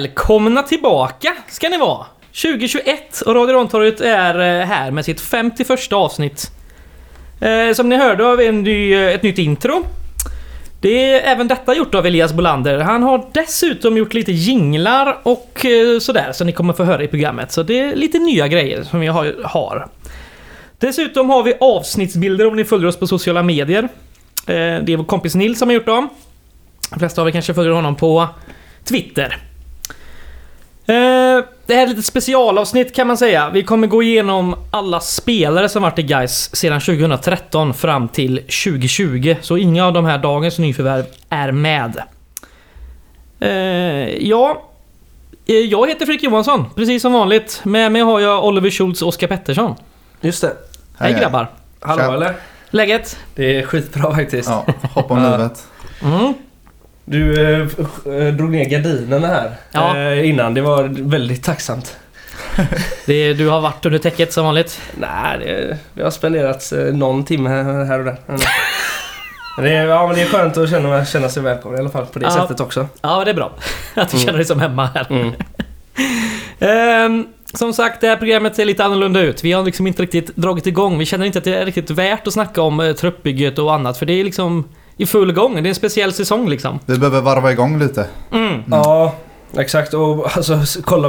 Välkomna tillbaka ska ni vara! 2021 och Radio Rantorget är eh, här med sitt 51 avsnitt. Eh, som ni hörde har vi en ny, eh, ett nytt intro. Det är även detta gjort av Elias Bolander. Han har dessutom gjort lite jinglar och eh, sådär som ni kommer få höra i programmet. Så det är lite nya grejer som vi har- har. Dessutom har vi avsnittsbilder om ni följer oss på sociala medier. Eh, Det är vår kompis Nils som har gjort dem. De flesta av er kanske följer honom på Twitter. Eh, Det här är ett litet specialavsnitt kan man säga. Vi kommer gå igenom alla spelare som varit i Gais sedan 2013 fram till 2020. Så inga av de här dagens nyförvärv är med. Eh, Ja, eh, jag heter Fredrik Johansson, precis som vanligt. Med mig har jag Oliver Schultz och Oskar Pettersson. Just det. Hej, hej. grabbar! Hallå Tja. eller? Läget? Det är skitbra faktiskt. Ja, hoppa om livet. Mm. Du eh, eh, drog ner gardinerna här Ja. eh, innan. Det var väldigt tacksamt. Det, du har varit under täcket som vanligt. Nej, det, det har spenderats eh, någon timme här och där. Det, är, ja, men det är skönt att känna, känna sig välkommen i alla fall på det Ja. sättet också. Ja, det är bra. Att du Mm. känner dig som hemma här. Mm. Ehm, som sagt, det här programmet ser lite annorlunda ut. Vi har liksom inte riktigt dragit igång. Vi känner inte att det är riktigt värt att snacka om uh, truppbygget och annat. För det är liksom i full gång. Det är en speciell säsong liksom. Vi behöver varva igång lite. Mm. Ja, exakt. Och alltså,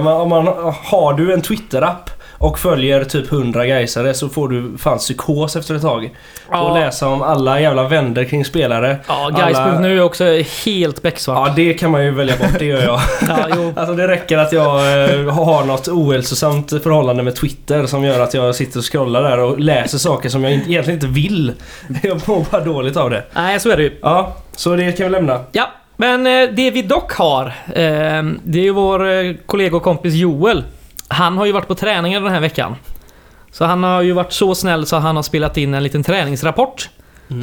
man, om man har du en Twitter-app och följer typ 100 gaisare så får du fan psykos efter ett tag. Ja. Och läsa om alla jävla vänder kring spelare. Ja, Alla- Gais.nu är också helt becksvart. Ja, det kan man ju välja bort. Det gör jag. Ja, jo. Alltså det räcker att jag eh, har något ohälsosamt förhållande med Twitter som gör att jag sitter och scrollar där och läser saker som jag egentligen inte vill. Jag mår bara dåligt av det. Nej, så är det ju. Ja, så det kan vi lämna. Ja, men eh, det vi dock har, eh, det är ju vår kollega och kompis Joel. Han har ju varit på träningen den här veckan. Så han har ju varit så snäll så han har spelat in en liten träningsrapport.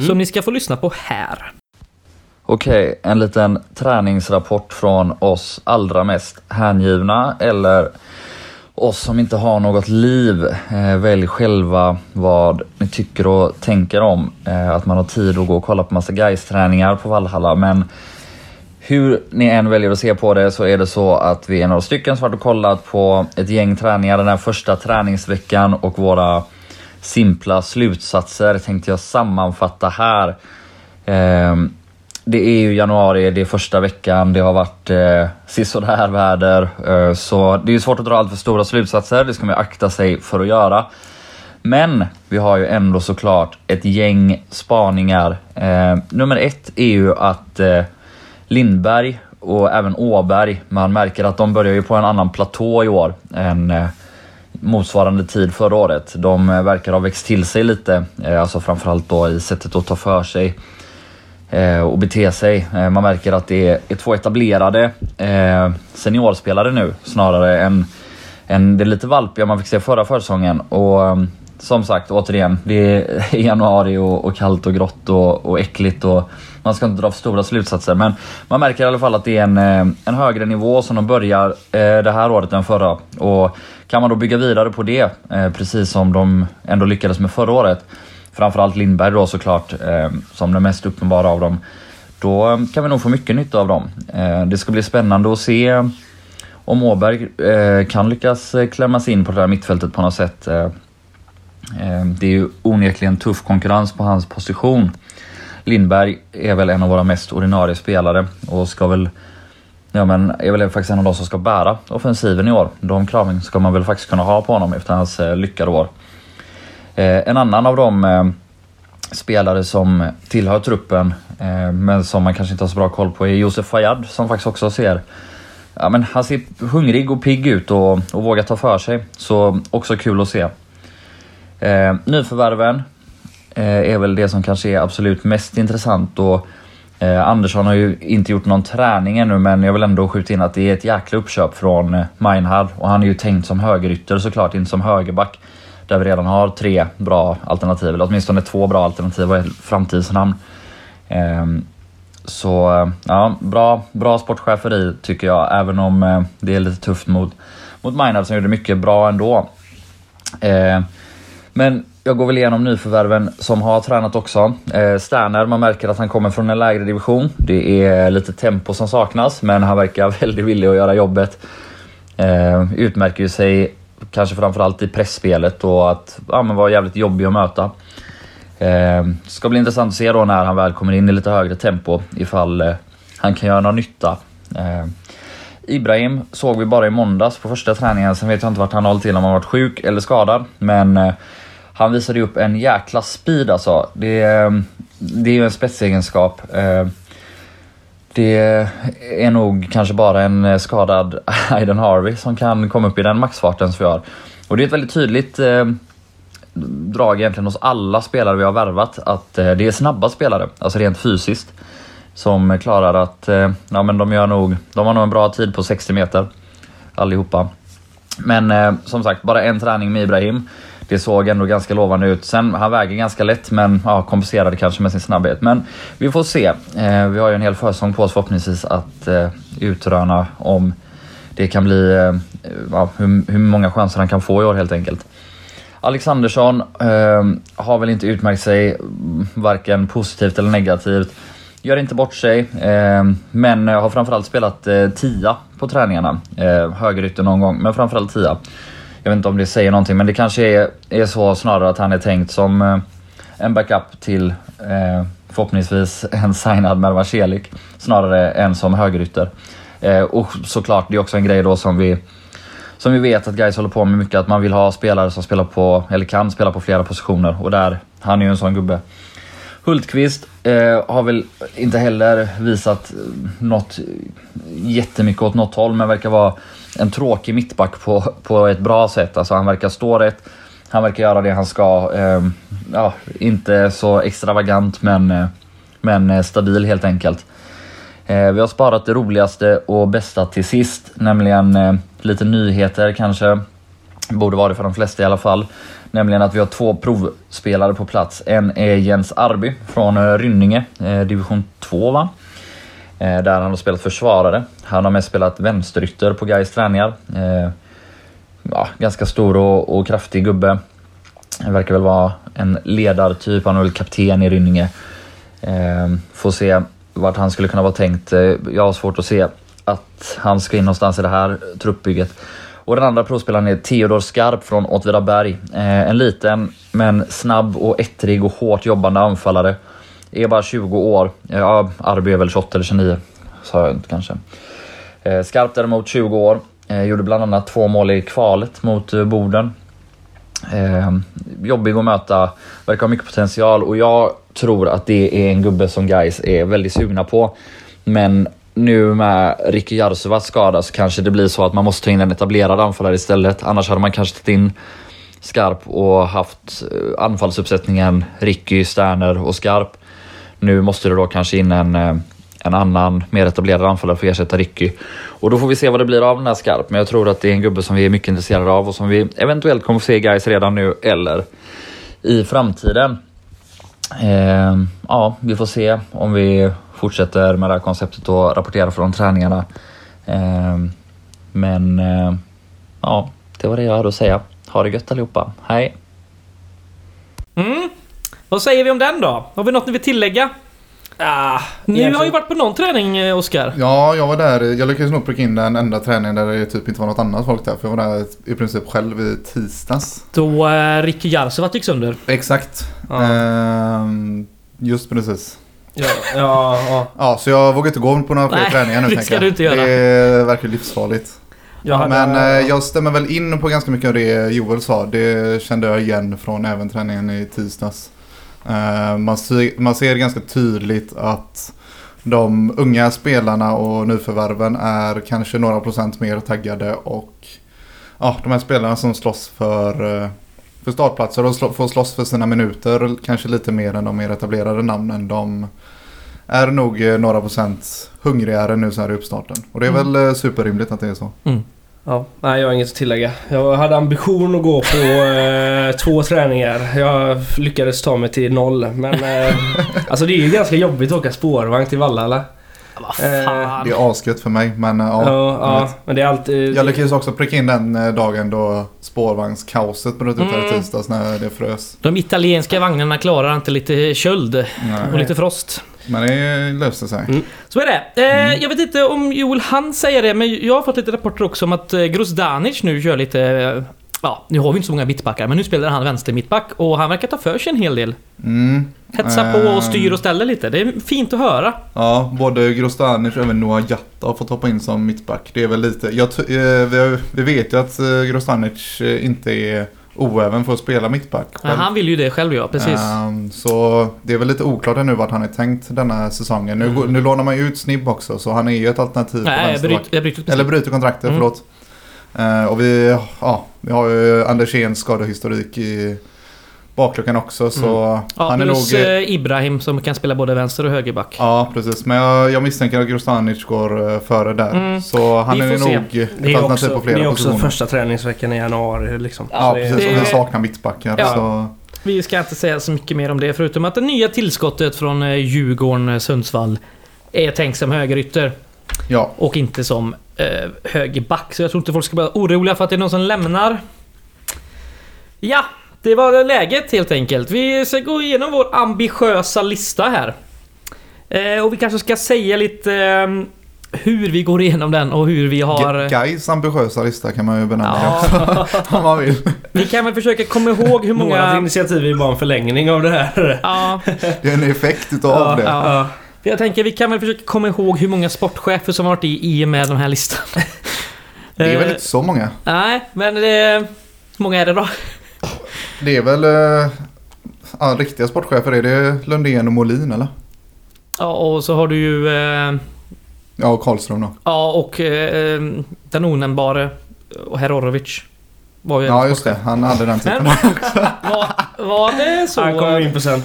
Som ni ska få lyssna på här. Okej, en liten träningsrapport från oss allra mest hängivna eller oss som inte har något liv. Eh, välj själva vad ni tycker och tänker om. Eh, att man har tid att gå och kolla på massa guys träningar på Valhalla. Men hur ni än väljer att se på det så är det så att vi är några stycken som varit och kollat på ett gäng träningar den här första träningsveckan och våra simpla slutsatser tänkte jag sammanfatta här. Ehm, det är ju januari, det är första veckan, det har varit eh, sisådär väder. Eh, så det är ju svårt att dra allt för stora slutsatser, det ska man ju akta sig för att göra. Men vi har ju ändå såklart ett gäng spaningar. Ehm, nummer ett är ju att eh, Lindberg och även Åberg, man märker att de börjar ju på en annan platå i år än eh, motsvarande tid förra året. De eh, verkar ha växt till sig lite, eh, alltså framförallt då i sättet att ta för sig och bete sig. Man märker att det är, två etablerade seniorspelare nu snarare än, än det lite valpiga man fick se förra försäsongen. Och som sagt, återigen, det är januari och, och kallt och grått och, och äckligt och man ska inte dra för stora slutsatser. Men man märker i alla fall att det är en, eh, en högre nivå som de börjar eh, det här året än förra. Och kan man då bygga vidare på det, eh, precis som de ändå lyckades med förra året, framförallt Lindberg då såklart, som den mest uppenbara av dem, då kan vi nog få mycket nytta av dem. Det ska bli spännande att se om Åberg kan lyckas klämma sig in på det här mittfältet på något sätt. Det är ju onekligen tuff konkurrens på hans position. Lindberg är väl en av våra mest ordinarie spelare och ska väl Ja men är väl faktiskt en av de som ska bära offensiven i år. De kraven ska man väl faktiskt kunna ha på honom efter hans eh, lyckade år. Eh, en annan av de eh, spelare som tillhör truppen men som man kanske inte har så bra koll på är Josef Fayad som faktiskt också ser Ja men han ser hungrig och pigg ut och, och vågar ta för sig. Så också kul att se. Eh, nyförvärven Eh, är väl det som kanske är absolut mest intressant. Och, eh, Andersson har ju inte gjort någon träning ännu men jag vill ändå skjuta in att det är ett jäkla uppköp från eh, Meinhard. Och han är ju tänkt som högerytter såklart, inte som högerback. Där vi redan har tre bra alternativ, eller åtminstone två bra alternativ och ett framtidsnamn. Ehm, så ja, bra, bra sportcheferi tycker jag, även om det är lite tufft mot, mot Meinhard som gjorde mycket bra ändå. Ehm, men jag går väl igenom nyförvärven som har tränat också. Eh, Sterner, man märker att han kommer från en lägre division. Det är lite tempo som saknas, men han verkar väldigt villig att göra jobbet. Eh, utmärker ju sig kanske framförallt i pressspelet och att ja, men vara jävligt jobbig att möta. Eh, ska bli intressant att se då när han väl kommer in i lite högre tempo ifall eh, han kan göra någon nytta. Eh, Ibrahim såg vi bara i måndags på första träningen, sen vet jag inte vart han hållit till, om han varit sjuk eller skadad. Men eh, han visade ju upp en jäkla speed alltså. Det, mm, det är ju en spetsegenskap. Eh, det är nog kanske bara en eh, skadad Aiden Harvey som kan komma upp i den maxfarten som vi har. Och det är ett väldigt tydligt eh, drag egentligen hos alla spelare vi har värvat att det är snabba spelare, alltså rent fysiskt. Som klarar att, ja men de gör nog, de har nog en bra tid på 60 meter. Allihopa. Men som sagt, bara en träning med Ibrahim. Det såg ändå ganska lovande ut. Sen, han väger ganska lätt men ja, kompenserade kanske med sin snabbhet. Men vi får se. Eh, vi har ju en hel försäsong på oss förhoppningsvis att eh, utröna om det kan bli, eh, ja, hur, hur många chanser han kan få i år helt enkelt. Alexandersson eh, har väl inte utmärkt sig mm, varken positivt eller negativt. Gör inte bort sig, eh, men eh, har framförallt spelat eh, tia på träningarna. Eh, högerytter någon gång, men framförallt tia. Jag vet inte om det säger någonting, men det kanske är, är så snarare att han är tänkt som eh, en backup till eh, förhoppningsvis en signad Mervan Celik snarare än som högerytter. Eh, och såklart, det är också en grej då som vi som vi vet att guys håller på med mycket, att man vill ha spelare som spelar på, eller kan spela på flera positioner. Och där, han är ju en sån gubbe. Hultqvist eh, har väl inte heller visat eh, något jättemycket åt något håll, men verkar vara en tråkig mittback på, på ett bra sätt. Alltså han verkar stå rätt, han verkar göra det han ska. Eh, ja, inte så extravagant, men, eh, men eh, stabil helt enkelt. Eh, vi har sparat det roligaste och bästa till sist, nämligen eh, lite nyheter kanske. Borde vara det för de flesta i alla fall. Nämligen att vi har två provspelare på plats. En är Jens Arby från eh, Rynninge, eh, division 2 va? Eh, där han har spelat försvarare. Han har mest spelat vänsterytter på Gais träningar. Eh, ja, ganska stor och, och kraftig gubbe. Verkar väl vara en ledartyp, han är väl kapten i Rynninge. Eh, får se vart han skulle kunna vara tänkt. Eh, jag har svårt att se att han ska in någonstans i det här truppbygget. Och den andra provspelaren är Theodor Skarp från Åtvidaberg. Eh, en liten men snabb och ettrig och hårt jobbande anfallare. Är bara 20 år. Ja, Arby är väl 28 eller 29. Sa jag inte kanske. Eh, Skarp däremot 20 år. Eh, gjorde bland annat två mål i kvalet mot eh, Boden. Jobbig att möta, verkar ha mycket potential och jag tror att det är en gubbe som guys är väldigt sugna på. Men nu med Ricky Jarsovas skada så kanske det blir så att man måste ta in en etablerad anfallare istället. Annars hade man kanske tagit in Skarp och haft anfallsuppsättningen Ricky, Sterner och Skarp. Nu måste det då kanske in en, eh, en annan mer etablerad anfallare för att ersätta Ricky. Och då får vi se vad det blir av den här Skarp. Men jag tror att det är en gubbe som vi är mycket intresserade av och som vi eventuellt kommer få se guys redan nu eller i framtiden. Eh, ja, vi får se om vi fortsätter med det här konceptet och rapporterar från träningarna. Eh, men eh, ja, det var det jag hade att säga. Ha det gött allihopa. Hej! Mm. Vad säger vi om den då? Har vi något ni vill tillägga? Ah, Ni har ju varit på någon träning, eh, Oskar. Ja, jag var där. Jag lyckades nog pricka in den enda träningen där det typ inte var något annat folk där. För jag var där i princip själv i tisdags. Då eh, Ricky Jarsovat gick sönder. Exakt. Ja. Ehm, just precis. Ja, ja, ja. Ja, så jag vågar inte gå på några fler Nej, träningar nu det ska jag. du inte göra. Det verkar livsfarligt. Jag hade- Men eh, jag stämmer väl in på ganska mycket av det Joel sa. Det kände jag igen från även träningen i tisdags. Eh, man, ser, man ser ganska tydligt att de unga spelarna och nyförvärven är kanske några procent mer taggade och ja, de här spelarna som slåss för, eh, för startplatser och slå, får slåss för sina minuter kanske lite mer än de mer etablerade namnen. De är nog eh, några procent hungrigare nu så här i uppstarten. Och det är Mm. väl superrimligt att det är så. Ja, nej jag har inget att tillägga. Jag hade ambition att gå på eh, två träningar. Jag lyckades ta mig till noll. Men eh, alltså det är ju ganska jobbigt att åka spårvagn till Valla eller? Vad Eh. Det är asgött för mig men eh, ja. Ja, jag ja, men det är alltid... Jag lyckades också pricka in den eh, dagen då spårvagnskaoset bröt ut här i Mm. tisdags när det frös. De italienska vagnarna klarar inte lite köld och Nej. lite frost. Men det löste sig. Mm. Så är det. Eh, Jag vet inte om Joel han säger det, men jag har fått lite rapporter också om att eh, Grozdanic nu kör lite... eh, Ja, nu har vi inte så många mittbackar, men nu spelar han vänster mittback och han verkar ta för sig en hel del. Mm. Hetsa på Eh. och styr och ställer lite. Det är fint att höra. Ja, både Grostanic och även Noah Jatta har fått hoppa in som mittback. Det är väl lite... Jag, eh, vi, vet ju att eh, Grostanic eh, inte är oäven för att spela mittback själv. han vill ju det själv ja, precis. Ehm, så det är väl lite oklart ännu vart han är tänkt denna säsongen. Nu, går- nu lånar man ju ut Snibb också så han är ju ett alternativ på Nej, bryter, jag bryter. Eller bryter kontraktet, Mm. förlåt. Eh, och vi, ja, vi har ju Anderséns skadehistorik i bakluckan också så Mm. Ja, han är nog... eh, Ibrahim som kan spela både vänster och högerback. Ja, precis. Men jag, jag misstänker att Grostanic går eh, före där. Mm. Så han Vi är får se. nog ett Det är alternativ också, på flera det är också positioner. första träningsveckan i januari liksom. Ja, Så det- precis. Och det- vi saknar mittbackar. Ja. Så, Vi ska inte säga så mycket mer om det förutom att det nya tillskottet från eh, Djurgården, Sundsvall är tänkt som högerytter ja. och inte som eh, högerback. Så jag tror inte folk ska vara oroliga för att det är någon som lämnar. Ja, det var läget helt enkelt. Vi ska gå igenom vår ambitiösa lista här. Eh, och vi kanske ska säga lite eh, hur vi går igenom den och hur vi har... Gais ambitiösa lista kan man ju benämna Ja, också. Om man vill. vi kan väl försöka komma ihåg hur Vårat många... initiativ är bara en förlängning av det här. Ja, Det är en effekt utav Ja, det. ja. Jag tänker vi kan väl försöka komma ihåg hur många sportchefer som har varit i, i och med den här listan. Det är väl Eh, inte så många. Nej, men det... Hur många är det då? Det är väl... eh, Ja, riktiga sportchefer. Är det Lundén och Molin eller? Ja, och så har du ju... Eh, Ja, och Karlström då. ja, och eh, den onämnbare Herorovic. Var ju Ja, just det. Han hade den titeln. Var, var det så Han kommer in på sen.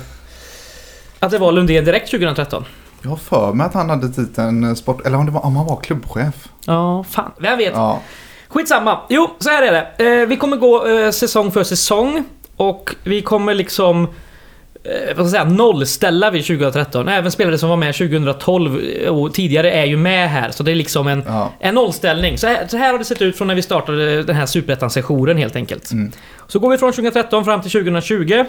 att det var Lundén direkt 2013? Jag har för mig att han hade titeln eh, sport... Eller om, det var, om han var klubbchef. Ja, fan. Vem vet? Ja. Skitsamma. Jo, så här är det. Eh, vi kommer gå eh, säsong för säsong. Och vi kommer liksom... Eh, vad ska jag säga? Nollställa vid 2013. Även spelare som var med 2012 och tidigare är ju med här. Så det är liksom en, ja. en nollställning. Så här, så här har det sett ut från när vi startade den här superettan-sessionen helt enkelt. Mm. Så går vi från 2013 fram till 2020.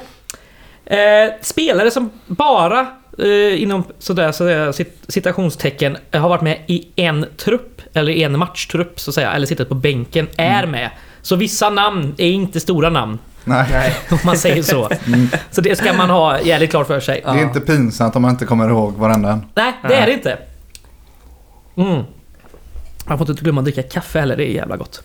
Eh, spelare som bara eh, inom sådär, sådär cit- citationstecken eh, har varit med i en trupp, eller en matchtrupp så att säga, eller suttit på bänken, är med. Så vissa namn är inte stora namn, Nej. om man säger så. Mm. Så det ska man ha jävligt klart för sig. Det är inte pinsamt om man inte kommer ihåg varenda en. Nej, det är det inte. Mm. Man får inte glömma att dricka kaffe heller, det är jävla gott.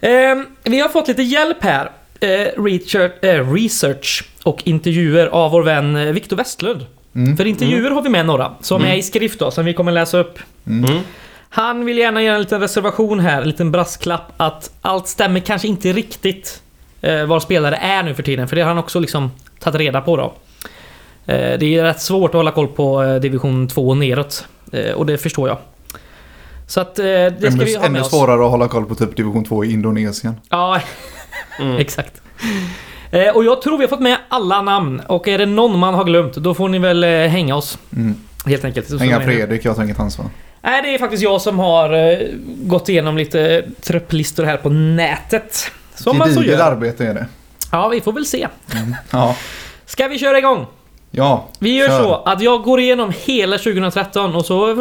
Ehm, vi har fått lite hjälp här. Eh, research, eh, research och intervjuer av vår vän eh, Viktor Westlund. Mm. För intervjuer har vi med några, som är i skrift då, som vi kommer läsa upp. Mm. Han vill gärna göra en liten reservation här, en liten brasklapp att allt stämmer kanske inte riktigt eh, var spelare är nu för tiden, för det har han också liksom tagit reda på då. Eh, det är rätt svårt att hålla koll på eh, division 2 och neråt, eh, och det förstår jag. Så att eh, det ska Ännu, vi ha med ännu oss. svårare att hålla koll på typ division 2 i Indonesien. Ja, Mm. exakt. Eh, och jag tror vi har fått med alla namn, och är det någon man har glömt, då får ni väl eh, hänga oss. Mm. Helt enkelt. Så Hänga. Fredrik, jag tar inget ansvar. Nej, det är faktiskt jag som har eh, gått igenom lite trupplistor här på nätet. Som man så gör. arbete är det. Ja, vi får väl se. Ja. Ska vi köra igång? Ja. Vi gör Kör. så att jag går igenom hela 2013 och så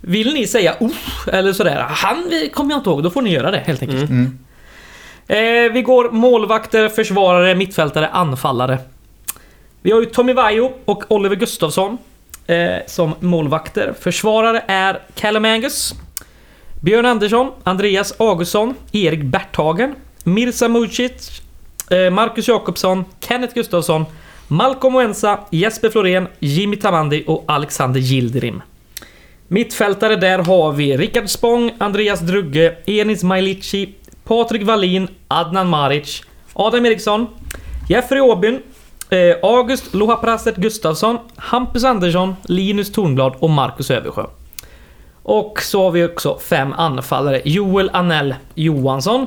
vill ni säga oh eller sådär. Han kommer jag inte ihåg. Då får ni göra det helt enkelt. Mm. Eh, vi går målvakter, försvarare, mittfältare, anfallare. Vi har ju Tommy Vaiho och Oliver Gustafsson eh, som målvakter. Försvarare är Callum Angus, Björn Andersson, Andreas Augustsson, Erik Berthagen, Mirza Mucic, eh, Marcus Jakobsson, Kenneth Gustafsson, Malcolm Oensa, Jesper Florén, Jimmy Tamandi och Alexander Gildrim. Mittfältare där har vi Rickard Spång, Andreas Drugge, Enis Majlici, Patrik Wallin, Adnan Maric, Adam Eriksson, Jeffrey Åbyn, eh, August Lohapraset Gustafsson, Hampus Andersson, Linus Tornblad och Marcus Översjö. Och så har vi också fem anfallare. Joel Anell Johansson,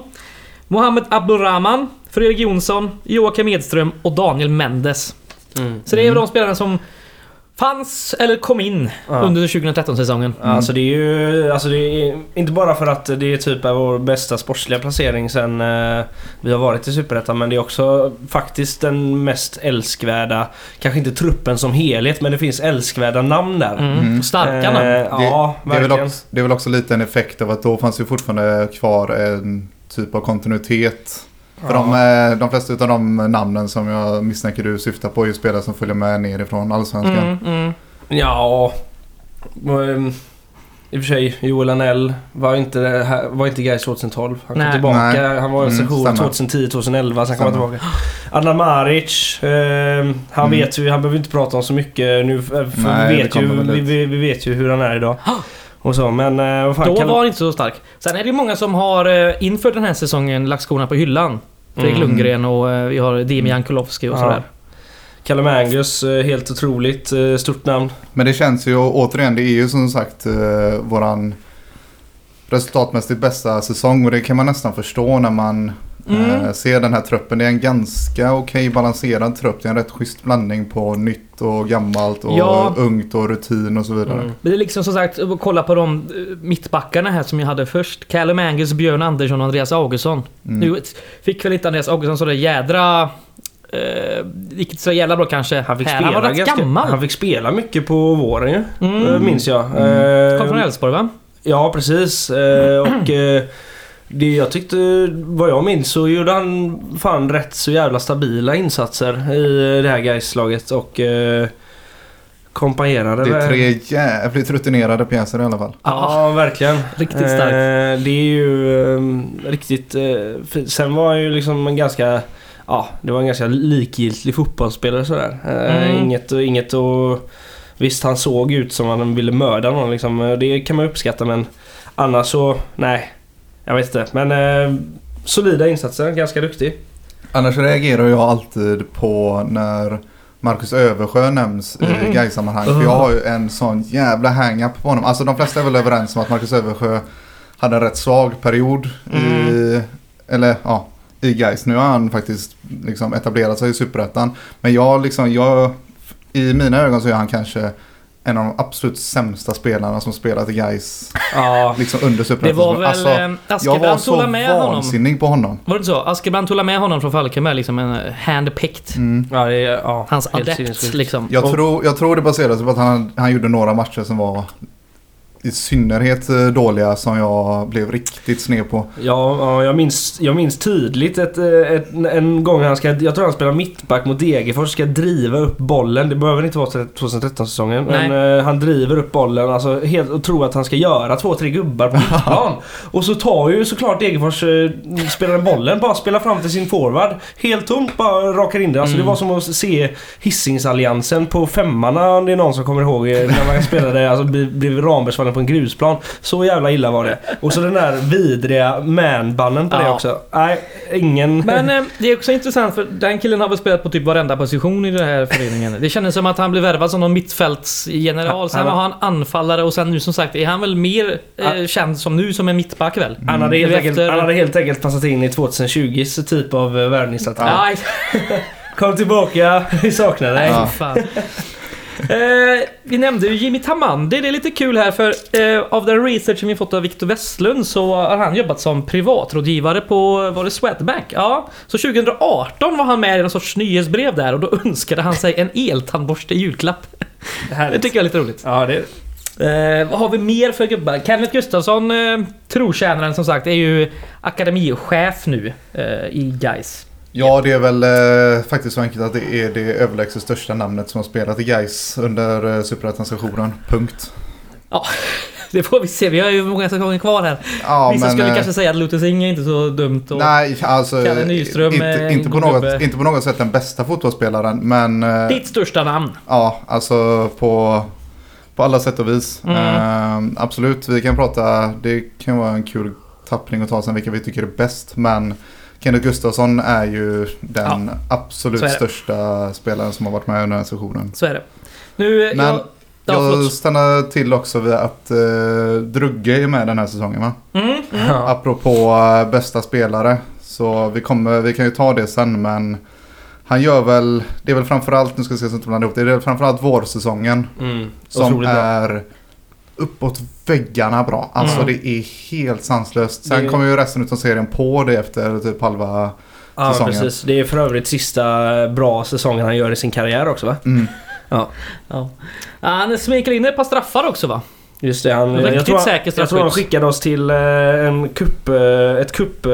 Mohammed Abdurrahman, Fredrik Jonsson, Joakim Edström och Daniel Mendes. Mm. Så det är de spelarna som fanns, eller kom in, Ja. under 2013-säsongen. Alltså det är ju, alltså det är inte bara för att det är typ av vår bästa sportsliga placering sen eh, vi har varit i Superettan men det är också faktiskt den mest älskvärda, kanske inte truppen som helhet men det finns älskvärda namn där. Mm. Mm. Starka Eh, namn. Ja, Det är, väl verkligen. också, det är väl också lite en effekt av att då fanns ju fortfarande kvar en typ av kontinuitet. För de, eh, de flesta av de namnen som jag misstänker du syftar på är ju spelare som följer med nerifrån Allsvenskan. Mm, mm. Ja... ehm, I och för sig, Joel Anell var inte, var inte Gais 2012. Han kom Nej. tillbaka. Nej. Han var i en Mm, session stämmer. 2010-2011, sen kom han tillbaka. Adnan Maric. ehm, han Mm. vet ju, han behöver inte prata om så mycket nu för Nej, vi, vet ju, vi, vi vet ju hur han är idag. Och så, men eh, vad fan Då kan... var han inte så stark. Sen är det ju många som har eh, inför den här säsongen lagt skorna på hyllan. Fredrik Mm. Lundgren och eh, vi har Dimian Kulowski och Ja. sådär. Kalle Mangus, eh, helt otroligt stort namn. Men det känns ju återigen, det är ju som sagt våran resultatmässigt bästa säsong och det kan man nästan förstå när man Mm. eh, ser den här truppen. Det är en ganska okej balanserad trupp. Det är en rätt schysst blandning på nytt och gammalt och Ja. ungt och rutin och så vidare. Mm. Men det är liksom som sagt, kolla på de eh, mittbackarna här som jag hade först. Callum Angus, Björn Andersson och Andreas Augustsson. Mm. Nu fick väl inte Andreas Augustsson så där jädra... Eh, gick inte så jävla bra kanske. Han fick, här. spela han var rätt ganska, gammal. han fick spela mycket på våren ju. Mm. Minns jag. Mm. Kom från Elfsborg va? Ja, precis. Eh, och det jag tyckte, vad jag minns, så gjorde han fan rätt så jävla stabila insatser i det här Gais-laget och eh, kompanjerade Det är tre jävligt rutinerade pjäser i alla fall. Ja, verkligen. Riktigt starkt. Eh, det är ju eh, riktigt eh, fint. Sen var han ju liksom en ganska... Ja, det var en ganska likgiltig fotbollsspelare sådär. Eh, Mm. Inget och inget och... Visst, han såg ut som han ville mörda någon liksom. Eh, Det kan man uppskatta men annars så... Nej. Jag vet inte. Men eh, solida insatser. Ganska duktig. Annars reagerar jag alltid på när Marcus Översjö nämns Mm. i Gais-sammanhang. För jag har ju en sån jävla hang-up på honom. Alltså de flesta är väl överens om att Marcus Översjö hade en rätt svag period i, eller ja, i Gais. Nu har han faktiskt liksom etablerat sig i Superettan. Men jag liksom, jag, i mina ögon så är han kanske en av de absolut sämsta spelarna som spelat i Gais Ja. liksom under Det var väl... Alltså, eh, jag var Askebrand så med honom. vansinnig på honom. Var det inte så? Askebrand tog med honom från Falkenberg liksom en eh, handpicked. Mm. ja, det är, ja Hans adept liksom. Jag, Och- tror, jag tror det baserar sig på att han, han gjorde några matcher som var i synnerhet eh, dåliga som jag blev riktigt sned på. Ja, ja jag, minns, jag minns tydligt ett, eh, ett, en gång han ska... Jag tror han spelar mittback mot Degerfors. Ska driva upp bollen. Det behöver inte vara 2013-säsongen. Men eh, han driver upp bollen alltså, helt, och tror att han ska göra två, tre gubbar på mittplan. och så tar ju såklart Degerfors eh, spelaren bollen. Bara spelar fram till sin forward. Helt tomt bara rakar in det. Alltså, Mm. Det var som att se Hisingsalliansen på femmarna om det är någon som kommer ihåg. eh, När man spelade alltså, blev Rambergsvallen på en grusplan. Så jävla illa var det. Och så den där vidriga manbannen på det Ja. också. Nej, ingen... Men eh, det är också intressant för den killen har väl spelat på typ varenda position i den här föreningen. Det kändes som att han blev värvad som någon mittfältsgeneral. Sen var han anfallare och sen nu som sagt är han väl mer eh, känd som nu som en mittback väl? han, hade helt enkelt, han hade helt enkelt passat in i 2020s typ av eh, värvningsstrategi. Nej, Kom tillbaka, vi saknar dig. Ja. Eh, vi nämnde ju Jimmy Tamandi. Det är lite kul här för eh, av den researchen vi fått av Victor Westlund så har han jobbat som privatrådgivare på, var det Swedbank? Ja. Så 2018 var han med i någon sorts nyhetsbrev där och då önskade han sig en eltandborste i julklapp. Det Härligt. tycker jag är lite roligt. Ja, det... Eh, vad har vi mer för gubbar? Kenneth Gustafsson, eh, trotjänaren som sagt, är ju akademichef nu eh, i Gais. Ja, det är väl eh, faktiskt så enkelt att det är det överlägset största namnet som har spelat i Gais under eh, Superettan-sessionen. Punkt. Det får vi se, vi har ju många säsonger kvar här. Ja, Vissa skulle eh, kanske säga att Lutus Ing är inte så dumt. Och... Nej, alltså Kalle Nyström inte, inte, på något, gubbe. inte på något sätt den bästa fotbollsspelaren. Men eh, Ditt största namn. ja, alltså på, på alla sätt och vis. Mm. Eh, absolut, vi kan prata. Det kan vara en kul tappning att ta sen vilka vi tycker är bäst. Men Kenneth Gustafsson är ju den absolut är det. största spelaren som har varit med under den här sessionen. Så är det. Nu... Men jag... Ja, Jag stannar till också vid att eh, Drugge är med den här säsongen va? Mm, mm. Ja. Apropå eh, bästa spelare. Så vi, kommer, vi kan ju ta det sen men Han gör väl, det är väl framförallt, nu ska jag se så inte blandar ihop det, det är väl framförallt vårsäsongen Mm. som bra. Uppåt väggarna bra. Alltså Mm. det är helt sanslöst. Sen Det- kommer ju resten av serien på det efter typ halva... Ja, säsongen. precis. Det är för övrigt sista bra säsongen han gör i sin karriär också va? Mm. Ja. Han smeker in ett par straffar också va? Just det, han, Riktigt jag, tror han, jag tror han skickade oss till eh, en kupp, eh, ett cup eh,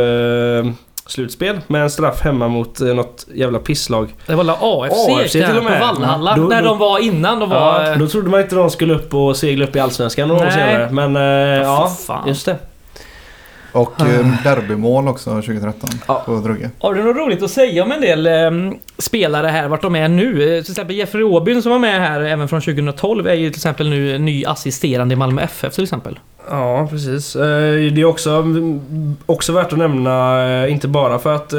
slutspel med en straff hemma mot eh, något jävla pisslag. Det var väl AFC, AFC till där och med. på Vallhalla. Då- när då- de var innan de var... Ja, då trodde man inte de skulle upp och segla upp i Allsvenskan några år Nej. senare. Men eh, ja, fy fan. just det. Och eh, derbymål också 2013 Ja. på Drugge. Har du något roligt att säga om en del eh, spelare här, vart de är nu? Eh, Till exempel Jeffrey Åbyn som var med här även från 2012 är ju till exempel nu ny assisterande i Malmö FF till exempel. Ja, precis. Eh, Det är också, mm, också värt att nämna, eh, inte bara för att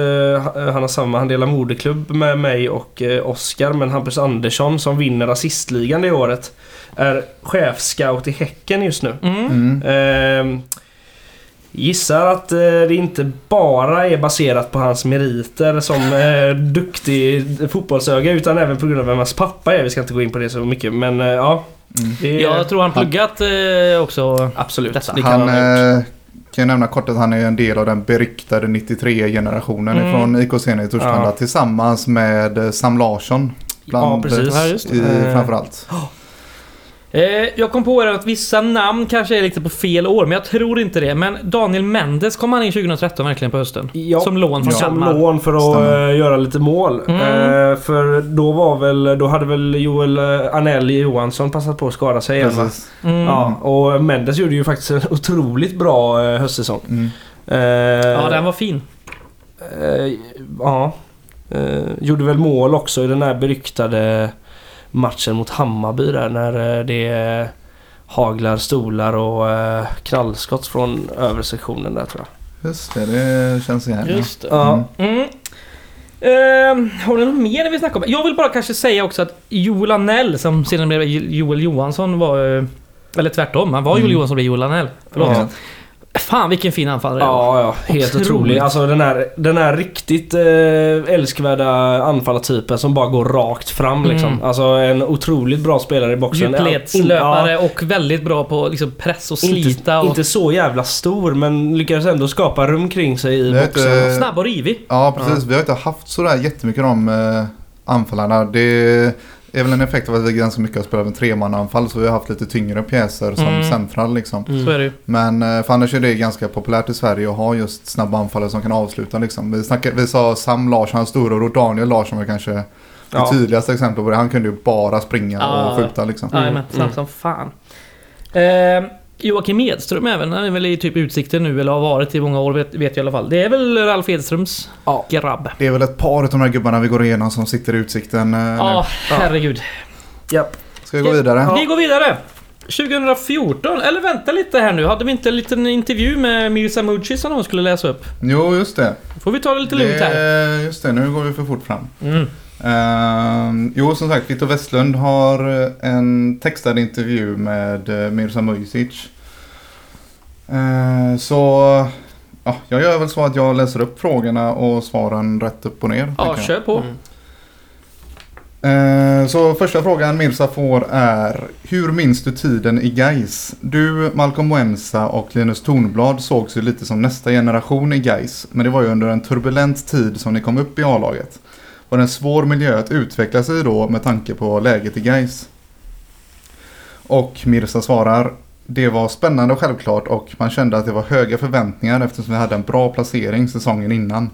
han har samma, han delar moderklubb med mig och Oskar, men Hampus Andersson som vinner assistligan det året är chefscout i Häcken just nu. Mm. Mm. Gissar att eh, det inte bara är baserat på hans meriter som eh, duktig fotbollsöga utan även på grund av vem hans pappa är. Vi ska inte gå in på det så mycket men eh, ja. Mm. Det Jag tror han pluggat också. Absolut. Detta. Det kan han, Han ha kan jag nämna kort att han är en del av den beryktade 93-generationen Mm. från IK i Torslanda Ja. tillsammans med Sam Larsson. Ja, precis. Ja, just det. I, framförallt. Eh, jag kom på att vissa namn kanske är lite på fel år, men jag tror inte det. Men Daniel Mendes kom han in 2013 verkligen på hösten. Ja, Som lån från som Kalmar. lån för att Stämmer. eh, göra lite mål. Mm. Eh, för då var väl, då hade väl Joel eh, Anel Johansson passat på att skada sig igen. Mm. Ja, och Mendes gjorde ju faktiskt en otroligt bra höstsäsong. Mm. Eh, Ja, den var fin. Ja. Gjorde väl mål också i den här beryktade matchen mot Hammarby där när eh, det haglar stolar och eh, knallskott från översektionen där tror jag. Just det, det känns igen. Just det. Ja. Mm. Ehm, har du något mer ni vill snacka om? Jag vill bara kanske säga också att Joel Anell som sedan blev Joel Johansson var... eh, Eller tvärtom, han var Joel Mm. Johansson och blev Joel Anell. Förlåt. Ja. Fan vilken fin anfallare. Ja, ja. Helt Otroligt. otrolig. Alltså den här, den här riktigt eh, älskvärda anfallartypen som bara går rakt fram liksom. Mm. Alltså en otroligt bra spelare i boxen. Djupledslöpare Ja, och väldigt bra på liksom press och inte, slita. och inte så jävla stor men lyckades ändå skapa rum kring sig i boxen. inte- Snabb och rivig. Ja, precis. Vi har inte haft sådär jättemycket de eh, anfallarna. Det är väl en effekt av att vi ganska mycket har spelat med tremannaanfall så vi har haft lite tyngre pjäser som Mm. central liksom. Mm. Så är det ju. Men eh, för annars är det ganska populärt i Sverige att ha just snabba anfallare som kan avsluta liksom. Vi, snackade, vi sa Sam Larsson, storebror Daniel Larsson var kanske det Ja. tydligaste exemplet på det. Han kunde ju bara springa Ja. och skjuta liksom. Mm. Jajamän, snabb Mm. som fan. Ehm, Joakim Edström även, han är väl i typ Utsikten nu, eller har varit i många år, vet, vet jag i alla fall. Det är väl Ralf Edströms Ja. grabb. Det är väl ett par av de här gubbarna vi går igenom som sitter i Utsikten eh, Ja, herregud. Japp. nu. Ska vi gå vidare? Vi går vidare. 2014, eller vänta lite här nu. Hade vi inte en liten intervju med Mirza Muci som de skulle läsa upp? Jo, just det. Får vi ta det lite lugnt här? just det, nu går vi för fort fram. Mm. Ehm, jo, som sagt, Victor Westlund har eh, en textad intervju med uh, Mirza Mujsic. Eh, så ja, jag gör väl så att jag läser upp frågorna och svaren rätt upp och ner. Ja, kör på. Mm. Eh, så första frågan Mirza får är Hur minns du tiden i Gais? Du, Malcolm Wensa och Linus Tornblad sågs ju lite som nästa generation i Gais, men det var ju under en turbulent tid som ni kom upp i A-laget. Var det en svår miljö att utveckla sig i då med tanke på läget i Gais? Och Mirza svarar Det var spännande och självklart och man kände att det var höga förväntningar eftersom vi hade en bra placering säsongen innan.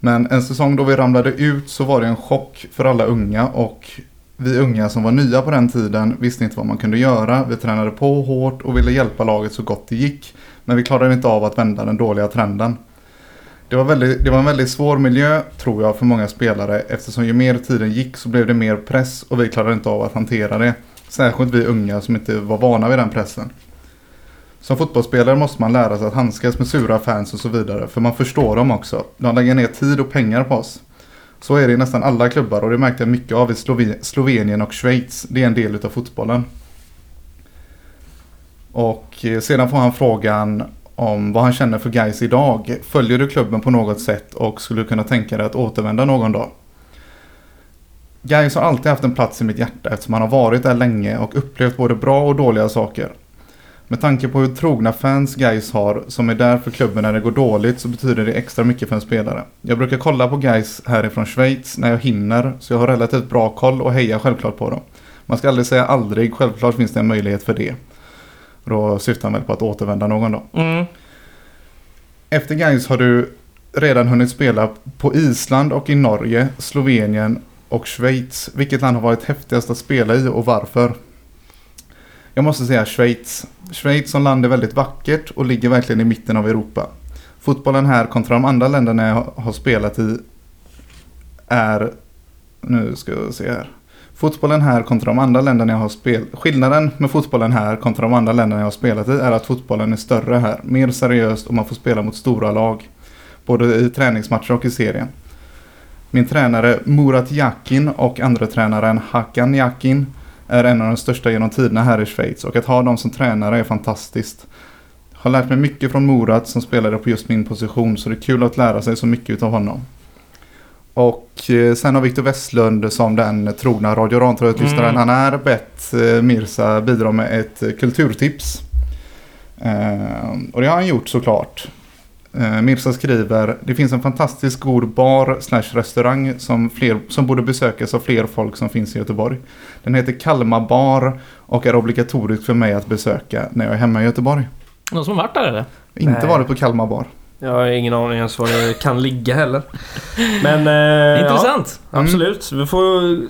Men en säsong då vi ramlade ut så var det en chock för alla unga och vi unga som var nya på den tiden visste inte vad man kunde göra. Vi tränade på hårt och ville hjälpa laget så gott det gick. Men vi klarade inte av att vända den dåliga trenden. Det var, väldigt, det var en väldigt svår miljö tror jag för många spelare eftersom ju mer tiden gick så blev det mer press och vi klarade inte av att hantera det. Särskilt vi unga som inte var vana vid den pressen. Som fotbollsspelare måste man lära sig att handskas med sura fans och så vidare. För man förstår dem också. De lägger ner tid och pengar på oss. Så är det i nästan alla klubbar och det märkte jag mycket av i Slovenien och Schweiz. Det är en del utav fotbollen. Och eh, sedan får han frågan om vad han känner för guys idag. Följer du klubben på något sätt och skulle du kunna tänka dig att återvända någon dag? Gais har alltid haft en plats i mitt hjärta eftersom han har varit där länge och upplevt både bra och dåliga saker. Med tanke på hur trogna fans Gais har som är där för klubben när det går dåligt så betyder det extra mycket för en spelare. Jag brukar kolla på Gais härifrån Schweiz när jag hinner så jag har relativt bra koll och hejar självklart på dem. Man ska aldrig säga aldrig, självklart finns det en möjlighet för det. Då syftar han väl på att återvända någon dag. Mm. Efter Gais har du redan hunnit spela på Island och i Norge, Slovenien och Schweiz. Vilket land har varit häftigast att spela i och varför? Jag måste säga Schweiz. Schweiz som land är väldigt vackert och ligger verkligen i mitten av Europa. Fotbollen här kontra de andra länderna jag har spelat i är... Nu ska jag se här. Fotbollen här kontra de andra länderna jag har spelat... Skillnaden med fotbollen här kontra de andra länderna jag har spelat i är att fotbollen är större här. Mer seriöst och man får spela mot stora lag. Både i träningsmatcher och i serien. Min tränare Murat Yakin och andra tränaren Hakan Yakin är en av de största genom tiderna här i Schweiz och att ha dem som tränare är fantastiskt. Har lärt mig mycket från Murat som spelade på just min position så det är kul att lära sig så mycket av honom. Och eh, sen har Viktor Westlund som den trogna Radio Rantorget-lyssnaren Mm. han är bett eh, Mirsa bidra med ett eh, kulturtips. Och det har han gjort såklart. Eh, Mirsa skriver Det finns en fantastiskt god bar slash restaurang som, fler, som borde besökas av fler folk som finns i Göteborg. Den heter Kalmar bar och är obligatorisk för mig att besöka när jag är hemma i Göteborg. Någon som har varit där eller? Inte Nej. varit på Kalmar bar. Jag har ingen aning ens var det kan ligga heller. Men... Eh, Intressant. Ja, absolut. Vi får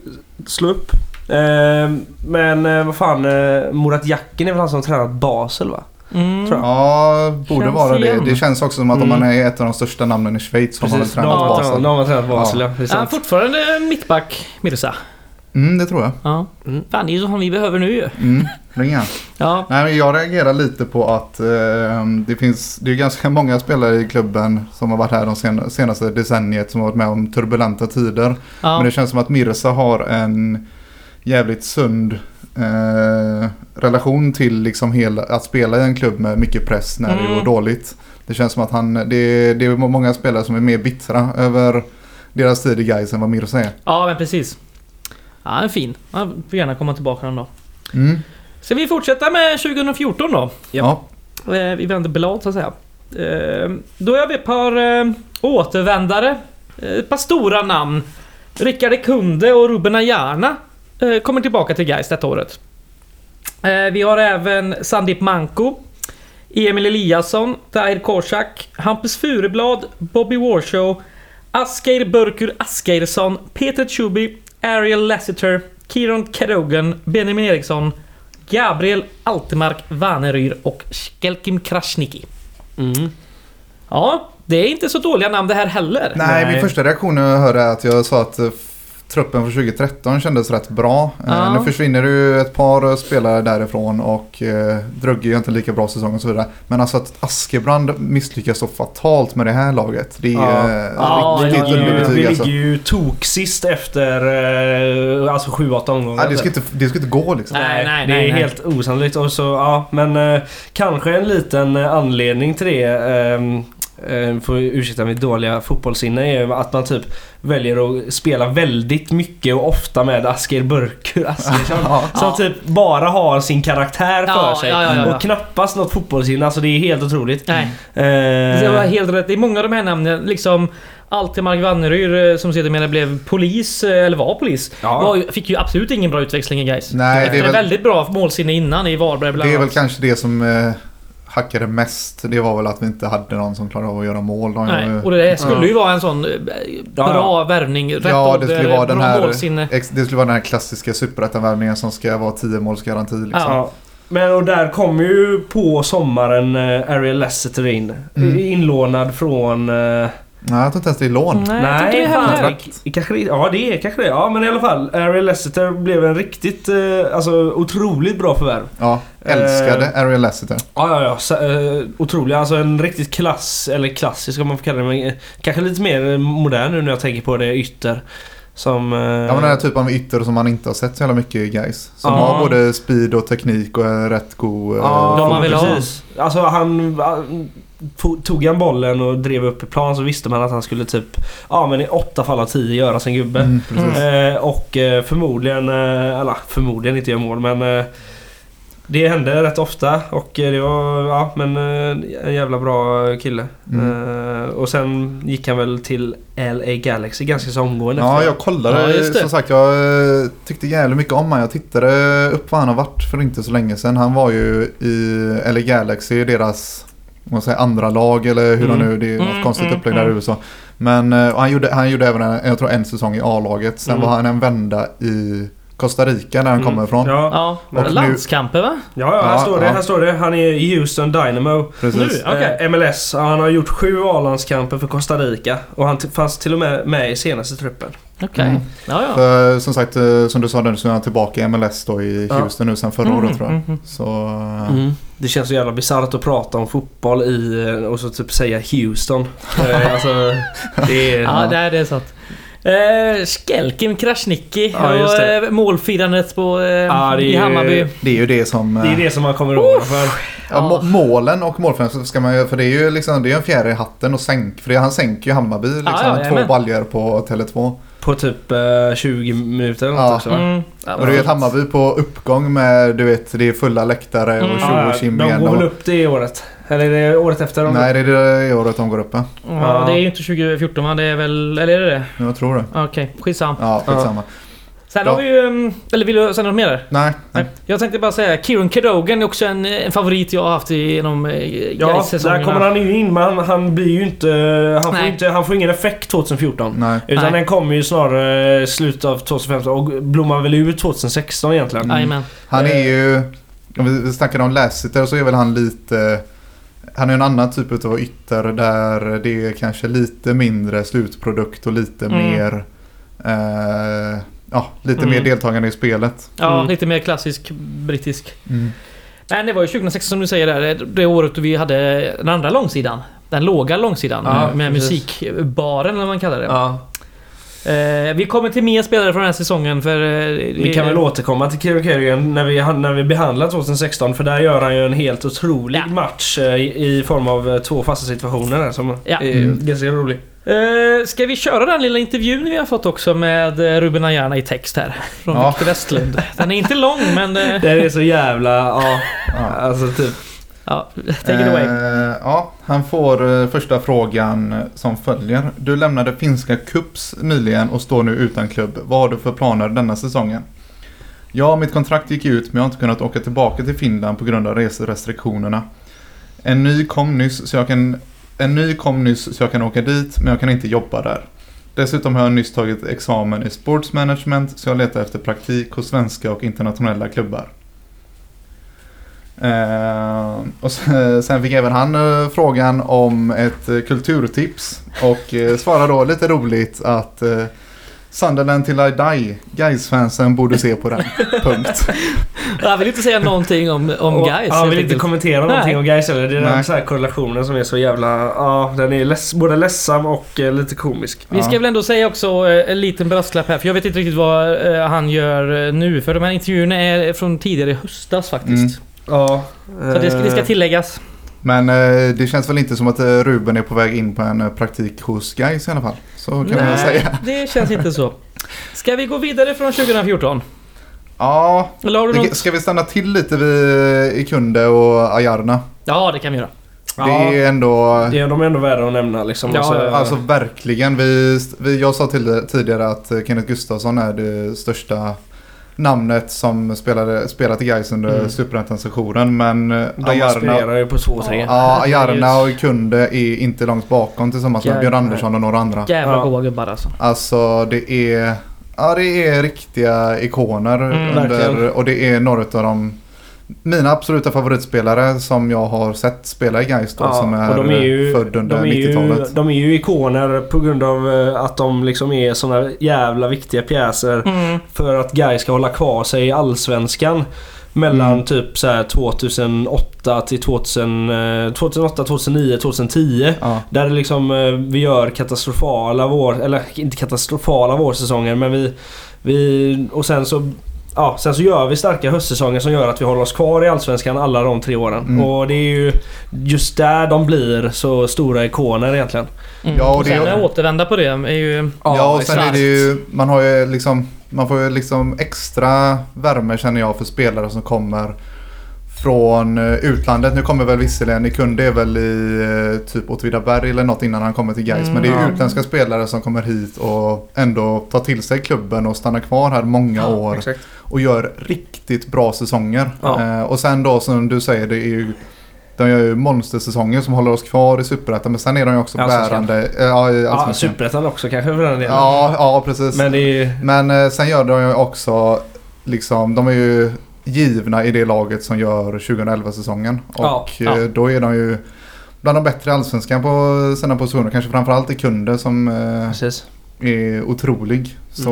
slå upp. Eh, men eh, vad fan, eh, Murat Yakin är väl han som tränat Basel va? Mm. Tror jag. Ja, borde Känns vara det. igen. Det känns också som att om Mm. man är ett av de största namnen i Schweiz så har man tränat tränat, Basel. har tränat Basel ja. det sant. fortfarande mittback, Mirza? Mm, det tror jag. Ja. Mm. Fan, det är ju som vi behöver nu ju. Mm, ring han. Ja. Nej, men jag reagerar lite på att eh, det finns det är ganska många spelare i klubben som har varit här de sen, senaste decenniet som har varit med om turbulenta tider. ja. Men det känns som att Mirza har en jävligt sund eh, relation till liksom hela, att spela i en klubb med mycket press när det Mm. går dåligt. Det känns som att han, det, det är många spelare som är mer bittra över deras tid i Gais än vad Mirza är. ja, men precis. Ja, han är fin. Han får gärna komma tillbaka någon dag. Mm. Ska vi fortsätta med 2014 då? Ja. Eh, vi vänder blad så att säga. Eh, då har vi ett par eh, återvändare. Ett par stora namn. Rickard Kunde och Ruben eh, kommer tillbaka till Gais detta året. Eh, vi har även Sandip Manko. Emil Eliasson, Tahir Korsak, Hampus Fureblad, Bobby Warshow, Asgeir Börkur Asgeirsson, Peter Chuby, Ariel Lassiter, Kieron Cadogan, Benjamin Eriksson, Gabriel Altemark Vaneryr och Skelkim Krasniqi. Mm. Ja, det är inte så dåliga namn det här heller. Nej, Nej. min första reaktion när jag hörde är att jag sa att eh, truppen för 2013 kändes rätt bra. Eh, Ja. Nu försvinner ju ett par spelare därifrån och eh, Drugge gör inte lika bra säsong och så vidare. Men alltså att Askebrand misslyckas så fatalt med det här laget. Det är Ja. vi riktigt ja, ja, ligger, underbetyg vi alltså. ligger ju toksist efter eh, alltså 7-8 omgångar. Ja, det, ska inte, det ska inte gå liksom. Nej, nej, det nej, är nej. helt osannolikt. Och så, ja, men eh, kanske en liten anledning till det, eh, får ursäkta mitt dåliga fotbollssinne, är att man typ väljer att spela väldigt mycket och ofta med Asker Burkur Askersson. Ja. Som Ja. typ bara har sin karaktär för Ja, sig. ja, ja, ja. Och knappast något fotbollssinne. Alltså det är helt otroligt. Nej, Eh, det var helt rätt. Det är många av de här namnen. Liksom Altemark Vanneryr eh, som sedermera blev polis, eh, eller var polis. Ja. Var, fick ju absolut ingen bra utväxling i Gais. Nej, det är väl- väldigt bra målsinne innan i Varberg bland Det är väl kanske det som eh, hackade mest. Det var väl att vi inte hade någon som klarade av att göra mål. Nej, och det skulle Ja. ju vara en sån eh, bra Ja, värvning. Rätt Ja, det skulle vara bra den här, målsinne. ex, det skulle vara den här klassiska superettan-värvningen som ska vara 10 målsgaranti. Liksom. Ja. Ja. Men och där kom ju på sommaren eh, Ariel Lasseter in. Mm. Inlånad från... Eh, Nej, jag tror inte ens det är lån. Nej, det fan. Kanske det, ja, det är kanske det. Ja, men i alla fall. Ariel Lasseter blev en riktigt, eh, alltså otroligt bra förvärv. Ja, älskade Eh, Ariel Lassiter. Ja, ja, ja. Så, eh, otrolig. Alltså en riktigt klass, eller klassisk om man får kalla det. Men, eh, kanske lite mer modern nu när jag tänker på det ytter. Som... eh, Ja men den här typen av ytter som man inte har sett så jävla mycket i guys. Som Ja. har både speed och teknik och är rätt god. eh, Ja, De man vill ha. Alltså han... to- Tog han bollen och drev upp i plan så visste man att han skulle typ... Ja men i åtta fall av tio göra sin gubbe. Mm. Eh, och eh, förmodligen... Eh, eller förmodligen inte göra mål men... Det hände rätt ofta och eh, det var... Ja men eh, en jävla bra kille. Mm. Eh, och sen gick han väl till LA Galaxy ganska så omgående Ja, jag kollade. Ja, som sagt, jag tyckte jävligt mycket om honom. Jag tittade upp vad han har varit för inte så länge sedan. Han var ju i LA Galaxy, deras man säger, andra lag eller hur Mm. de nu, det är något Mm, konstigt mm, upplägg där i mm. USA. Men han, gjorde, han gjorde även en, jag tror en säsong i A-laget. Sen Mm. var han en vända i Costa Rica där han Mm. kommer ifrån. Ja, Ja, Och nu- landskamper va? ja, ja här Ja, står det. ja. Här står det. Han är i Houston Dynamo. Precis. Nu. Okej. Eh, MLS. Ja, Han har gjort sju A-landskamper för Costa Rica. Och han fanns till och med med i senaste truppen. Okej. Mm. Ja, ja. För, som sagt, eh, som du sa nu så är han tillbaka i MLS då i Ja. Houston nu sen förra Mm, året tror jag. mm, Så eh, Det känns så jävla bisarrt att prata om fotboll i eh, och så typ säga Houston. Alltså, det är... Ja, det är, det är sant. Eh, Skelkin Krasniqi Ja, och eh, målfirandet på, eh, Ja, det är i ju- Hammarby. det är ju det som... eh, Det är det som man kommer ihåg för. Ja, må- målen och målförhållandet ska man ju, för det är ju liksom, det är en fjärde i hatten och sänk, för det, han sänker ju Hammarby liksom, ja, två baljor på Tele2. På typ eh, 20 minuter eller något Ja. också va? Mm. Och du vet Hammarby på uppgång med, du vet, det är fulla läktare och Mm. tjo Ja, och tjim de går väl upp det året? Eller är det året efter? De nej, det är det året de går upp, ja. Ja, det är ju inte 2014 va? Det är väl... Eller är det det? Jag tror det. Okej, skitsam. Ja, skitsamma. Sen Ja. har vi ju... mm, Eller vill du säga något mer där? Nej, Nej. Jag tänkte bara säga, Kieran Cadogan är också en, en favorit jag har haft genom eh, Ja, där kommer han ju in men han, han blir ju inte... Han får, inte, han får ingen effekt 2014. nej. Utan Nej. den kommer ju snarare slutet av 2015 och blommar väl ut 2016 egentligen. Mm. Han är ju, om vi- vi snackar om Lassiter så är väl han lite... Han är en annan typ av ytter där det är kanske lite mindre slutprodukt och lite Mm. mer... Eh, ja, lite Mm. mer deltagande i spelet. Ja, Mm. lite mer klassisk brittisk. Men det var ju 2016 som du säger där, det- det året då vi hade den andra långsidan. Den låga långsidan Ja, med, med precis. musikbaren eller vad man kallar det. Ja. Eh, vi kommer till mer spelare från den här säsongen för... Eh, Vi kan väl återkomma till Kieran Kerrigan när vi, när vi behandlar 2016 för där gör han ju en helt otrolig Ja. match eh, i, form av eh, två fasta situationer som Ja. är Mm. ganska rolig. Eh, ska vi köra den lilla intervjun vi har fått också med eh, Ruben Ayarna i text här? Från Ja. Victor Westlund. Den är inte lång men... Eh, Det är så jävla... Ja, Ja. alltså typ ja, take it away. Eh, ja, han får eh, första frågan som följer. Du lämnade finska Cups nyligen och står nu utan klubb. Vad har du för planer denna säsongen? Ja, mitt kontrakt gick ut men jag har inte kunnat åka tillbaka till Finland på grund av reserestriktionerna. En ny kom nyss så jag kan, en ny kom nyss så jag kan åka dit men jag kan inte jobba där. Dessutom har jag nyss tagit examen i sports management så jag letar efter praktik hos svenska och internationella klubbar. Eh, och sen, sen fick även han eh, frågan om ett eh, kulturtips och eh, svarar då lite roligt att eh, Sunderland till I die, Gais-fansen borde se på den. Punkt. Jag vill inte säga någonting om, om Och guys. Han vill inte enkelt. kommentera Nej. någonting om Gais eller Det är den Nej. så här korrelationen som är så jävla... Ja, den är leds, både ledsam och eh, lite komisk. Vi ska Ja. väl ändå säga också eh, en liten brasklapp här, för jag vet inte riktigt vad eh, han gör eh, nu. För de här intervjuerna är från tidigare höstas faktiskt. Ja. Så det ska, det ska eh, tilläggas. Men eh, det känns väl inte som att eh, Ruben är på väg in på en eh, praktik hos Gais i alla fall. Så kan man väl säga. det känns inte så. Ska vi gå vidare från 2014? Ja, Eller har du något? ska vi stanna till lite vid Ikunde och Ajarna? Ja, det kan vi göra. Ja, Det är ändå... det är de är ändå värda att nämna liksom. Ja, alltså, Alltså verkligen. Vi, vi, jag sa till, tidigare att eh, Kenneth Gustafsson är det största namnet som spelade, spelat i Gais under Mm. Superettan-sessionen. Men eh, de Ajarna, ju på 2-3. ja, Ajarna och Kunde är inte långt bakom tillsammans med. Björn Andersson och några andra. Jävla Ja. goa gubbar alltså. Alltså det är, ja, det är riktiga ikoner. Mm, under, verkligen. och det är några av de mina absoluta favoritspelare som jag har sett spela i Gais då, Ja, som är, de är ju, född under de är ju, 90-talet. de är ju ikoner på grund av eh, att de liksom är såna jävla viktiga pjäser Mm. för att Gais ska hålla kvar sig i Allsvenskan. Mellan Mm. typ så här 2008 till 2000, eh, 2008, 2009, 2010. Ja. Där det liksom, eh, vi gör katastrofala vår... Eller inte katastrofala vårsäsonger men vi... vi och sen så... Ja, sen så gör vi starka höstsäsonger som gör att vi håller oss kvar i Allsvenskan alla de tre åren. Mm. Och det är ju just där de blir så stora ikoner egentligen. Mm. Ja, och och det- sen att återvända på det är ju... Ja, och sen är det ju, man har ju liksom, man får ju liksom extra värme känner jag för spelare som kommer från eh, utlandet. Nu kommer väl visserligen, Ikunde är väl i eh, typ Åtvidaberg eller något innan han kommer till Gais. Mm, men det är ja. utländska spelare som kommer hit och ändå tar till sig klubben och stannar kvar här många år. Exakt. Och gör riktigt bra säsonger. Ja. Eh, och sen då som du säger, det är ju de gör ju monstersäsonger som håller oss kvar i Superettan. Men sen är de ju också bärande. eh, Ja, i Ja. Superettan också kanske för den delen. Ja, ja, precis. Men ju... Men eh, sen gör de ju också liksom, de är ju givna i det laget som gör 2011-säsongen. Och Ja, ja. eh, då är de ju bland de bättre i Allsvenskan på sina positioner. Kanske framförallt i Kunde som eh, Precis. är otrolig. Så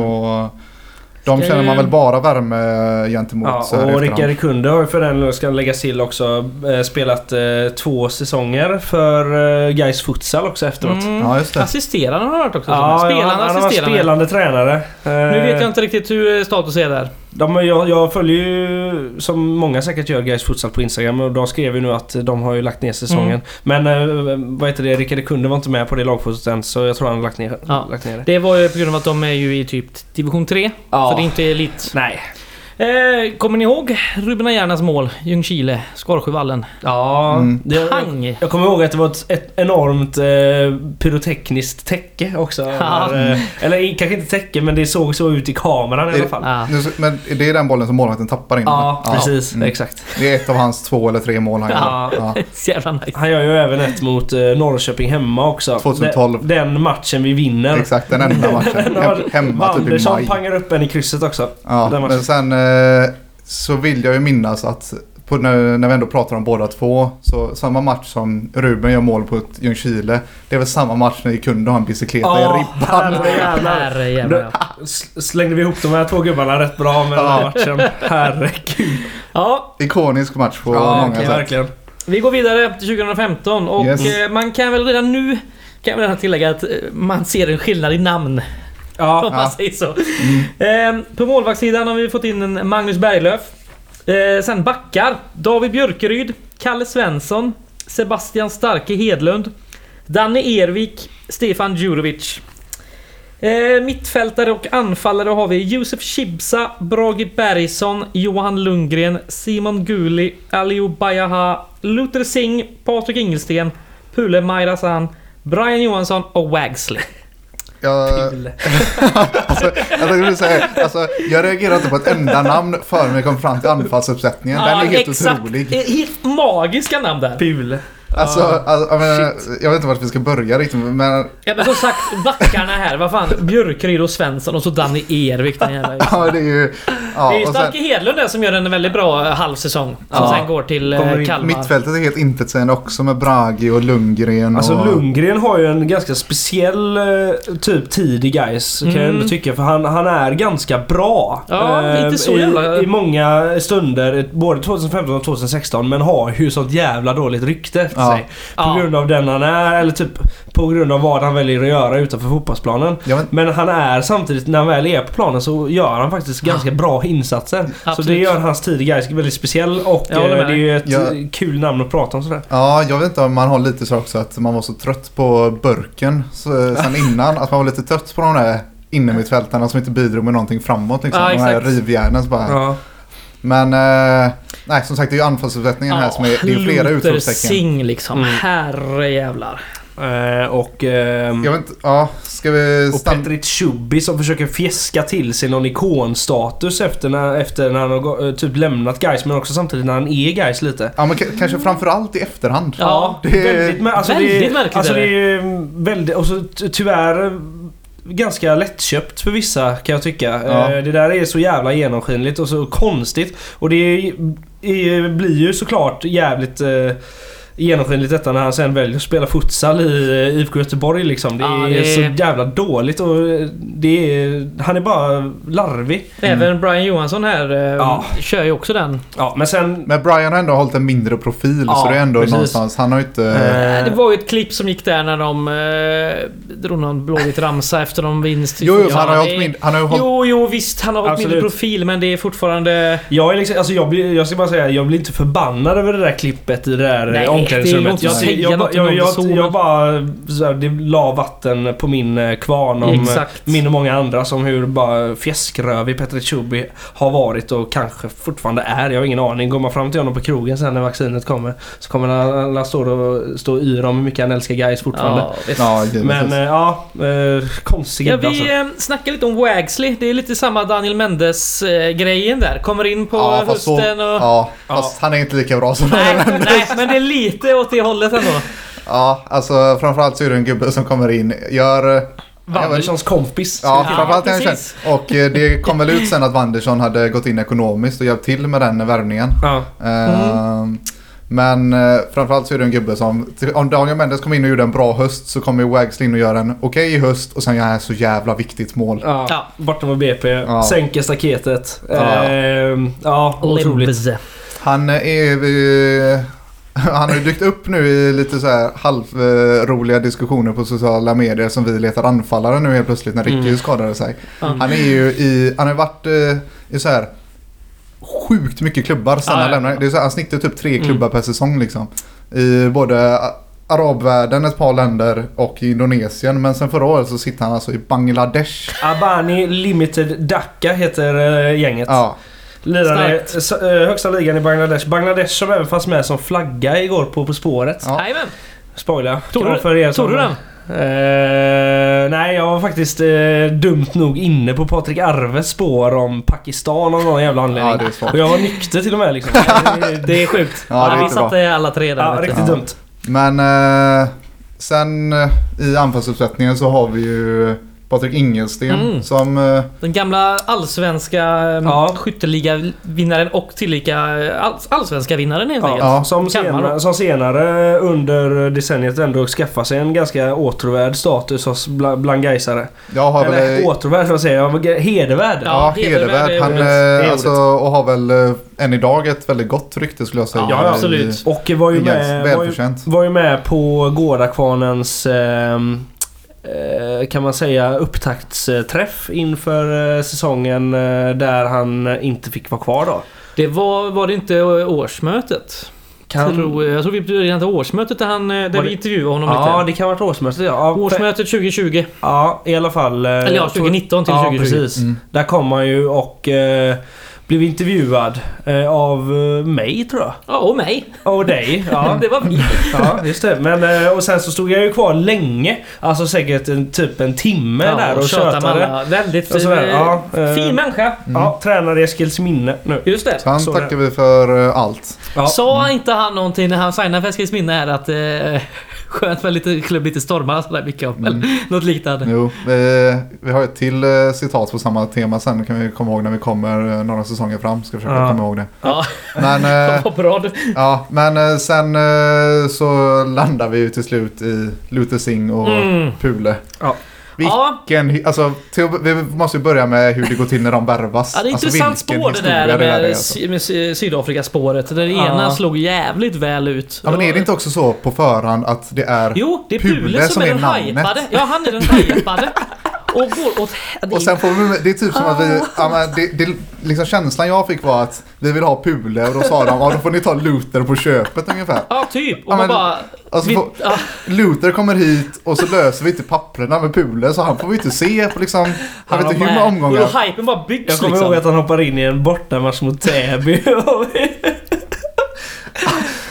Mm. de Ska känner man väl bara värme gentemot Ja, och. Rickard Kunde har ju för den ska läggas till också eh, spelat två säsonger för Gais Futsal också efteråt. Mm. Ja, just det. Assisterande har jag hört också. Ja, spelande ja, han, han var assisterande. spelande tränare. Nu vet jag inte riktigt hur status är där. De, jag, jag följer ju, som många säkert gör, Gais Futsal på Instagram och de skrev ju nu att de har ju lagt ner säsongen. Men eh, vad heter det, Rickard Kunde var inte med på det lagfotot än så jag tror han har lagt ner, Ja. lagt ner det. Det var ju på grund av att de är ju i typ division 3. Ja. Så det är inte elit. Nej. Eh, kommer ni ihåg Ruben Ajernas mål? Ljungskile, Skarsjövallen. Ja, Mm. det, Pang! Jag kommer ihåg att det var ett, ett enormt eh, pyrotekniskt täcke också. Ja. Där, eh, eller kanske inte täcke men det såg så ut i kameran i alla fall. Ja. Men det är den bollen som målvakten tappar in? Ja, eller? precis. Mm. Exakt. Det är ett av hans två eller tre mål han Ja. gör. Ja. Jävla nice. Han gör ju även ett mot eh, Norrköping hemma också. 2012. Den, den matchen vi vinner. Exakt, den enda matchen. Hem, hemma typ i maj. pangar upp en i krysset också. Ja, Den matchen. men sen eh, så vill jag ju minnas att på, när, när vi ändå pratar om båda två. Så samma match som Ruben gör mål på ett Ljungskile. Det är väl samma match när vi kunde ha en bicykleta i Ja, ribban. herrejävlar. Slängde vi ihop de här två gubbarna rätt bra med den här matchen. Herregud. Ja, Ikonisk match på Ja, många okej, sätt. verkligen. vi går vidare till 2015 och Yes. eh, man kan väl redan nu kan jag tillägga att eh, man ser en skillnad i namn. Ja, Om man Ja. säger så. Eh, på målvaktssidan har vi fått in en Magnus Berglöf. Eh, sen backar. David Björkeryd, Kalle Svensson, Sebastian Starke Hedlund, Danny Ervik, Stefan Djurovic. Eh, mittfältare och anfallare har vi Josef Chibsa, Brage Bergsson, Johan Lundgren, Simon Guli, Aliou Bajaha, Luther Singh, Patrik Ingelsten, Pule Majrasan, Brian Johansson och Wagsley. Jag, alltså, jag, tänkte säga, alltså, jag reagerade inte på ett enda namn förrän vi kom fram till anfallsuppsättningen. Den är helt otrolig. Eh, Helt magiska namn där. Pule. Alltså, alltså, jag, menar, jag vet inte vart vi ska börja riktigt men Ja, men som sagt, backarna här. Vad fan? Björkryd och Svensson och så Danny Ervik. Den jävla. ja, det är ju... Ja, det är ju och sen, Starke Hedlund där som gör en väldigt bra eh, halvsäsong. Som Ja. sen går till Kommer eh, in Kalmar. mittfältet är helt intetsägande också med Bragi och Lundgren. Alltså och, Lundgren har ju en ganska speciell eh, typ tid i guys kan jag Mm. ändå tycka. För han, han är ganska bra. Ja, eh, inte så i, jävla- I många stunder, både 2015 och 2016. Men har ju sånt jävla dåligt rykte efter Ja. sig. På Ja. grund av den han är, eller typ på grund av vad han väljer att göra utanför fotbollsplanen. Ja, men, Men han är samtidigt, när han väl är på planen så gör han faktiskt ganska bra insatser. Så Absolut. det gör hans tid i guys väldigt speciell och Jag eh, det är ju ett Ja. kul namn att prata om sådär. ja, jag vet inte om man har lite så också att man var så trött på burken så, sen innan. Att man var lite trött på de där innermittfältarna som inte bidrog med någonting framåt. Liksom. Ja, de här rivjärnen. Så bara. Ja. Men eh, nej, som sagt det är ju anfallsuppsättningen här som är, det är flera Luther utropstecken. Singh liksom. Mm. Herrejävlar. Eh, och... ehm, Jag vet inte, ja, ska vi Och. Petrit Chubby som försöker fjäska till sig någon ikonstatus efter när, efter när han har eh, typ lämnat guys men också samtidigt när han är guys lite. Ja, men kanske framförallt i efterhand. Ja. Det är- väldigt, alltså väldigt det, är- märkligt Alltså det är väldigt... Och så ty- tyvärr eh, ganska lättköpt för vissa kan jag tycka. Ja. Eh, Det där är så jävla genomskinligt och så konstigt. Och det är är, blir ju såklart jävligt eh, genomskinligt detta när han sen väljer att spela futsal i eh, IFK Göteborg liksom. Det Ja, är det- så jävla dåligt och eh, det är, han är bara larvig. Även Brian Johansson här eh, Ja. kör ju också den. Ja, men sen... Men Brian har ändå hållit en mindre profil Ja, så det är ändå precis. någonstans. Han har ju inte... Eh, Det var ju ett klipp som gick där när de eh, drog någon blåvit ramsa efter någon vinst. jo, jo, han har mindre... Han har ju hållit... Jo, jo visst. Han har hållit mindre profil men det är fortfarande... Jag, är liksom, alltså jag, blir, jag ska bara säga, jag blir inte förbannad över det där klippet i det där Nej, Nej, det är omklädningsrummet. Jag, jag, jag, jag, jag, bara... Så här, det la vatten på min eh, kvarn om eh, Exakt. min och många andra som hur bara fjäskrövig Petr Tjubi har varit och kanske fortfarande är. Jag har ingen aning. Går man fram till honom på krogen sen när vaccinet kommer så kommer han, han stå och, stå och yra om hur mycket han älskar guys fortfarande. Ja. Men eh, ja, eh, konstig Ja, gubbe alltså. vi eh, snackar lite om Wagsley. Det är lite samma Daniel Mendes-grejen där. Kommer in på Ja, hösten och... Ja, fast han är inte lika bra som Nej, nej, men det är lite åt det hållet ändå. Ja, alltså framförallt så är det en gubbe som kommer in, gör... eh, Wanderssons kompis. Ja, Ja, framförallt känd. precis. Och eh, det kom väl ut sen att Wanderson hade gått in ekonomiskt och hjälpt till med den värvningen. Ja. Ehm, Men eh, framförallt så är det en gubbe som, om Daniel Mendes kom in och gjorde en bra höst så kommer ju Wags in och gör en okej höst och sen gör han så jävla viktigt mål. Ja, Ja. borta mot BP. Ja. Sänker staketet. Ja. Ehm, ja otroligt. Limbs. Han är... Han har ju dykt upp nu i lite så här halvroliga diskussioner på sociala medier som vi letar anfallare nu helt plötsligt när Ricky Mm. skadade sig. Ja. Han är ju i, han har varit eh, i så här sjukt mycket klubbar sen Ja, han lämnade. Det är så här, han snittar typ tre Mm. klubbar per säsong liksom. I både arabvärlden, ett par länder och i Indonesien. Men sen förra året så sitter han alltså i Bangladesh. Abani Limited Dhaka heter eh, gänget. Ja, I s- eh, högsta ligan i Bangladesh. Bangladesh som även fanns med som flagga igår på På spåret. Ja. Jajamän. Spoiler. Tog du- för er Tog du den? Eh, nej, jag var faktiskt eh, dumt nog inne på Patrik Arves spår om Pakistan av någon jävla anledning. ja det är svårt. och jag var nykter till och med liksom. det, Det är sjukt. Ja, Ja, det är vi inte bra. satte alla tre där. ja, riktigt Ja. dumt. Men eh, sen i anfallsuppsättningen så har vi ju Patrik Ingelsten Mm. som... Eh, Den gamla allsvenska Ja. ja. skytteliga-vinnaren och tillika eh, all, allsvenska vinnaren helt Ja, enkelt. Ja. som, senare, som senare under decenniet ändå skaffar sig en ganska åtråvärd status hos bla- bland Gaisare. jag har Eller väl... åtråvärd, vad säger jag? Hedervärd. Ja, Ja, hedervärd hedervärd. är Han, eh, alltså, och har väl eh, än idag ett väldigt gott rykte skulle jag säga. Ja, i- absolut. Och var ju med, var ju, var ju med på Gårdakvarnens eh, kan man säga upptaktsträff inför eh, säsongen eh, där han inte fick vara kvar då. Det var, var det inte årsmötet? Kan... Tror, jag tror vi började årsmötet där, han, eh, där Var vi det- intervjuade honom Ja, lite. det kan ha varit årsmötet ja. ja. för- Årsmötet 2020. Ja, i alla fall. eh, Eller ja, jag tror- 2019 till ja, 2020. precis. Mm. Där kom han ju och eh, blev intervjuad eh, av eh, mig tror jag. Ja, och mig. Och dig. Ja. Det var vi. Ja, just det. Men, eh, och sen så stod jag ju kvar länge. Alltså säkert en, typ en timme där och tjötade med tjötade. Väldigt Och sådär, eh, ja, eh, fin människa. Ja, tränare i Eskilsminne nu. Just det. Så han Så tackar vi för eh, allt. Ja. Sa inte han någonting när han signade för Eskilsminne här att eh, skönt med lite klubb lite stormar sådär mycket om. Eller något liknande. Jo, vi, vi har ett till eh, citat på samma tema sen. Det kan vi komma ihåg när vi kommer eh, några säsonger fram. Ska försöka Ja. komma ihåg det. Ja, Men, eh, vad bra du. ja, men eh, sen eh, så landar vi ju till slut i Luther Singh och Mm. Pule. Ja. Ja, Vilken, hy- alltså, vi måste ju börja med hur det går till när de värvas. Ja, det är alltså, intressant spår det där med, är, alltså. Sy- med Sy- Sydafrikaspåret. Där det Ja. ena slog jävligt väl ut. Ja, men är det inte också så på förhand att det är... Jo, det är Pule Pule som, som är är den hypade. Ja, han är den hypade. Och går åt... det Och sen får vi, det är typ som att vi, ja, men det, det, liksom känslan jag fick var att vi vill ha Pule och då sa de, ja då får ni ta Luther på köpet ungefär. Ja, typ. Och Ja, men- bara... Alltså, vi, får- ja, Luther kommer hit och så löser vi inte papperna med Pule så han får vi inte se på liksom, jag Han vet inte hur många och omgångar. då hypen bara byggs Jag kommer liksom. ihåg att han hoppar in i en bortamatch mot Täby.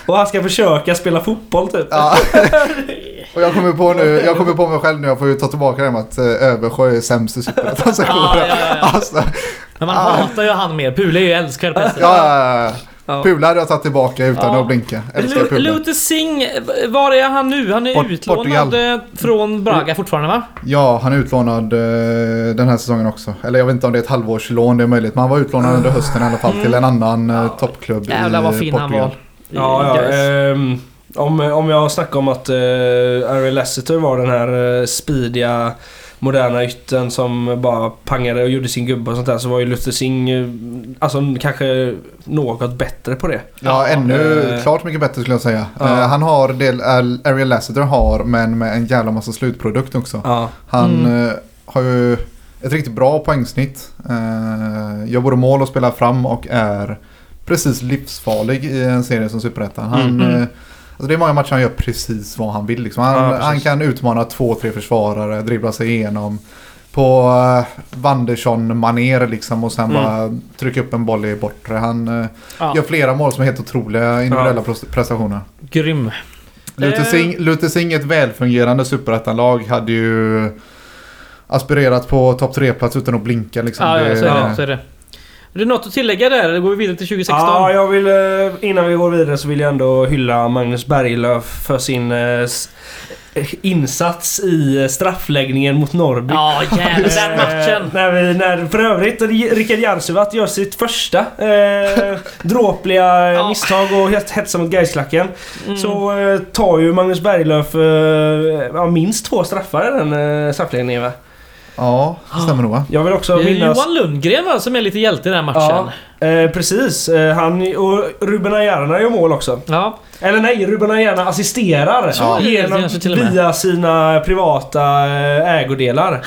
och han ska försöka spela fotboll typ. Ja. Och jag kommer på nu, jag kommer på mig själv nu, jag får ju ta tillbaka det med att eh, Översjö är sämst i Superettan. Ja, ja, ja, ja. Alltså, Men man Ah. hatar ju han mer. Pule är ju älskvärd på ja, ja, ja. Ja. Pula hade jag tagit tillbaka utan Ja. att blinka. Pula. Luther Singh, var är han nu? Han är Port- utlånad Portugal. eh, från Braga fortfarande va? Ja, han är utlånad eh, den här säsongen också. Eller jag vet inte om det är ett halvårslån, det är möjligt. Men han var utlånad under hösten i alla fall till en annan eh, toppklubb Mm. Jävlar vad i fin han Portugal. var. Ja, ja. Ehm, om, om jag snackar om att uh, Ariel Lasseter var den här uh, speediga moderna ytten som bara pangade och gjorde sin gubbe och sånt där så var ju Luther Singh eh, alltså kanske något bättre på det. Ja, ännu eh, klart mycket bättre skulle jag säga. Ja. Eh, han har det Ariel Lassiter har, men med en jävla massa slutprodukt också. Ja. Han Mm. har ju ett riktigt bra poängsnitt. Eh, gör både mål och spelar fram och är precis livsfarlig i en serie som Superettan. Han, Mm. eh, alltså det är många matcher han gör precis vad han vill. Liksom. Han, Ja, han kan utmana två, tre försvarare, dribbla sig igenom på uh, Wanderson-manér liksom och sen Mm. bara trycka upp en boll i bortre. Han eh, Ja. gör flera mål som är helt otroliga individuella pres- prestationer. Grym. Luther Eh. Singh, Luther Singh, ett välfungerande superettanlag, hade ju aspirerat på topp 3-plats utan att blinka. Liksom. Ja, ja, så är Ja. det. Så är det. Är det något att tillägga där? Eller går vi vidare till 2016? Ja, jag vill, eh, innan vi går vidare så vill jag ändå hylla Magnus Berglöf för sin eh, s- insats i eh, straffläggningen mot Norrby. Ja, jävlar den matchen. Eh, när vi, när, för övrigt, Rickard Jarsuvat gör sitt första eh, dråpliga. Mm. misstag och het- hetsar mot Gaisklacken. Så eh, tar ju Magnus Berglöf eh, minst två straffar i den eh, straffläggningen va? Ja, det stämmer nog va? Jag vill också Det är minnas... Johan Lundgren va, som är lite hjälte i den här matchen. Ja, eh, precis. Eh, han och Ruben Ayarna gör mål också. Ja. Eller nej, Ruben Ayarna assisterar Ja. genom, Kanske till och med. via sina privata eh, ägodelar.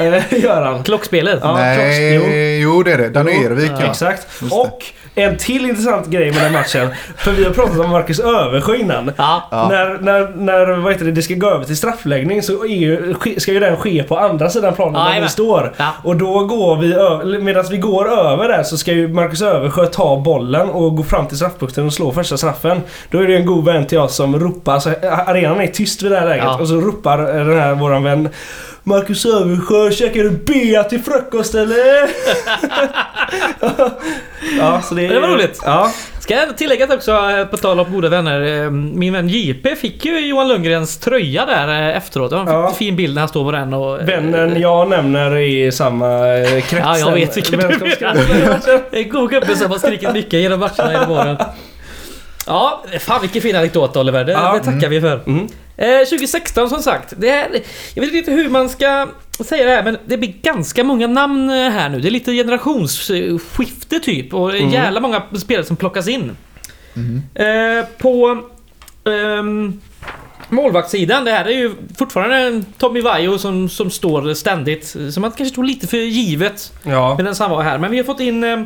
Eh, gör han. Klockspelet. Ja, Nej, klocks- jo det är det. Danuervik Ja. ja. Exakt. Just det. Och en till intressant grej med den matchen. För vi har pratat om Marcus Översjö innan. Ja. Ja. När, när, när vad heter det, det ska gå över till straffläggning så är ju, ska ju den ske på andra sidan planen där Jajamän. vi står. Ja. Och då går vi medan vi går över där så ska ju Marcus Översjö ta bollen och gå fram till straffpunkten och slå första straffen. Då är det en god vän till oss som ropar, så arenan är tyst vid det här läget Ja. och så ropar den här våran vän Marcus Översjö, käkar du bea till frukost eller? ja, så det, Det var roligt. Ja, Ska jag tillägga också, eh, på tal om goda vänner. eh, Min vän JP fick ju Johan Lundgrens tröja där eh, efteråt. Det var en Ja. fin bild när han står på den och... vännen jag nämner i samma krets. Ja, jag vet vilken du Vänskapskrets. En god gubbe som har skrikit mycket genom matcherna genom åren. Ja, fan vilken fin anekdot Oliver. Det, Ja. det tackar vi för. Mm. Eh, 2016 som sagt. Det är, jag vet inte hur man ska säga det här men det blir ganska många namn eh, här nu. Det är lite generationsskifte typ och Mm. jävla många spelare som plockas in. Mhm. Eh, på ehm, målvaktssidan, det här är ju fortfarande Tommy Vaiho som, som står ständigt. Som man kanske tog lite för givet Ja. medan han var här. Men vi har fått in eh,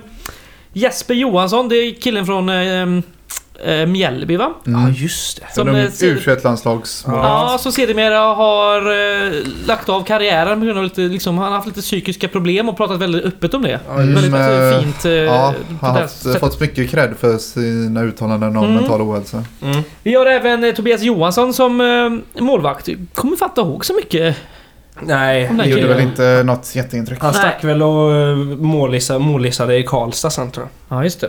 Jesper Johansson, det är killen från eh, eh, Mjällby va? ja, just det. Som, Som eh, ser- U21-landslags... Ja. Ja, som sedermera har eh, lagt av karriären på grund av lite, liksom, han har haft lite psykiska problem och pratat väldigt öppet om det. Mm, väldigt eh, fint. Eh, Ja, på har haft, sättet. fått mycket cred för sina uttalanden om Mm. mental ohälsa. Mm. Vi har även eh, Tobias Johansson som eh, målvakt. Kommer fatta ihåg så mycket. Nej. Det Nej, gjorde väl inte något jätteintryck. Han stack väl och målissade, målissade i Karlstad sen tror jag. Ja, just det.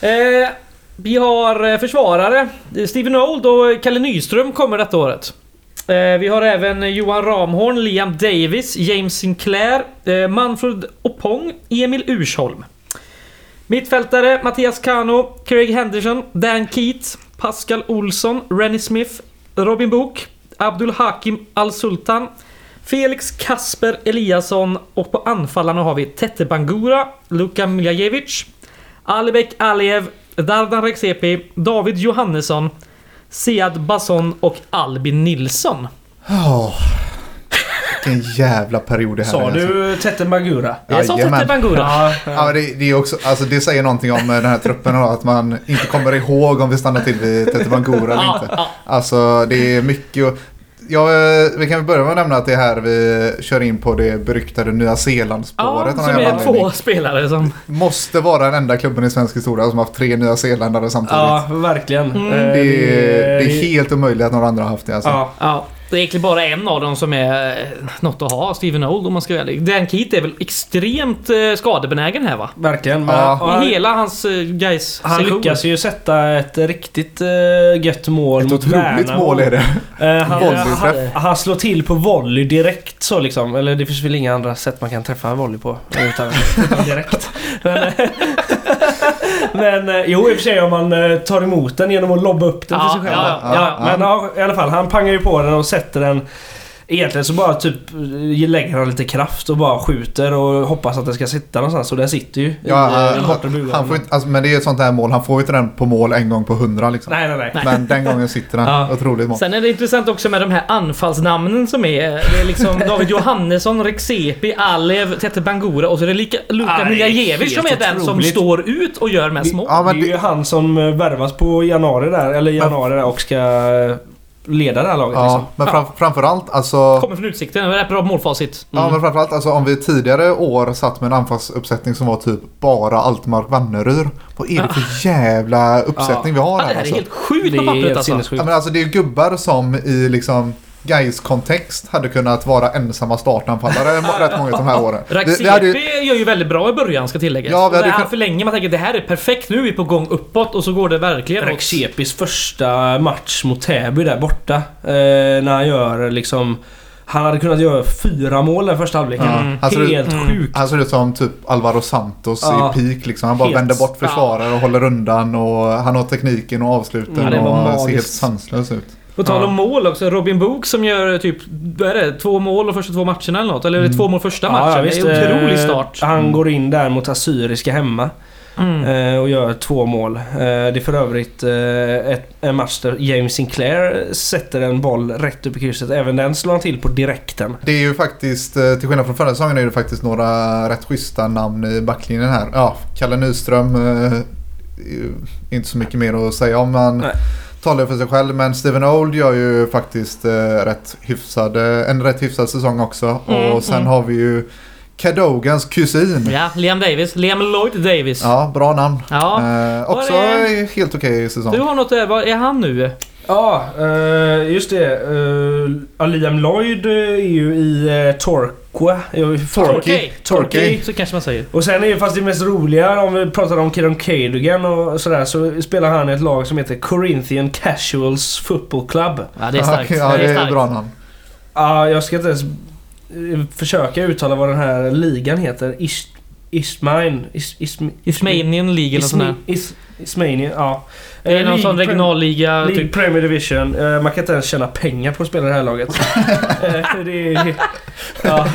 Eh, vi har eh, försvarare. Steven Old och Kalle Nyström kommer detta året. Eh, vi har även Johan Ramhorn, Liam Davis, James Sinclair, eh, Manfred Opong, Emil Ursholm. Mittfältare Mattias Kano, Craig Henderson, Dan Keat, Pascal Olsson, Rennie Smith, Robin Book, Abdul Hakim Al-Sultan, Felix Kasper Eliasson och på anfallarna har vi Tette Bangura, Luka Miljajevic, Alibek Aliev, Dardan Rexepi, David Johannesson, Sead Basson och Albin Nilsson. Ja. Vilken jävla period det här Sa är. alltså. du Tette Magura? Jag sa. Tette Bangura. Ja, Ja, men det, det, är också, alltså det säger någonting om eh, den här truppen att man inte kommer ihåg om vi stannar till vid Tete Bangura eller Ja, inte. ja. Alltså det är mycket och, ja, eh, Vi kan väl börja med att nämna att det är här vi kör in på det beryktade Nya Ja, Zeeland-spåret. någon som är anledning. två spelare som... Måste vara den enda klubben i svensk historia som har haft tre nya zeeländare samtidigt. ja verkligen. Mm. Eh, Det, är, det är helt omöjligt att några andra har haft det alltså. Ja. Ja. Det är egentligen bara en av dem som är eh, något att ha, Steven Old om man ska vara ärlig. Dan Keat är väl extremt eh, skadebenägen här va? Verkligen. Men, Ja. I hela hans uh, guys han sektion. lyckas ju sätta ett riktigt gött mål Ett mot otroligt Värnamo. mål är det. Eh, han, han, han slår till på volley direkt så liksom. Eller det finns väl inga andra sätt man kan träffa volley på. Utan direkt. Men, eh, men eh, jo, i och för sig om man eh, tar emot den genom att lobba upp den Ja, till sig själv. ja, ja. Ja, men ja, i alla fall. Han pangar ju på den och sätter den Egentligen så bara typ lägger han lite kraft och bara skjuter och hoppas att den ska sitta någonstans. Och den sitter ju Ja, i den han, han får inte, alltså, men det är ett sånt här mål. Han får ju inte den på mål en gång på hundra liksom. Nej, nej, nej. Men den gången sitter den. Ja. Otroligt mål. Sen är det intressant också med de här anfallsnamnen som är. Det är liksom David Johannesson, Rexepi, Alev, Tete Bangura och så är det lika, Luka det är Miljajevic som är den som står ut och gör mest mål. Ja, men det är ju det, han som eh, värvas på januari där, eller januari där och ska eh, leda det här laget ja, liksom. men fram, framförallt alltså... Kommer från Utsikten, det är ett bra målfacit. Ja men framförallt alltså om vi tidigare år satt med en anfallsuppsättning som var typ bara Altmark Vanneryd. Vad är det för jävla uppsättning vi har Ja, det här här är alltså? helt sjukt Det på är pappret helt alltså. Ja, men alltså det är ju gubbar som i liksom Gais kontext hade kunnat vara ensamma startanfallare rätt många av de här åren. Vi hade ju, gör ju väldigt bra i början ska tilläggas. Ja, vi hade han kunnat- förlänger, man tänker det här är perfekt, nu är vi på gång uppåt och så går det verkligen åt- Rexepis första match mot Täby där borta. Eh, när han gör liksom... Han hade kunnat göra fyra mål den första halvleken. Mm. Ut- Helt Mm. sjukt. han ser ut som typ Alvaro Santos Ja. i peak liksom. Han bara Helt- vänder bort försvarare och håller undan och han har tekniken och avsluten Ja, och ser helt sanslös ut. På tal Ja. om mål också, Robin Book som gör typ, vad är det, två mål de första två matcherna eller något? Eller är det två mål första matchen? visst, det är en otrolig eh, start. Han går in där mot Assyriska hemma Mm. eh, och gör två mål. Eh, det är för övrigt en match där James Sinclair sätter en boll rätt upp i krysset. Även den slår han till på direkten. Det är ju faktiskt, till skillnad från förra säsongen, är det faktiskt några rätt schyssta namn i backlinjen här. Ja, Kalle Nyström, inte så mycket mer att säga om. Han Nej. Talar för sig själv. Men Steven Old gör ju faktiskt eh, rätt hyfsad, eh, en rätt hyfsad säsong också. Mm, och sen mm. har vi ju Cadogans kusin. Ja, Liam Davis. Liam Lloyd Davis. Ja, bra namn. Ja. Eh, också det- helt okej säsong. Du har något vad är han nu? Ja, eh, just det. Uh, Liam Lloyd eh, är ju i uh, Torquay. Torquay. Så kanske man säger. Och sen är ju fast det mest roliga om vi pratar om Kieran Cadogan och sådär så spelar han i ett lag som heter Corinthian Casuals Football Club. Ja, det är starkt. Ja, det är starkt. bra namn. Ja, jag ska inte ens eh, försöka uttala vad den här ligan heter. Ish, Ismain... Is, Ism, Ismanian League eller sånt där. Is, Ismanian, ja. Det är Eh, någon sån regionalliga... League Typ. Premier Division. Eh, man kan inte ens tjäna pengar på att spela det här laget. Eh, det är, ja,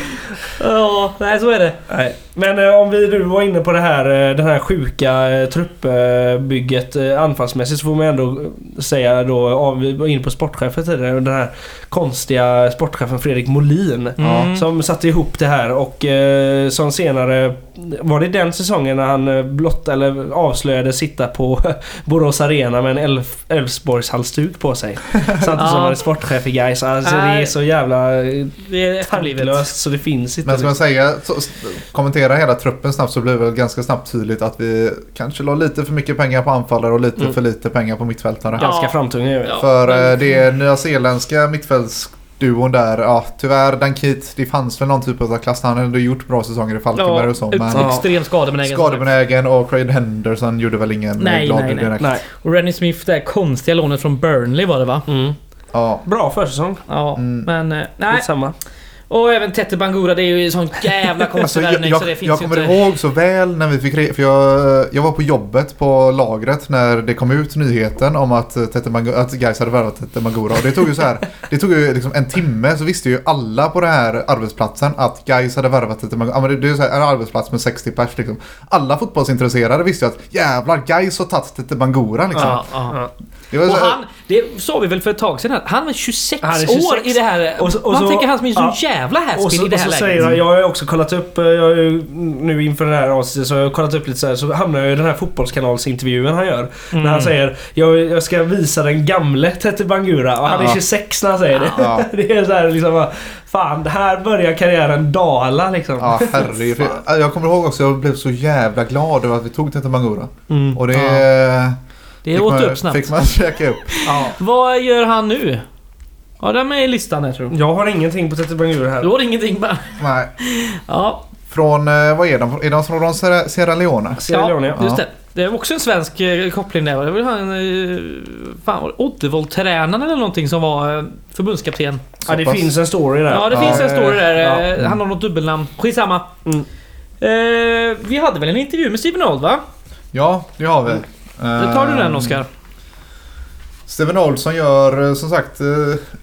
Ja, nej så är det. nej. Men eh, om vi nu var inne på det här, eh, det här sjuka eh, truppbygget eh, anfallsmässigt så får man ändå säga då, ja, vi var inne på sportchefen tidigare, den här konstiga sportchefen Fredrik Molin. Mm. Som satte ihop det här och eh, som senare... Var det den säsongen när han eh, blott eller avslöjade sitta på Borås Arena med en Elf, Elfsborgs halsduk på sig? Samtidigt som Ja. han är sportchef i Gais. Alltså det är Nej. så jävla eh, Det är efterblivet. tanklöst så det finns inte. Men ska man säga, så, kommentera hela truppen snabbt så blir det väl ganska snabbt tydligt att vi kanske la lite för mycket pengar på anfallare och lite Mm. för lite pengar på mittfältare. Ganska Ja. framtunga. Ja. För men- eh, det nyzeeländska mittfältsduon där, ja tyvärr Dan Keat, det fanns väl någon typ av klass. Han hade gjort bra säsonger i Falkenberg och så. Men Ja. extremt skadebenägen. skadebenägen och Craig Henderson gjorde väl ingen Nej, glad nej, nej. direkt. Nej. Och Rennie Smith, det konstiga lånet från Burnley var det va? Mm. Ja. Bra försäsong. Ja, Mm. men eh, nej. Samma. Och även Tete Bangura, det är ju en sån jävla Alltså, konstig jag, värvning så det finns jag kommer inte... ihåg så väl när vi fick re- för jag, jag var på jobbet på lagret när det kom ut nyheten om att, Tete Mango- att Gais hade värvat Tete Mangura. Och det tog ju så här, det tog ju liksom en timme så visste ju alla på den här arbetsplatsen att Gais hade värvat Tete Mangura. Ja, men det, det är så här, en arbetsplats med 60 pers liksom. Alla fotbollsintresserade visste ju att jävlar Gais har tagit Tete Mangura liksom. Ja, ja. Och han, det sa vi väl för ett tag sedan, att han var 26, Han är 26. år i det här... Och så- och man så- tänker han som är så ja. jävla Och haspel så, i det och här så läget. säger han, jag har också kollat upp, eh, jag nu inför det här avsnittet så har jag kollat upp lite så här, så hamnar jag i den här fotbollskanalsintervjun han gör. När han säger jag, jag ska visa den gamle Tete Bangura och han är Ja. 26 när han säger det. Ja. det är så här liksom bara, Fan, här börjar karriären dala liksom. Ja, herregud. Jag kommer ihåg också, jag blev så jävla glad över att vi tog Tete Mangura. Mm. Och det... Det fick åt man, upp snabbt. Fick man käka upp. Ja. Vad gör han nu? Ja, de är i listan här tror jag. Jag har ingenting på Tete Bangura här. Du har ingenting bara. Nej. Ja, Från, eh, vad är de? Är de från Sierra- Leone? Sierra Leone, ja. just Ja. det. Det är också en svensk eh, koppling där. Det var han... Eh, fan, Oddevold-tränaren eller någonting som var förbundskapten. Ja, det pass. finns en story där. Ja, det Ja, finns en eh, story där. ja. eh, Han har något dubbelnamn. Skitsamma. Mm. Eh, vi hade väl en intervju med Steven Old va? Ja, det har vi. Då tar du den Ehm, Oskar. Steven Olsson gör eh, som sagt eh,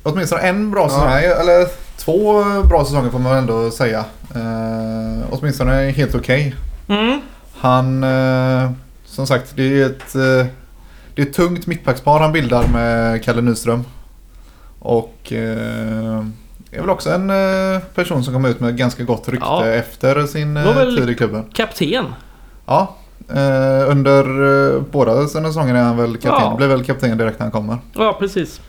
åtminstone en bra säsong. Ja. Eller två bra säsonger får man ändå säga. Eh, åtminstone helt okej. Mm. Han, eh, som sagt, det är ett, eh, det är ett tungt mittbackspar han bildar med Kalle Nyström. Och eh, är väl också en eh, person som kom ut med ganska gott rykte Ja. efter sin tid i klubben. Kapten. Ja, eh, under eh, båda sina säsonger är han väl kapten. Ja. Blir väl kapten direkt när han kommer. Ja, precis.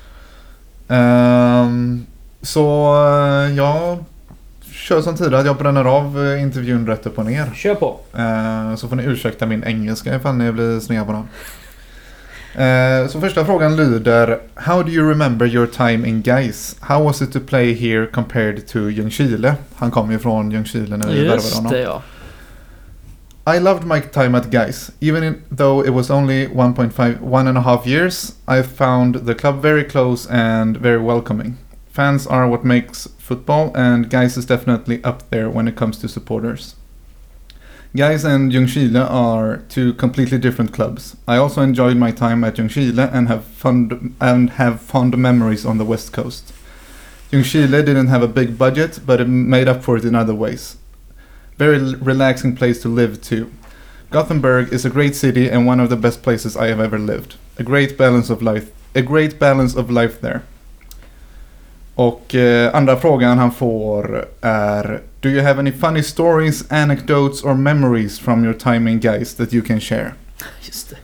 Ehm, så eh, jag kör som tidigare att jag bränner av eh, intervjun rätt upp och ner. Kör på. Eh, så får ni ursäkta min engelska ifall ni blir sneda på den. Eh, så första frågan lyder How do you remember your time in Gais? How was it to play here compared to Ljungskile? Han kom ju från Ljungskile när vi värvade Just honom. det ja. I loved my time at Gais. Even in, though it was only 1.5, one and a half years, I found the club very close and very welcoming. Fans are what makes football, and Gais is definitely up there when it comes to supporters. Gais and Ljungskile are two completely different clubs. I also enjoyed my time at Ljungskile and have fond and have fond memories on the west coast. Ljungskile didn't have a big budget, but it made up for it in other ways very relaxing place to live too. Gothenburg is a great city and one of the best places I have ever lived. A great balance of life, a great balance of life there. Och eh, andra frågan han får är Do you have any funny stories, anecdotes or memories from your time in Geist that you can share? Just det.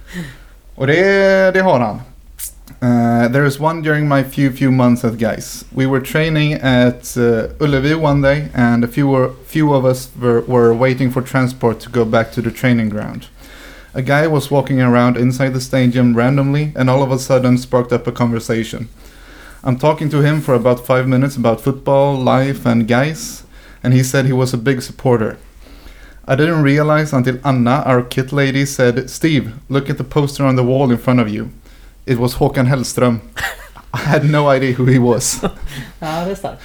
Och det, det har han. Uh, there is one during my few few months at Geis. We were training at uh, Ullevi one day, and a few were, few of us were, were waiting for transport to go back to the training ground. A guy was walking around inside the stadium randomly, and all of a sudden sparked up a conversation. I'm talking to him for about five minutes about football, life, and Geis, and he said he was a big supporter. I didn't realize until Anna, our kit lady, said, Steve, look at the poster on the wall in front of you. It was Håkan Hellström. I had no idea who he was. Ja, det är starkt.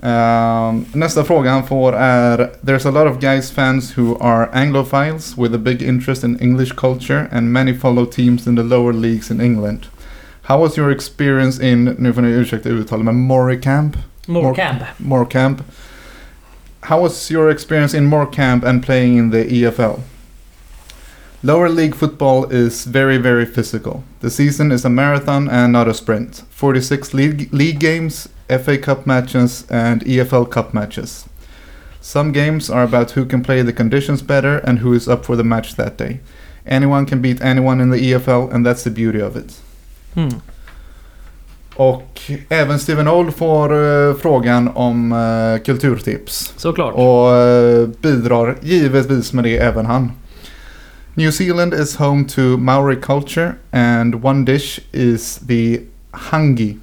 Um, nästa fråga han får är There's a lot of guys fans who are Anglophiles with a big interest in English culture and many follow teams in the lower leagues in England. How was your experience in, nu får ni ursäkta uttalet, men Morecamp? Morecamp. Morecamp. How was your experience in Morecamp and playing in the EFL? Lower league football is very, very physical. The season is a marathon and not a sprint. 46 league, league games, FA Cup matches, and EFL Cup matches. Some games are about who can play the conditions better and who is up for the match that day. Anyone can beat anyone in the EFL, and that's the beauty of it. Mm. Och även Steven Old får eh, frågan om eh, kulturtips. Såklart. Och eh, bidrar givetvis med det även han. New Zealand is home to Maori culture and one dish is the hangi.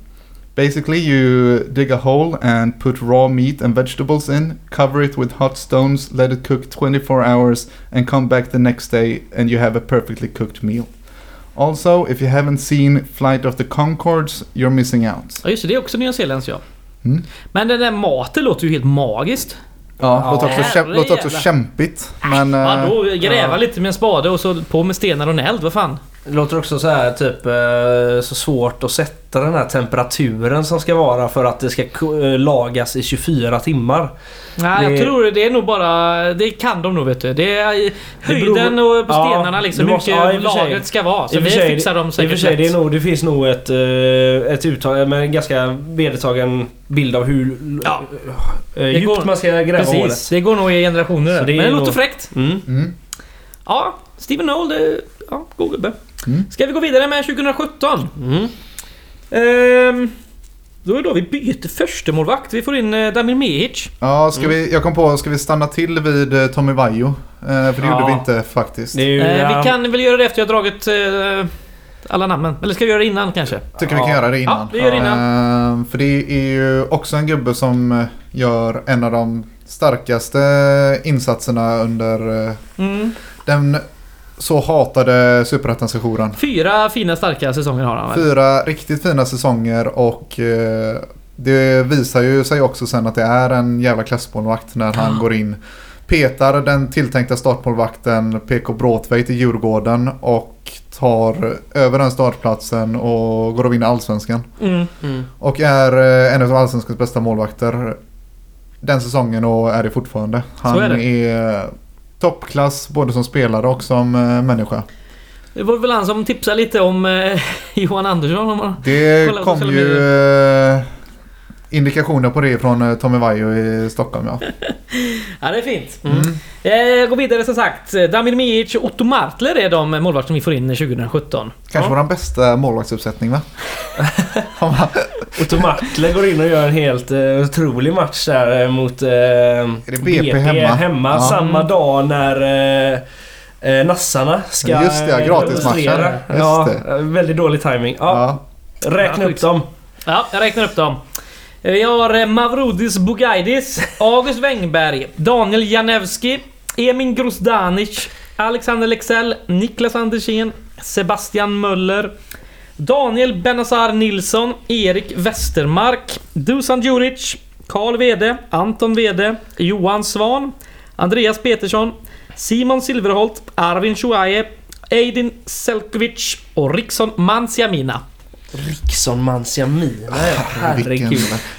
Basically you dig a hole and put raw meat and vegetables in, cover it with hot stones, let it cook 24 hours and come back the next day and you have a perfectly cooked meal. Also, if you haven't seen Flight of the Concords, you're missing out. Ja, just det. Det är också nyzeeländskt ja. Mm. Men den där maten låter ju helt magiskt. Ja, låter också, låter också kämpigt. Men, eh, Vadå? Gräva ja. lite med en spade och så på med stenar och en eld. Vad fan? Det låter också så här typ eh, så svårt att sätta den här temperaturen som ska vara för att det ska eh, lagas i 24 timmar. Nej, Det- jag tror det är nog bara... Det kan de nog vet du. Det är i beror- höjden och på Ja, stenarna liksom. det Hur måste- mycket ja, i lagret ska vara. Så I det fixar de I säkert för sig, det, är nog, det finns nog ett, eh, ett uttag med en ganska vedertagen bild av hur Ja. Det djupt går- man ska gräva Precis. hålet. Det går nog i generationer. Det Men det nog- låter fräckt. Mm. mm. Ja, Steven Noel, det... Ja, god gubbe. Mm. Ska vi gå vidare med 2017? Mm. Ehm, då är det då vi byter första målvakt. Vi får in eh, Damir Mehic. Ja, ska vi, jag kom på, ska vi stanna till vid eh, Tommy Vaiho? Eh, för det Ja. gjorde vi inte faktiskt. Det är ju, Eh, ja, Vi kan väl göra det efter jag har dragit... Eh, alla namnen? Eller ska vi göra det innan kanske? Tycker vi kan göra det innan. Ja, vi gör det innan. Eh, för det är ju också en gubbe som eh, gör en av de starkaste insatserna under eh, Mm. den så hatade superettan-sessionen. Fyra fina starka säsonger har han väl? Fyra riktigt fina säsonger och eh, det visar ju sig också sen att det är en jävla klassmålvakt när han Ja. går in. Petar den tilltänkta startmålvakten PK Bråtveit i Djurgården och tar över den startplatsen och går och vinner Allsvenskan. Mm. Mm. Och är eh, en av Allsvenskans bästa målvakter den säsongen och är det fortfarande. Han är det. är toppklass både som spelare och som eh, människa. Det var väl han som tipsade lite om eh, Johan Andersson. Om man... Det kom ju eh, indikationer på det från eh, Tommy Vaiho i Stockholm ja. Ja, det är fint. Mm. Eh, Jag går vidare som sagt. Damir Mijic och Otto Martler är de målvakter som vi får in 2017. Kanske ja. vår bästa målvaktsuppsättning va? Otto Martler går in och gör en helt uh, otrolig match där eh, mot uh, det BP hemma? Ja. Samma dag när uh, nassarna ska Just det, ja, eh. Just Ja, det. eh, väldigt dålig timing. Ja, ja. Räkna Ja, upp dem. Ja, jag räknar upp dem. Vi har eh, Mavrodis Bugaidis, August Wengberg, Daniel Janewski, Emin Grosdanic, Alexander Lexell, Niklas Andersén, Sebastian Möller, Daniel Benazar Nilsson, Erik Westermark, Dusan Djuric, Karl Wede, Anton Wede, Johan Svan, Andreas Petersson, Simon Silverholt, Arvin Shuaye, Eidin Selkovic och Rickson Mansiamina. Rickson Mansiamina ja. Herregud. Vilken-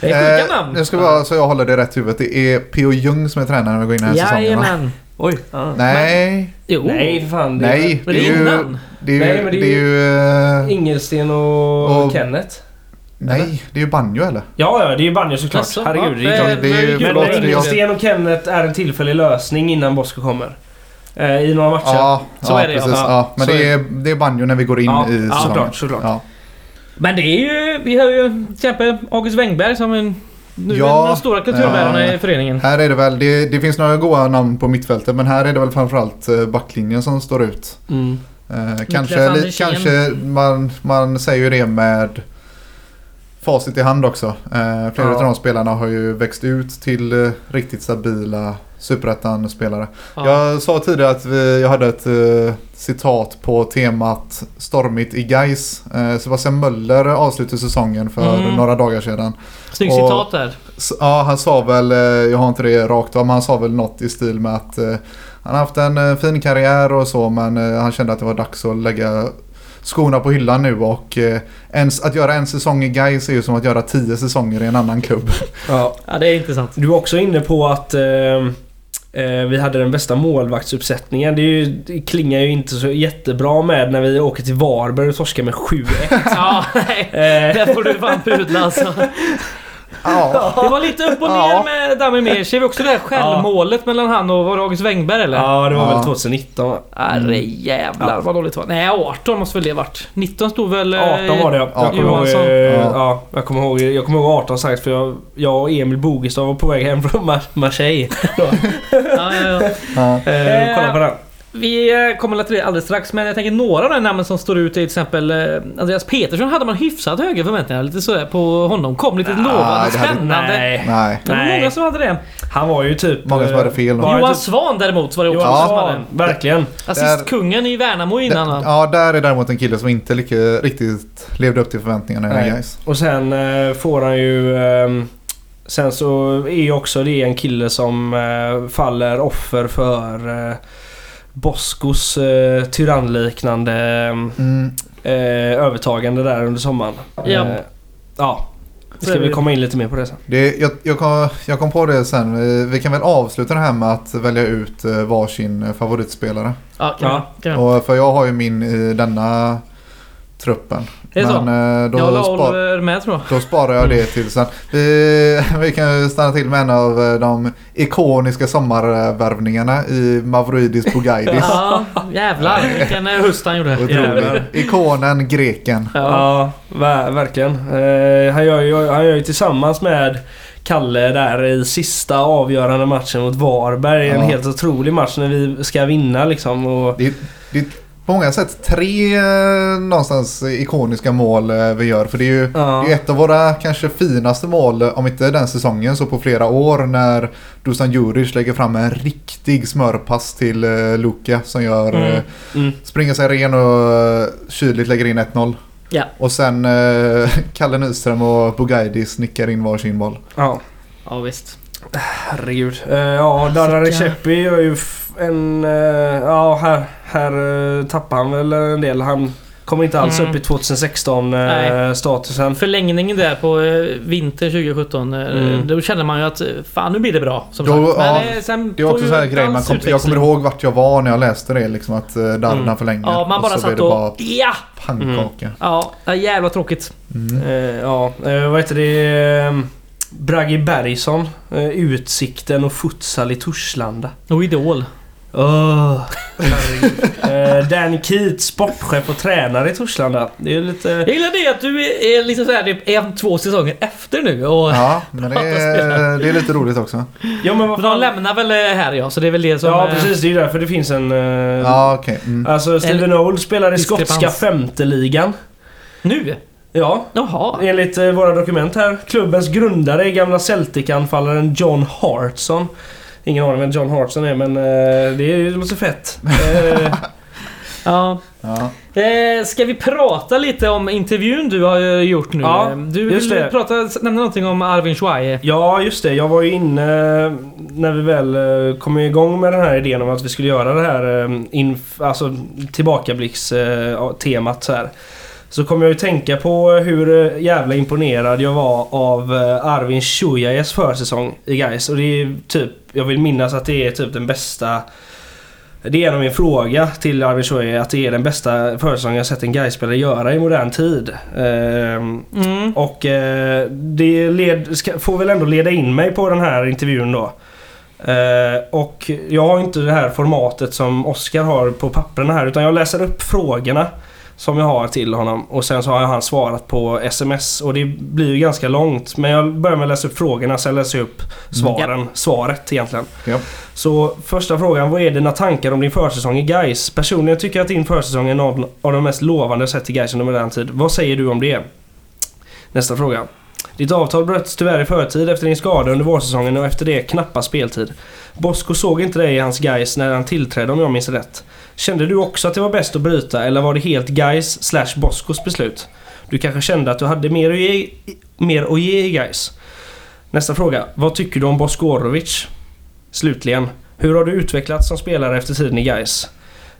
Det är sjuka Eh, namn. Jag ska bara så jag håller det rätt i huvudet. Det är P.O. Ljung som är tränare när vi går in i den här säsongen va? Jajamän. Oj. Ja. Nej, Jo. Nej för fan. Det nej. Men Det det är innan. Det är ju... Nej, men det är det är ju eh, Ingelsten och, Och- Kenneth. nej, det är ju banjo eller? Ja, ja, det är ju banjo såklart. Jaså, Herregud, ja, det är klart. det är ju- men förlåt, Men Ingelsten och Kenneth är en tillfällig lösning innan Bosko kommer. Eh, I några matcher. Ja, Så ja är det, ja. precis. Ja, Ja, men så det är är, det är banjo när vi går in Ja, i ja, säsongen. såklart, såklart. Ja. Men det är ju... Vi har ju till exempel August Wengberg som en... Nu Ja, en av de stora kulturbärarna eh, i föreningen. Här är det väl, det, det finns några goda namn på mittfältet men här är det väl framförallt eh, backlinjen som står ut. Mm. Eh, kanske, li, kanske man, man säger ju det med facit i hand också. Eh, flera Ja. av de spelarna har ju växt ut till eh, riktigt stabila superettan-spelare. Ja. Jag sa tidigare att vi, jag hade ett eh, citat på temat Stormigt i Gais. Eh, Sebastian Möller avslutade säsongen för Mm. några dagar sedan. Snyggt och- citat där. Ja, han sa väl, eh, jag har inte det rakt av, men han sa väl något i stil med att eh, han har haft en eh, fin karriär och så, men eh, han kände att det var dags att lägga skorna på hyllan nu och eh, en, att göra en säsong i Gais är ju som att göra tio säsonger i en annan klubb. Ja. Ja, det är intressant. Du var också inne på att eh, vi hade den bästa målvaktsuppsättningen. Det, ju, det klingar ju inte så jättebra med när vi åker till Varberg och torskar med 7-1. Ja, nej. Eh, Där får du fan pudla alltså. Ja, Det var lite upp och ner Ja. med Damir Mir. Ser vi också det här självmålet mellan han och var August Wengberg eller? ja, det var Ja. väl 2019 va? Herre jävlar vad dåligt det var. Nej 18 måste väl det varit. 19 stod väl... eh, 18 var det ja. Jag Ja, kommer ihåg, eh, Ja. ja, jag kommer ihåg, jag kommer ihåg 18 sagt för jag, jag och Emil Bogestad var på väg hem från Mar- Marseille. Ja, ja, ja. ja. Eh, kolla på den. Vi eh, kommer till det alldeles strax, men jag tänker några av de namnen som står ut är till exempel eh, Andreas Petersson hade man hyfsat höga förväntningar lite sådär på honom. Kom lite lovande, det hade- spännande. Nej. Nej. Det var Nej. många som hade det. Han var ju typ... Många som eh, hade fel. var Johan typ- Svan däremot var det också Johan som hade. Verkligen. Assistkungen i Värnamo innan va? Ja, där är däremot en kille som inte lika, riktigt levde upp till förväntningarna i. Gais. Och sen eh, får han ju... ehm, sen så är ju också det en kille som eh, faller offer för eh, Boskos eh, tyrannliknande Mm. eh, övertagande där under sommaren. Ja. Eh, ja. Ska vi komma in lite mer på det sen? Det, jag, jag, kom, jag kom på det sen. Vi, vi kan väl avsluta det här med att välja ut eh, varsin eh, favoritspelare. Ja, kan Ja. vi- kan. Och, för jag har ju min i denna truppen. Är det så? Men eh, då, Jag la spar, Oliver med tror jag. då sparar jag det till sen. Vi, vi kan ju stanna till med en av eh, de ikoniska sommarvärvningarna i Mavroidis Bogaidis. Ja, jävlar vilken eh, höst han gjorde. Jävlar. Ikonen, greken. Ja. Ja, ver- verkligen. Eh, han, gör ju, han gör ju tillsammans med Kalle där i sista avgörande matchen mot Varberg. En Ja. helt otrolig match när vi ska vinna liksom. Och, Det, det, på många sätt tre eh, någonstans ikoniska mål eh, vi gör. För det är ju Ja. det är ett av våra kanske finaste mål, om inte den säsongen så på flera år när Dusan Juric lägger fram en riktig smörpass till eh, Luka som gör Mm. eh, Mm. springer sig ren och eh, kyligt lägger in 1-0. Ja. Och sen eh, Kalle Nyström och Bugaidis nickar in varsin boll. Ja, Ja, visst. Herregud. Uh, ja, Darra Recepi gör ju en... eh, ja, här, här uh, tappar han väl en del. Han kommer inte alls Mm. upp i 2016 uh, Nej. statusen. Förlängningen där på eh, vinter 2017. eh, Mm. Då känner man ju att fan nu blir det bra. Som Då, sagt. ja, eh, sen Det är också så här grej, man kom, jag kommer ihåg vart jag var när jag läste det liksom att Darna Mm. förlänger. Ja, man bara och så blir satt det och... bara Ja! pannkaka. Ja, ja, jävla tråkigt. Mm. Eh, ja, uh, vad heter det? Bragi Bergsson. eh, utsikten och futsal i Torslanda. Och Idol. Oh, uh, Dan Keat, sportchef och tränare i Torslanda. Det är lite... Jag gillar det att du är, är liksom såhär, det är två säsonger efter nu och... Ja, men det är, det är lite roligt också. Ja, men Men de lämnar väl eh, här ja, så det är väl det som... Ja, precis. Det är därför det finns en... eh, Ja, okej. Mm. Alltså, Steven Old spelar i skotska femte ligan. Nu? Ja, Jaha. enligt eh, våra dokument här. Klubbens grundare är gamla Celtic-anfallaren John Hartson. Ingen aning vem John Hartson är, men eh, det låter fett. Eh, Ja. Ja. Eh, ska vi prata lite om intervjun du har eh, gjort nu? Ja, Eh, du just vill det. prata, nämna någonting om Arvin Schweijer. ja, just det. Jag var ju inne när vi väl eh, kom igång med den här idén om att vi skulle göra det här eh, inf- alltså, tillbakablicks-temat så här. Så kom jag ju tänka på hur eh, jävla imponerad jag var av eh, Arvin Shujajes försäsong i Gais. Och det är typ, jag vill minnas att det är typ den bästa det är en av min fråga till Arvin Shujaje att det är den bästa försäsongen jag sett en Gais-spelare göra i modern tid. Ehm, Mm. och eh, det led, får väl ändå leda in mig på den här intervjun då. Eh, och jag har inte det här formatet som Oskar har på papperna här utan jag läser upp frågorna som jag har till honom och sen så har han svarat på sms och det blir ju ganska långt men jag börjar med att läsa upp frågorna sen läser jag upp svaren, svaret egentligen. Ja. Så första frågan, vad är dina tankar om din försäsong i Gais? Personligen tycker jag att din försäsong är någon av de mest lovande jag sett i Gais under modern tid. Vad säger du om det? Nästa fråga. Ditt avtal bröts tyvärr i förtid efter din skada under vårsäsongen och efter det knappa speltid. Bosko såg inte dig i hans Gais när han tillträdde om jag minns rätt. Kände du också att det var bäst att bryta eller var det helt Gais slash Boskos beslut? Du kanske kände att du hade mer att ge, mer att ge i Gais. Nästa fråga. Vad tycker du om Bosko Orovic? Slutligen. Hur har du utvecklats som spelare efter tiden i Gais?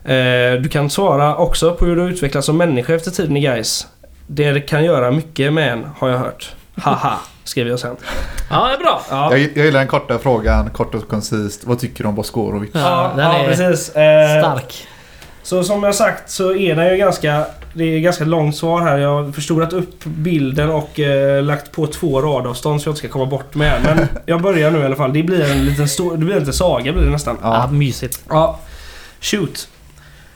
Eh, du kan svara också på hur du utvecklats som människa efter tiden i Gais. Det kan göra mycket med en, har jag hört. Haha, skriver jag sen. Ja, det är bra. Ja, Jag, jag gillar den korta frågan, kort och koncist. Vad tycker du om Boskorovic? Ja, den ja är precis. Eh, stark. Så som jag sagt så är den ju ganska... Det är ganska långt svar här. Jag har förstorat upp bilden och eh, lagt på två radavstånd så jag inte ska komma bort med. Men jag börjar nu i alla fall. Det blir en liten stor... Det blir en liten saga blir det nästan. Ja, Ja. mysigt. Ja. Shoot.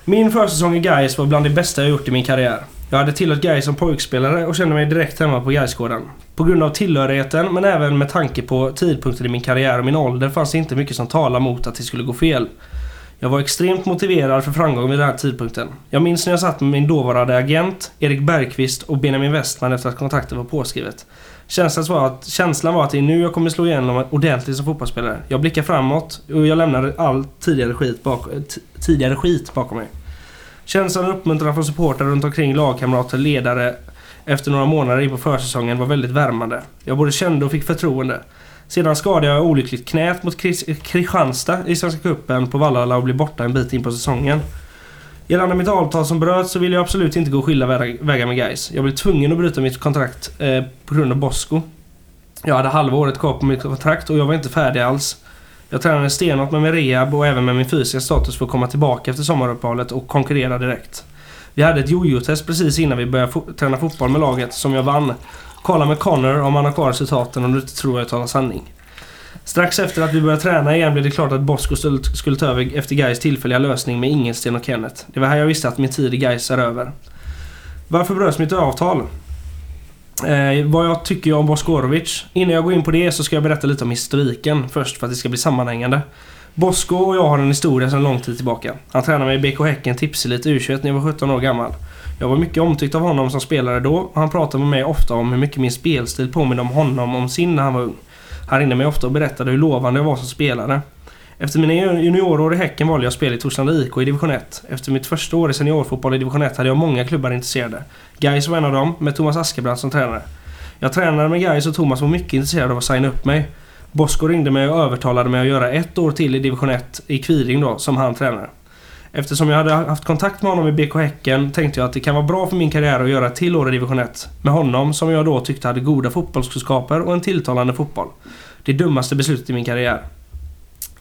Min försäsong i Gais var bland det bästa jag gjort i min karriär. Jag hade tillhört Gais som pojkspelare och kände mig direkt hemma på Gaisgården. På grund av tillhörigheten men även med tanke på tidpunkten i min karriär och min ålder fanns det inte mycket som talade mot att det skulle gå fel. Jag var extremt motiverad för framgång vid den här tidpunkten. Jag minns när jag satt med min dåvarande agent, Erik Bergqvist och Benjamin Westman efter att kontraktet var påskrivet. Känslan var, att, känslan var att det är nu jag kommer slå igenom ordentligt som fotbollsspelare. Jag blickar framåt och jag lämnar all tidigare skit, bak, tidigare skit bakom mig. Känslan och uppmuntran från supportrar runt omkring, lagkamrater, ledare efter några månader in på försäsongen var väldigt värmande. Jag både kände och fick förtroende. Sedan skadade jag olyckligt knät mot Kristianstad i Svenska Cupen på Vallala och blev borta en bit in på säsongen. Gällande mitt avtal som bröts så ville jag absolut inte gå skilda vägar med guys. Jag blev tvungen att bryta mitt kontrakt eh, på grund av Bosko. Jag hade halva året kvar på mitt kontrakt och jag var inte färdig alls. Jag tränade stenhårt med min rehab och även med min fysiska status för att komma tillbaka efter sommaruppehållet och konkurrera direkt. Vi hade ett jojo-test precis innan vi började fo- träna fotboll med laget som jag vann. Kolla med Connor om han har kvar resultaten om du inte tror jag talar sanning. Strax efter att vi började träna igen blev det klart att Bosko skulle- skulle ta över efter Gais tillfälliga lösning med Ingensten och Kenneth. Det var här jag visste att min tid i Gais är över. Varför bröts mitt avtal? Eh, vad jag tycker om Boskorovic. Innan jag går in på det så ska jag berätta lite om historiken först för att det ska bli sammanhängande. Bosko och jag har en historia sedan lång tid tillbaka. Han tränade mig i BK Häcken Tipselit U21 när jag var 17 år gammal. Jag var mycket omtyckt av honom som spelare då och han pratade med mig ofta om hur mycket min spelstil påminner om honom om sin när han var ung. Han ringde mig ofta och berättade hur lovande jag var som spelare. Efter mina juniorår i Häcken valde jag spel i Torslanda IK i division 1. Efter mitt första år i seniorfotboll i division 1 hade jag många klubbar intresserade. Gais var en av dem, med Thomas Askebrandt som tränare. Jag tränade med Gais och Thomas var mycket intresserad av att signa upp mig. Bosko ringde mig och övertalade mig att göra ett år till i division 1 i Kviding då, som han tränare. Eftersom jag hade haft kontakt med honom i BK Häcken tänkte jag att det kan vara bra för min karriär att göra ett till år i division 1. Med honom som jag då tyckte hade goda fotbollskunskaper och en tilltalande fotboll. Det dummaste beslutet i min karriär.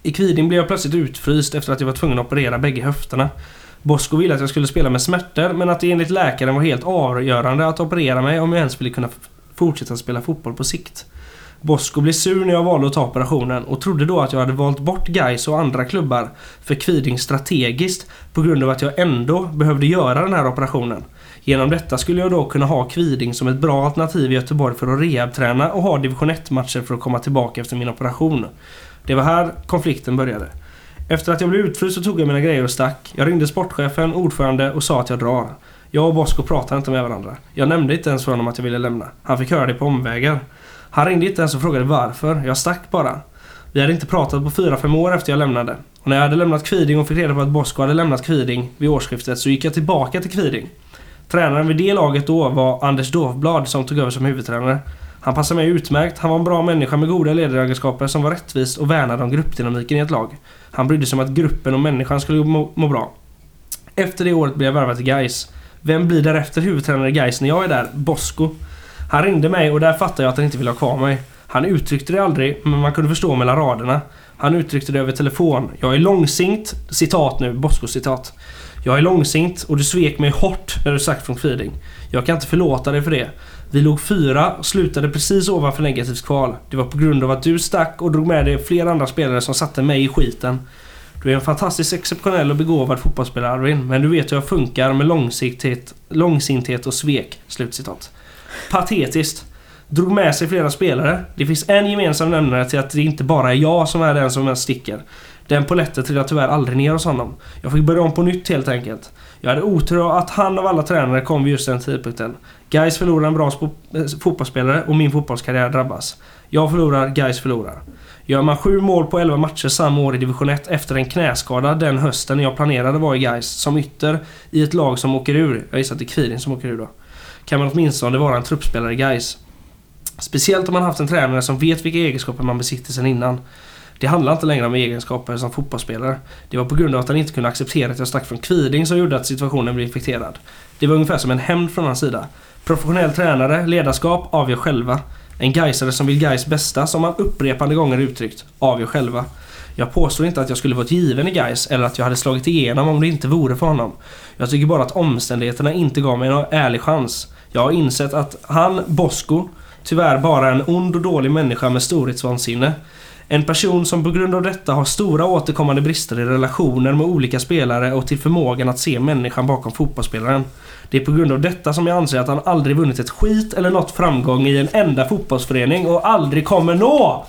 I Kviding blev jag plötsligt utfryst efter att jag var tvungen att operera bägge höfterna. Bosko ville att jag skulle spela med smärtor men att det enligt läkaren var helt avgörande att operera mig om jag ens ville kunna fortsätta spela fotboll på sikt. Bosko blev sur när jag valde att ta operationen och trodde då att jag hade valt bort Gais och andra klubbar för Kviding strategiskt på grund av att jag ändå behövde göra den här operationen. Genom detta skulle jag då kunna ha Kviding som ett bra alternativ i Göteborg för att rehabträna och ha division 1-matcher för att komma tillbaka efter min operation. Det var här konflikten började. Efter att jag blev utfryst så tog jag mina grejer och stack. Jag ringde sportchefen, ordförande och sa att jag drar. Jag och Bosko pratade inte med varandra. Jag nämnde inte ens för honom att jag ville lämna. Han fick höra det på omvägar. Han ringde inte ens och frågade varför. Jag stack bara. Vi hade inte pratat på 4-5 år efter jag lämnade. Och när jag hade lämnat Kviding och fick reda på att Bosko hade lämnat Kviding vid årsskiftet så gick jag tillbaka till Kviding. Tränaren vid det laget då var Anders Dovblad som tog över som huvudtränare. Han passade mig utmärkt. Han var en bra människa med goda ledaregenskaper som var rättvis och värnade om gruppdynamiken i ett lag. Han brydde sig om att gruppen och människan skulle må, må bra. Efter det året blev jag värvad till Gais. Vem blir därefter huvudtränare i Gais när jag är där? Bosko. Han ringde mig och där fattade jag att han inte ville ha kvar mig. Han uttryckte det aldrig, men man kunde förstå mellan raderna. Han uttryckte det över telefon. Jag är långsint. Citat nu, Bosko citat. Jag är långsint och du svek mig hårt när du sagt från Kviding. Jag kan inte förlåta dig för det. Vi låg fyra och slutade precis ovanför negativt kval. Det var på grund av att du stack och drog med dig flera andra spelare som satte mig i skiten. Du är en fantastiskt exceptionell och begåvad fotbollsspelare Arvin, men du vet hur jag funkar med långsiktighet, långsinthet och svek." Slutcitat. Patetiskt. Drog med sig flera spelare. Det finns en gemensam nämnare till att det inte bara är jag som är den som sticker. Den poletten trillade tyvärr aldrig ner hos honom. Jag fick börja om på nytt helt enkelt. Jag hade otur att han av alla tränare kom vid just den tidpunkten. Guys förlorar en bra eh, fotbollsspelare och min fotbollskarriär drabbas. Jag förlorar, Guys förlorar. Gör man sju mål på 11 matcher samma år i division 1 efter en knäskada den hösten jag planerade vara i Guys som ytter i ett lag som åker ur. Jag gissar att det är Kvirin som åker ur då. Kan man åtminstone vara en truppspelare i Guys. Speciellt om man haft en tränare som vet vilka egenskaper man besitter sedan innan. Det handlar inte längre om egenskaper som fotbollsspelare. Det var på grund av att han inte kunde acceptera att jag stack från Kviding som gjorde att situationen blev infekterad. Det var ungefär som en hämnd från hans sida. Professionell tränare, ledarskap, avgör själva. En Gaisare som vill Gais bästa, som han upprepande gånger uttryckt, avgör själva. Jag påstår inte att jag skulle varit given i Gais eller att jag hade slagit igenom om det inte vore för honom. Jag tycker bara att omständigheterna inte gav mig någon ärlig chans. Jag har insett att han, Bosko, tyvärr bara är en ond och dålig människa med storhetsvansinne. En person som på grund av detta har stora återkommande brister i relationer med olika spelare och till förmågan att se människan bakom fotbollsspelaren. Det är på grund av detta som jag anser att han aldrig vunnit ett skit eller nått framgång i en enda fotbollsförening och aldrig kommer nå!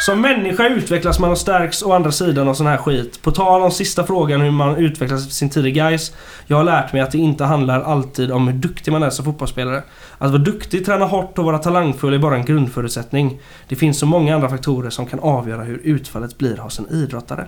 Som människa utvecklas man och stärks å andra sidan av sån här skit. På tal om sista frågan hur man utvecklas efter sin tid i guys. Jag har lärt mig att det inte handlar alltid om hur duktig man är som fotbollsspelare. Att vara duktig, träna hårt och vara talangfull är bara en grundförutsättning. Det finns så många andra faktorer som kan avgöra hur utfallet blir hos en idrottare.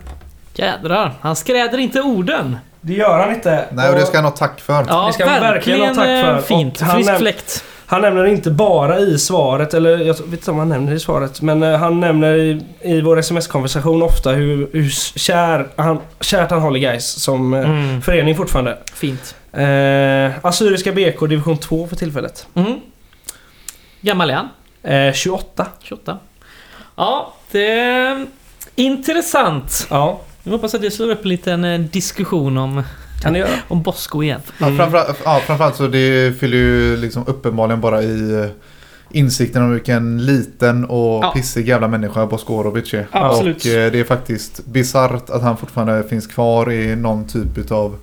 Jädrar, han skräder inte orden. Det gör han inte. Nej, och det ska han ha tack för. Ja, Det ska han verkligen ha tack för. eh, Fint. Frisk fläkt. Han nämner inte bara i svaret, eller jag vet inte om han nämner det i svaret, men eh, han nämner i, i vår sms-konversation ofta hur, hur kär han, kärt han håller guys som eh, Mm. förening fortfarande. Fint. Eh, Assyriska BK division 2 för tillfället. Mm. Gammal är han? Eh, 28. 28. Ja, det är intressant. Ja, Jag hoppas att det slår upp en liten eh, diskussion om, kan det göra. om Bosko igen. Ja, framförallt, ja, framförallt så det fyller ju liksom uppenbarligen bara i eh, insikten om vilken liten och Ja. pissig jävla människa Boskorovic är. Absolut. Och eh, det är faktiskt bisarrt att han fortfarande finns kvar i någon typ av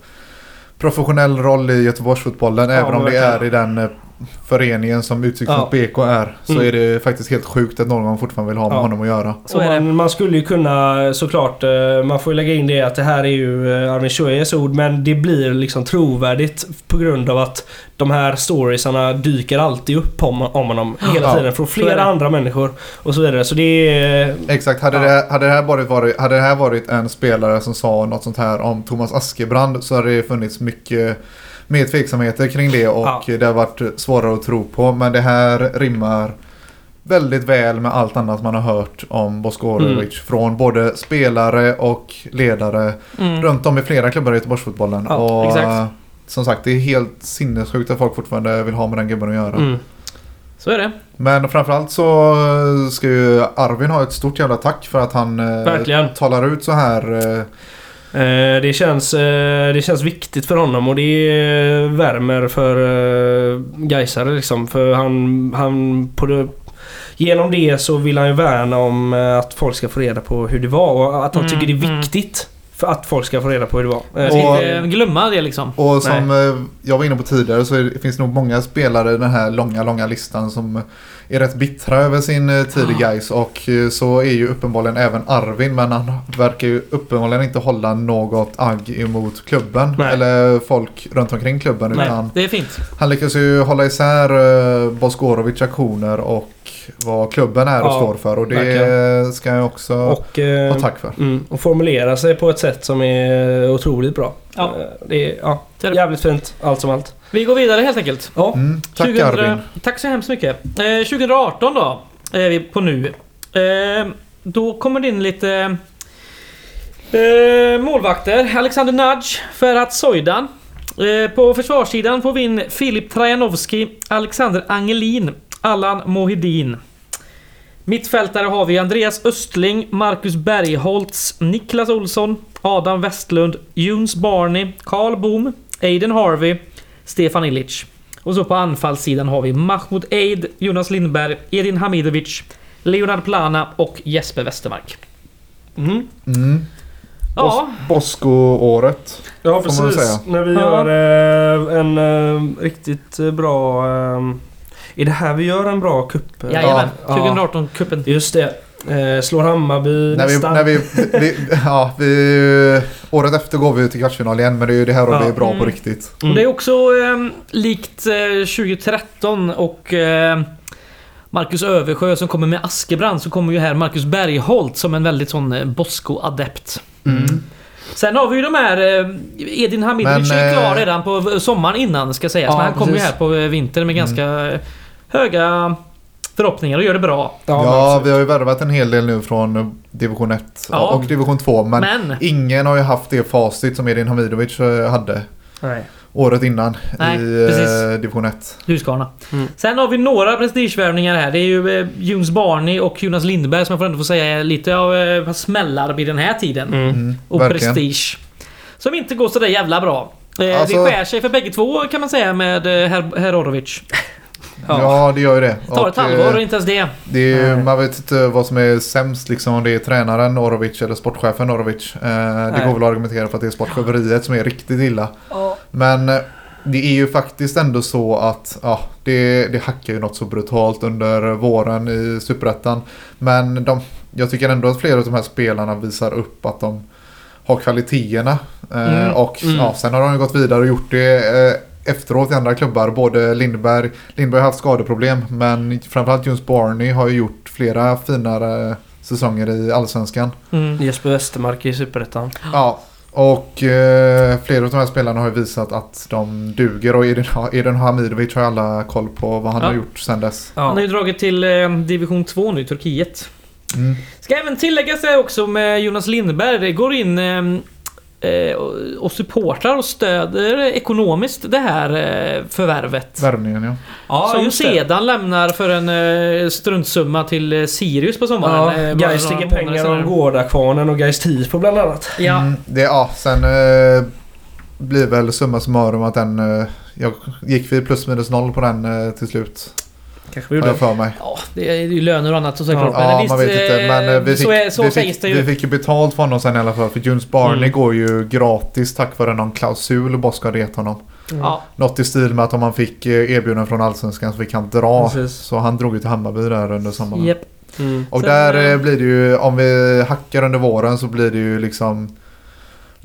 professionell roll i Göteborgsfotbollen. Ja, även om det är i den eh, föreningen som Utsikt Ja. mot BK är. Så Mm. är det faktiskt helt sjukt att någon fortfarande vill ha med Ja. honom att göra. Så Och är det. man, man skulle ju kunna såklart, eh, man får ju lägga in det att det här är ju eh, Armin Shoyes ord men det blir liksom trovärdigt på grund av att de här storiesarna dyker alltid upp om, om honom hela Ja, tiden från flera andra människor och så vidare. Så det är... Exakt, hade, Ja. det, hade, det här varit, varit, hade det här varit en spelare som sa något sånt här om Thomas Askebrand så hade det funnits mycket mer tveksamheter kring det och Ja. det har varit svårare att tro på. Men det här rimmar väldigt väl med allt annat man har hört om Bosko Orovic från både spelare och ledare Mm. runt om i flera klubbar i Göteborgsfotbollen. Ja, och exakt. eh, som sagt, det är helt sinnessjukt att folk fortfarande vill ha med den gubben att göra. Mm. Så är det. Men framförallt så eh, ska ju Arvin ha ett stort jävla tack för att han eh, Verkligen. talar ut så här. Eh, det, känns, eh, det känns viktigt för honom och det värmer för eh, Gaisare liksom. För han, han på det, genom det så vill han ju värna om att folk ska få reda på hur det var och att han Mm, tycker det är mm. viktigt för att folk ska få reda på hur det var. Jag ska Och- inte glömma det liksom. Och som eh, jag var inne på tidigare så det- finns det nog många spelare i den här långa, långa listan som är rätt bittra över sin eh, tid i Gais och eh, så är ju uppenbarligen även Arvin men han verkar ju uppenbarligen inte hålla något agg emot klubben Nej. eller folk runt omkring klubben Nej, utan det är fint. han lyckas ju hålla isär Boskorovic aktioner och vad klubben är och Ja, står för och det verkligen. ska jag också och, eh, ha tack för. mm, och formulera sig på ett sätt som är otroligt bra. Ja. Eh, Det är ja, jävligt fint allt som allt. Vi går vidare helt enkelt. Ja. Mm, tack 2000 Arvin. Tack så hemskt mycket. Eh, 2018 då, är vi på nu. Eh, då kommer det in lite eh, målvakter. Alexander Nudge, Ferhat Soydan. Eh, på försvarssidan får vi in Filip Trajanovski, Alexander Angelin, Allan Mohidin. Mittfältare har vi Andreas Östling, Marcus Bergholtz, Niklas Olsson, Adam Westlund, Juns Barney, Karl Boom, Aiden Harvey, Stefan Illich. Och så på anfallssidan har vi Mahmoud Eid, Jonas Lindberg, Edin Hamidovic, Leonard Plana och Jesper Westermark. Mm. Mm. Ja, Bosko-året. Ja precis. När vi Ja. gör eh, en eh, riktigt eh, bra... Är det här vi gör en bra cup? jajamän. Ja. 2018-cupen. Just det. Eh, slår Hammarby När vi, när vi, vi, ja, vi, året efter går vi till kvartsfinal igen men det är ju det här året Ja. vi är bra på Mm. riktigt. Mm. Och det är också eh, likt eh, 2013 och eh, Marcus Översjö som kommer med Askebrand så kommer ju här Marcus Bergholt som en väldigt sån eh, Bosko-adept. Mm. Sen har vi ju de här... Eh, Edin Hamidovic är ju klar eh, redan på sommaren innan ska sägas. Ja, men han kommer ju här på eh, vintern med ganska eh, höga förhoppningar och gör det bra. Ja, Ja, vi har ju värvat en hel del nu från division 1 Ja. och division 2 men, Men... ingen har ju haft det facit som Edin Hamidovic eh, hade Nej. året innan Nej, i precis. eh, division 1. Husqvarna. Mm. Sen har vi några prestigevärvningar här. Det är ju eh, Juns Barney och Jonas Lindberg som jag får ändå få säga är lite av eh, smällar vid den här tiden. Mm. Mm, Och verkligen. prestige. Som inte går sådär jävla bra. Eh, Alltså- det skär sig för bägge två kan man säga med eh, herr, Ja. det gör ju det. Det tar ett Och, halvår eh, och inte ens det. Det är, man vet inte vad som är sämst liksom om det är tränaren Orovic eller sportchefen Orovic. Eh, det Nej. går väl att argumentera för att det är sportcheferiet som är riktigt illa. Men eh, det är ju faktiskt ändå så att ja, det, det hackar ju något så brutalt under våren i Superettan. Men de, jag tycker ändå att flera av de här spelarna visar upp att de har kvaliteterna. Eh, Mm, och mm. Ja, sen har de ju gått vidare och gjort det eh, efteråt i andra klubbar. Både Lindberg, Lindberg har haft skadeproblem men framförallt Juns Barney har ju gjort flera finare säsonger i Allsvenskan. Mm. Jesper Westermark i Superettan. Ja, och eh, flera av de här spelarna har ju visat att de duger och Edin, Edin Hamidovic har alla koll på vad han Ja. har gjort sedan dess. Han har Ja. ju dragit till eh, division 2 nu i Turkiet. Mm. Ska även tilläggas det också med Jonas Lindberg. Det går in eh, och- och supportar och stöder ekonomiskt det här eh, förvärvet. Värvningen ja. Ja, som just det. sedan lämnar för en eh, struntsumma till eh, Sirius på sommaren. Ja, eh, Gais månader pengar om Gårdakvarnen och Gais Tifo bland annat. Ja, Mm, det, ja, sen eh, blir väl summa summarum att den... Eh, jag gick vi plus minus noll på den eh, till slut. Kanske vi Har gjorde. jag för mig. ja, det är ju löner och annat såklart. Ja, men Ja, visst, man vet inte. Men eh, vi så, är, fick, så vi, sägs fick, det ju. vi fick ju betalt för honom sen i alla fall. För Junes Barney Mm. går ju gratis tack vare någon klausul Bosko hade gett honom. Ja, Något i stil med att om han fick eh, erbjudanden från Allsvenskan så fick han dra. Precis. Så han drog ju till Hammarby där under sommaren. Japp. Mm. Och Sen, där eh, eh, blir det ju, om vi hackar under våren så blir det ju liksom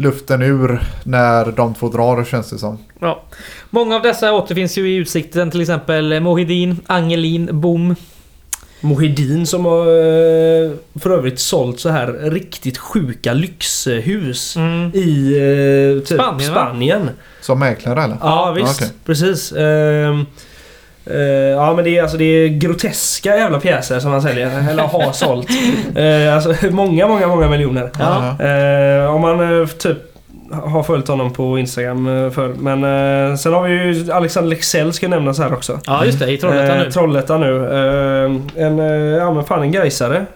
luften ur när de två drar känns det som. Ja. Många av dessa återfinns ju i Utsikten, till exempel Mohidin, Angelin, Bom. Mohidin som har eh, för övrigt sålt så här riktigt sjuka lyxhus Mm. i eh, typ Spanien, Spanien. Som mäklare eller? Ja visst, okej. precis. Eh, ja men det är, alltså, det är groteska jävla pjäser som han säljer, eller har sålt. Eh, alltså många, många, många miljoner. Eh, om man typ har följt honom på Instagram eh, för Men eh, sen har vi ju Alexander Lexell ska nämnas här också. Ja, just det. I Trollhättan Eh, nu. Trollhättan nu. Eh, en, ja men fan en gaisare.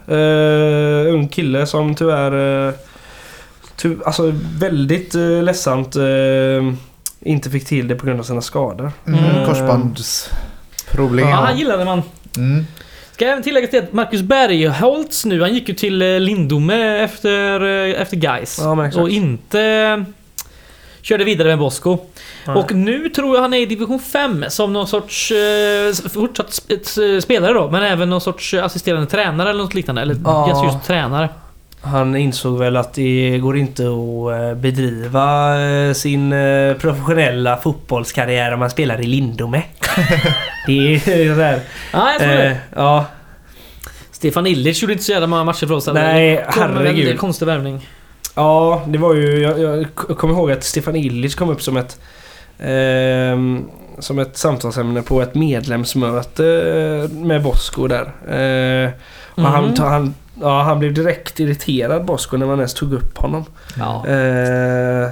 Ung kille som tyvärr... Ty, alltså väldigt ledsamt inte fick till det på grund av sina skador. Mm, Mm. Korsbandsproblem. Ja, han gillade man. Mm. Ska även tillägga till att Marcus Bergholtz nu, han gick ju till eh, Lindome efter, eh, efter Gais Ja. Och inte eh, körde vidare med Bosko. Nej. Och nu tror jag han är i division 5 som någon sorts eh, fortsatt sp- spelare då, men även någon sorts assisterande tränare eller något liknande. Eller Ja. just tränare. Han insåg väl att det går inte att eh, bedriva eh, sin eh, professionella fotbollskarriär om man spelar i Lindome. det är sådär. Ja, jag tror det. Eh, ja, Stefan Illich gjorde inte så jävla många matcher för oss. Nej, en herregud. väldigt konstig värvning. Ja, det var ju... Jag, jag kommer ihåg att Stefan Illich kom upp som ett... ehm, som ett samtalsämne på ett medlemsmöte eh, med Bosko där. Eh, och han, Mhm. han, ja, han blev direkt irriterad Bosko när man ens tog upp honom. Ja. Eh,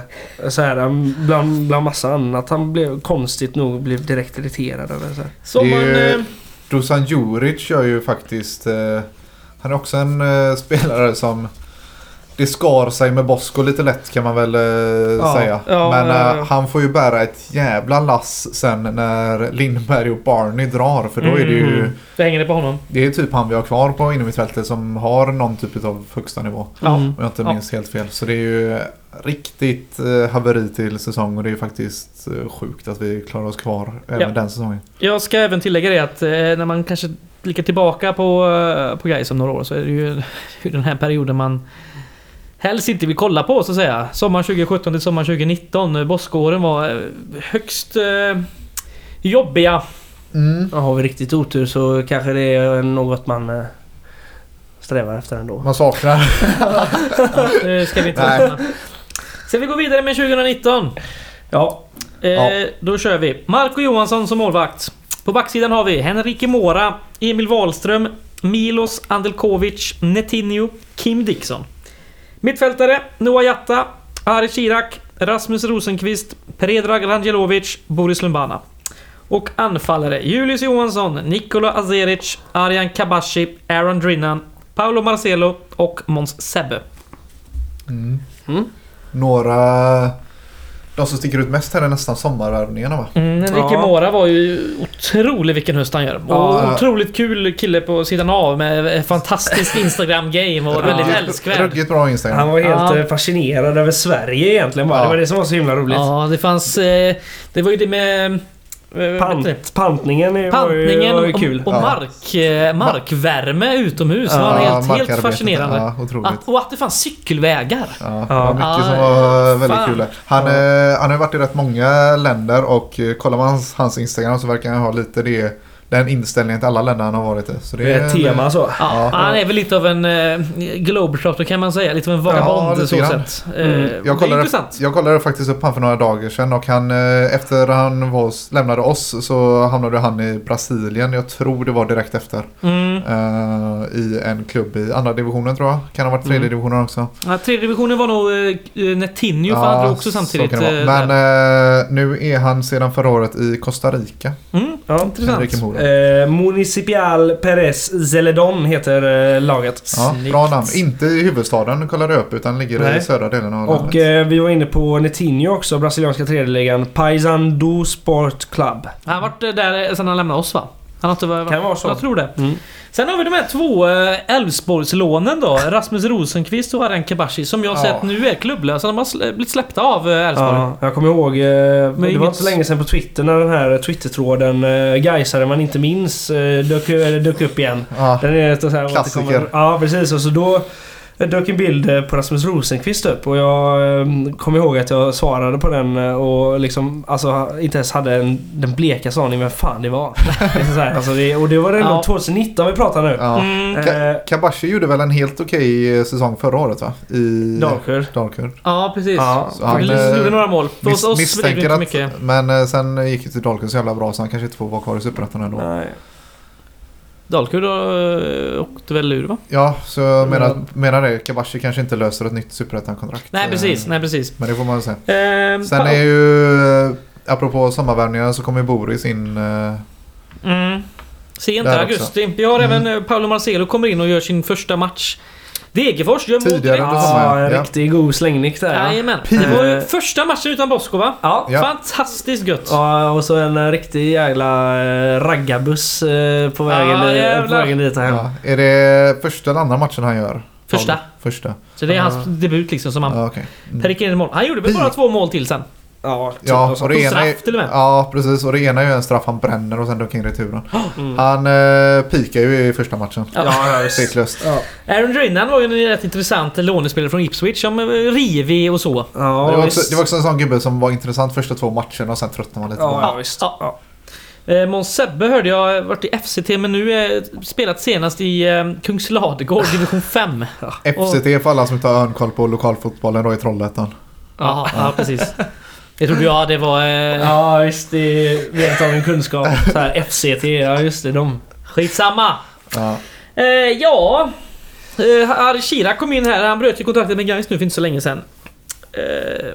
så här, bland, bland massa annat. Han blev konstigt nog blev direkt irriterad. Eller så här. Man... ju- Eh, Dusan Juric gör ju faktiskt... Eh, han är också en eh, spelare som... Det skar sig med Bosko lite lätt kan man väl eh, Ja, säga. ja, Men ja, ja. han får ju bära ett jävla lass sen när Lindberg och Barney drar. För då är det ju... Mm. det hänger det på honom. Det är typ han vi har kvar på innermittfältet som har någon typ av högsta nivå. Mm. Om jag inte minns helt fel. Så det är ju riktigt eh, haveri till säsong och det är faktiskt eh, sjukt att vi klarar oss kvar även den säsongen. Jag ska även tillägga det att eh, när man kanske blickar tillbaka på, på Gais om några år så är det ju den här perioden man helst inte vill kolla på så att säga. Sommaren 2017 till sommaren 2019. eh, Boskåren var eh, högst eh, jobbiga. Mm. Ja, Har vi riktigt otur så kanske det är något man eh, strävar efter ändå. Man saknar. Det ska vi inte Nej. Ska vi gå vidare med 2019? Ja, Eh, Ja. Då kör vi. Marco Johansson som målvakt. På backsidan har vi Henrique Mora, Emil Wahlström, Milos Andelkovic, Netinho, Kim Dixon. Mittfältare Noah Jatta, Ari Kirak, Rasmus Rosenqvist, Predrag Rangelovic, Boris Lumbana. Och anfallare Julius Johansson, Nikola Azeric, Arjan Kabashi, Aaron Drinnan, Paolo Marcelo och Måns Sebbe. Mm. Mm. Några... De som sticker ut mest här är nästan sommarvärvningarna va? Mm, Enrique Ja. Mora var ju otrolig vilken höst han gör. Och Ja. otroligt kul kille på sidan av med fantastiskt Instagram-game och väldigt Ja. älskvärd. Ruggigt bra Instagram. han var helt Ja. eh, fascinerad över Sverige egentligen bara. Ja. Det var det som var så himla roligt. Ja, det fanns... Eh, det var ju det med... Eh, det? Pant, pantningen är- var ju, Pantningen var ju och, kul. och Ja. mark, eh, markvärme utomhus. Ja, var helt, helt fascinerande. Ja. Att, och att det fanns cykelvägar. Ja, det var mycket Ja, som var väldigt fan. kul. Han, eh, han har varit i rätt många länder och eh, kollar man hans, hans Instagram så verkar han ha lite det, den inställningen till alla länder han har varit i. Så det Det är ett tema så. Ja, Ja. Han är väl lite av en eh, globetrotter kan man säga. Lite av en vagabond Ja, så grann. sätt. Eh, Mm. det Jag är kollade, intressant. jag kollade faktiskt upp han för några dagar sedan och han, eh, efter han var, lämnade oss så hamnade han i Brasilien. Jag tror det var direkt efter. Mm. eh, I en klubb i andra divisionen tror jag. Kan ha varit tredje Mm. divisionen också. Ja, tredje divisionen var nog eh, Netinho för han drog också så samtidigt. eh. Men eh, nu är han sedan förra året i Costa Rica. mm, Ja. intressant. Eh, Municipal Perez Zeledon heter eh, laget. Ja, bra namn. Inte i huvudstaden kollade jag upp utan ligger i Nej. södra delen av Och landet. eh, vi var inne på Netinho också, brasilianska tredjeligan. Paysandu Sport Club. Han har varit eh, där sedan han lämnade oss va? Han har inte varit... Kan vara så. Jag tror det. Mm. Sen har vi de här två eh, Elfsborgslånen då. Rasmus Rosenqvist och Aran Kebashi som jag har Ja. sett nu är klubblösa. De har blivit släppta av eh, Elfsborg. Ja, jag kommer ihåg, eh, det var inget- inte så länge sedan på Twitter när den här Twitter-tråden eh, Gaisare man inte minns eh, dök, dök upp igen. Ja. Den är ett så här Klassiker. Ja, precis. Och så då dök en bild eh, på Rasmus Rosenqvist upp och jag eh, kommer ihåg att jag svarade på den eh, och liksom alltså inte ens hade en, den blekaste aning vem fan det var. Så här, alltså det, och det var ändå Ja. 2019 vi pratar nu. Ja. Mm. Ka- Kabashi gjorde väl en helt okej eh, säsong förra året va? I Dalkurd. Dalkurd. Ja, precis. Ja, Så han, gjorde några mål. Miss, oss, det misstänker att, mycket. men sen gick det till Dalkurd så jävla bra så han kanske inte får vara kvar i Superettan ändå. Nej. Dalkurd uh, åkte väl ur va? Ja, så jag menar, menar det. Kabashi kanske inte löser ett nytt Superettan-kontrakt. Nej Eh, precis, nej precis. Men det får man se. Eh, Sen är ju, eh, apropå sommarvärvningar så kommer Boris in. eh, Mm. Sent i augusti. Vi har Mm. även eh, Paolo Marcelo kommer in och gör sin första match. Degerfors gör mål Tidigare direkt. Ja, en riktig god slängnick där. ja. Jajamän. Det var ju första matchen utan Bosko va? Ja. Ja. Fantastiskt gött. Ja, och så en eh, riktig jävla eh, raggarbuss eh, på vägen, Ja, på vägen dit hem. Ja. Är det första eller andra matchen han gör? Första. Första. Så det är hans debut liksom som han... Ja, okej. Mm. Mål. Han gjorde väl bara två mål till sen. Ja, typ Ja, och det På ena är, straff till och med. Ja, precis. Och det ena är ju en straff han bränner och sen dunkar in returen. Mm. Han eh, pikar ju i första matchen. Ja. Tveklöst. Ja. Aaron Drinnan var ju en rätt intressant lånespelare från Ipswich som eh, rivig och så. det, Ja, var också, det var också en sån gubbe som var intressant första två matcherna och sen tröttnade man lite på Ja, honom. ja, visst. Ja. Ja. Eh, Måns Sebbe hörde jag har varit i FCT men nu är spelat senast i eh, Kungsladegård division 5. FCT för alla som inte har örnkoll på lokalfotbollen då i Trollhättan. Ja, ja precis. Jag trodde jag det var... Eh, Ja, visst. Det är vedertagen kunskap. Så här, FCT, ja just det. De. Skitsamma! Ja. Eh, ja... Eh, Harry Chirac kom in här. Han bröt ju kontraktet med Gais nu för inte så länge sedan. Eh,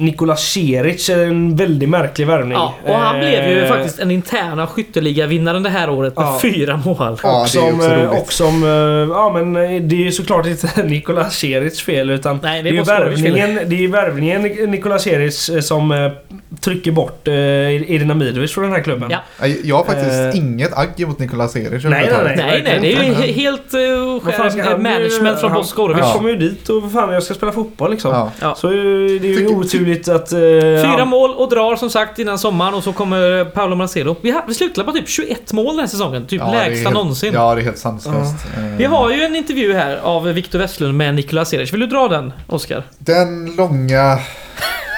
Nikola Ceric är en väldigt märklig värvning. ja, och han blev ju Eh, faktiskt en interna skytteligavinnaren det här året med Ja. fyra mål. Ja, och det är ju som, också eh, och som, eh, ja men eh, det är ju såklart inte Nikola Cerics fel utan Nej, det det är värvningen, det är värvningen Nikola Ceric eh, som eh, trycker bort eh, Edin Amidovic från den här klubben. Ja. Jag har faktiskt Eh. inget agg mot Nikola Seric Nej, nej, överhuvudtaget. Nej, nej, det är ju helt uh, fan han- management från han- Bosko. Han Ja. kommer ju dit och fan jag ska spela fotboll liksom. Ja. Ja. Så det är ju oturligt att... eh, Fyra han- mål och drar som sagt innan sommaren och så kommer Paolo Marcelo. Vi, har, vi slutar på typ 21 mål den här säsongen. Typ Ja, det är lägsta helt- någonsin. Ja, det är helt sanslöst. Eh, Vi har ju en intervju här av Viktor Westlund med Nikola Seric. Vill du dra den, Oskar? Den långa...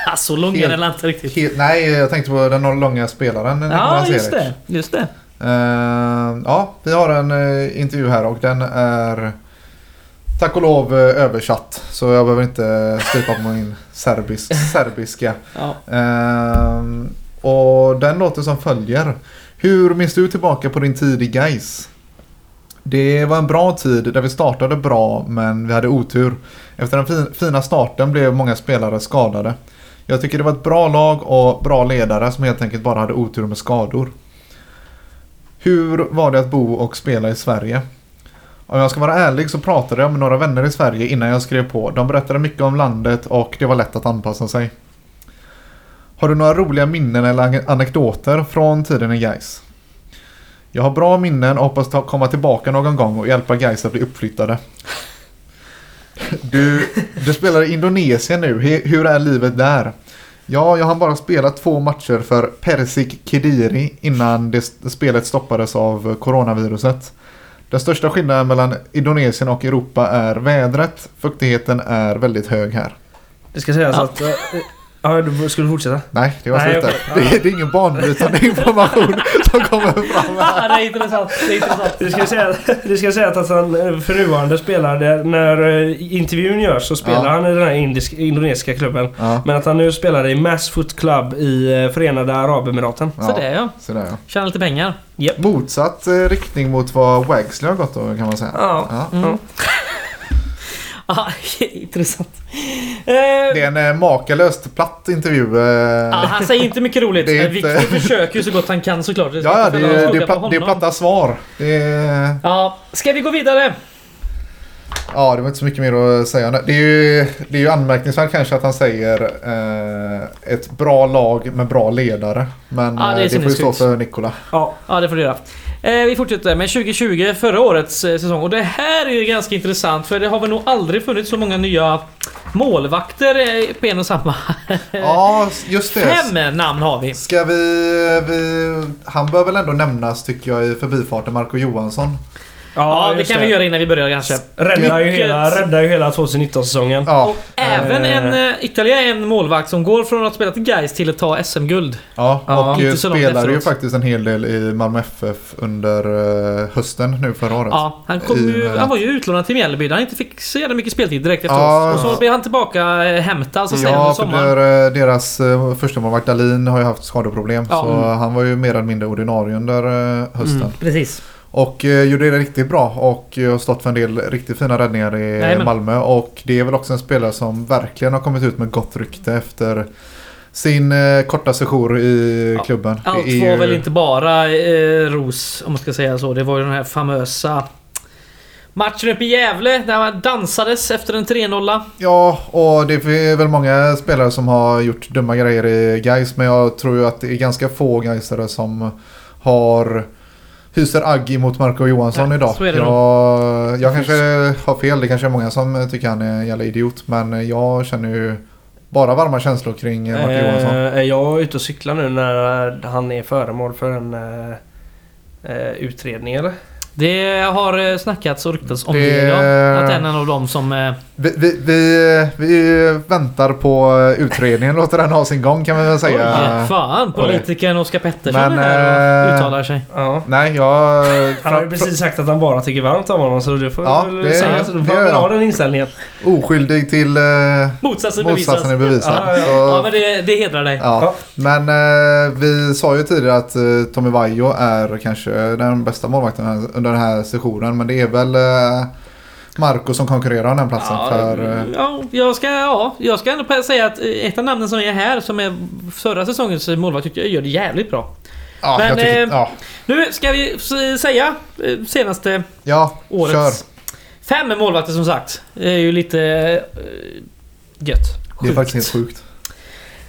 Alltså, lång är Helt- den inte riktigt. He, nej, jag tänkte på den långa spelaren Ja, just det. Just det. Eh, ja, vi har en eh, intervju här och den är tack och lov eh, översatt. Så jag behöver inte skriva på min serbisk, serbiska. Ja. Eh, och den låter som följer. Hur minns du tillbaka på din tid i Gais? Det var en bra tid där vi startade bra men vi hade otur. Efter den fin- fina starten blev många spelare skadade. Jag tycker det var ett bra lag och bra ledare som helt enkelt bara hade otur med skador. Hur var det att bo och spela i Sverige? Om jag ska vara ärlig så pratade jag med några vänner i Sverige innan jag skrev på. De berättade mycket om landet och det var lätt att anpassa sig. Har du några roliga minnen eller anekdoter från tiden i Gais? Jag har bra minnen och hoppas ta- komma tillbaka någon gång och hjälpa Gais att bli uppflyttade. Du, du spelar i Indonesien nu. Hur är livet där? Ja, jag har bara spelat två matcher för Persik Kediri innan det spelet stoppades av coronaviruset. Den största skillnaden mellan Indonesien och Europa är vädret. Fuktigheten är väldigt hög här. Det ska sägas Ja. att... Ja, du skulle fortsätta? Nej, det var Nej, slut okej. Det, är- det är ingen banbrytande information som kommer fram här. Det är intressant. Det är intressant. Det ska säga, det ska säga att han eh, för nuvarande spelar när eh, intervjun görs så spelar Ja. han i den här indisk, indonesiska klubben. Ja, Men att han nu spelar i Mass Foot Club i eh, Förenade Arabemiraten. Så det ja. Så där, ja. Tjäna lite pengar. Motsatt eh, riktning mot vad Wagsley har gått då kan man säga. Ja. Ja. Mm. Ah, intressant. Eh, Det är en eh, makalöst platt intervju. ja, han säger inte mycket roligt. Det är inte- Viktor försöker ju så gott han kan såklart. Ja, det, det, det är platta svar. Det är... Ja, ska vi gå vidare? Ja, det var inte så mycket mer att säga. Det är ju, det är ju anmärkningsvärt kanske att han säger eh, ett bra lag med bra ledare. Men Ja, det är eh, det, får ju stå för Nikola. Ja. Ja, det får du göra. Eh, vi fortsätter med 2020, förra årets eh, säsong. Och det här är ju ganska intressant för det har väl nog aldrig funnits så många nya målvakter eh, på en och samma. Ja, just det. Fem namn har vi. Ska vi, vi... Han bör väl ändå nämnas tycker jag i förbifarten, Marco Johansson. Ja, det kan vi göra innan vi börjar kanske. Räddar ju hela, räddar ju hela 2019-säsongen. Ja, Och även Eh. en, eh, ytterligare en målvakt som går från att spela till Gais till att ta SM-guld. ja, Ja, och långt spelade ju faktiskt en hel del i Malmö FF under eh, hösten nu förra året. Ja, han, kom I- ju, han var ju utlånad till Mjällby där han inte fick så jävla mycket speltid direkt efter Ja. oss. Och så blev han tillbaka hämtad så säger Ja, sommaren. där, deras första målvakt Dahlin har ju haft skadeproblem. Ja. Så Mm. han var ju mer eller mindre ordinarie under hösten. Mm, precis. Och eh, gjorde det riktigt bra och eh, har stått för en del riktigt fina räddningar i Jajamän. Malmö. Och det är väl också en spelare som verkligen har kommit ut med gott rykte efter sin eh, korta sejour i Ja. klubben. Allt är var väl inte bara eh, ros, om man ska säga så. Det var ju den här famösa matchen uppe i Gävle där man dansades efter en 3-0. Ja, och det är väl många spelare som har gjort dumma grejer i Gais Men jag tror ju att det är ganska få Gaisare som har hyser agg mot Marco Johansson Nej, idag. jag, jag kanske har fel. Det kanske är många som tycker han är en jävla idiot. Men jag känner ju bara varma känslor kring Marco Johansson. Eh, är jag ute och cyklar nu när han är föremål för en eh, eh, utredning eller? Det har eh, snackats och ryktats om det, Det- ja. Att en av dem som... Eh, Vi, vi, vi, vi väntar på utredningen. Låter den ha sin gång kan vi väl säga. oj, fan, politikern Oskar Pettersson Men, är här och eh, uttalar sig. Ja. Nej, jag... Han har ju precis sagt att han bara tycker varmt om honom så det får Ja, väl det- säga. Då det får ha den inställningen. Oskyldig till eh, Motsatsen bevisas. motsatsen är bevisad. Ja, ja. Ja, men det, det hedrar dig. Ja, Ja. men eh, vi sa ju tidigare att eh, Tommy Vaiho är kanske den bästa målvakten under den här sessionen. Men det är väl eh, Marco som konkurrerar om den platsen. Ja, för, eh, ja, jag ska, ja, jag ska ändå säga att eh, ett av namnen som är här, som är förra säsongens målvakt, tycker jag gör det jävligt bra. ja, men, tycker, eh, ja, Nu ska vi säga senaste ja kör. årets fem målvakter som sagt. Det är ju lite eh, gött. Det är faktiskt helt sjukt.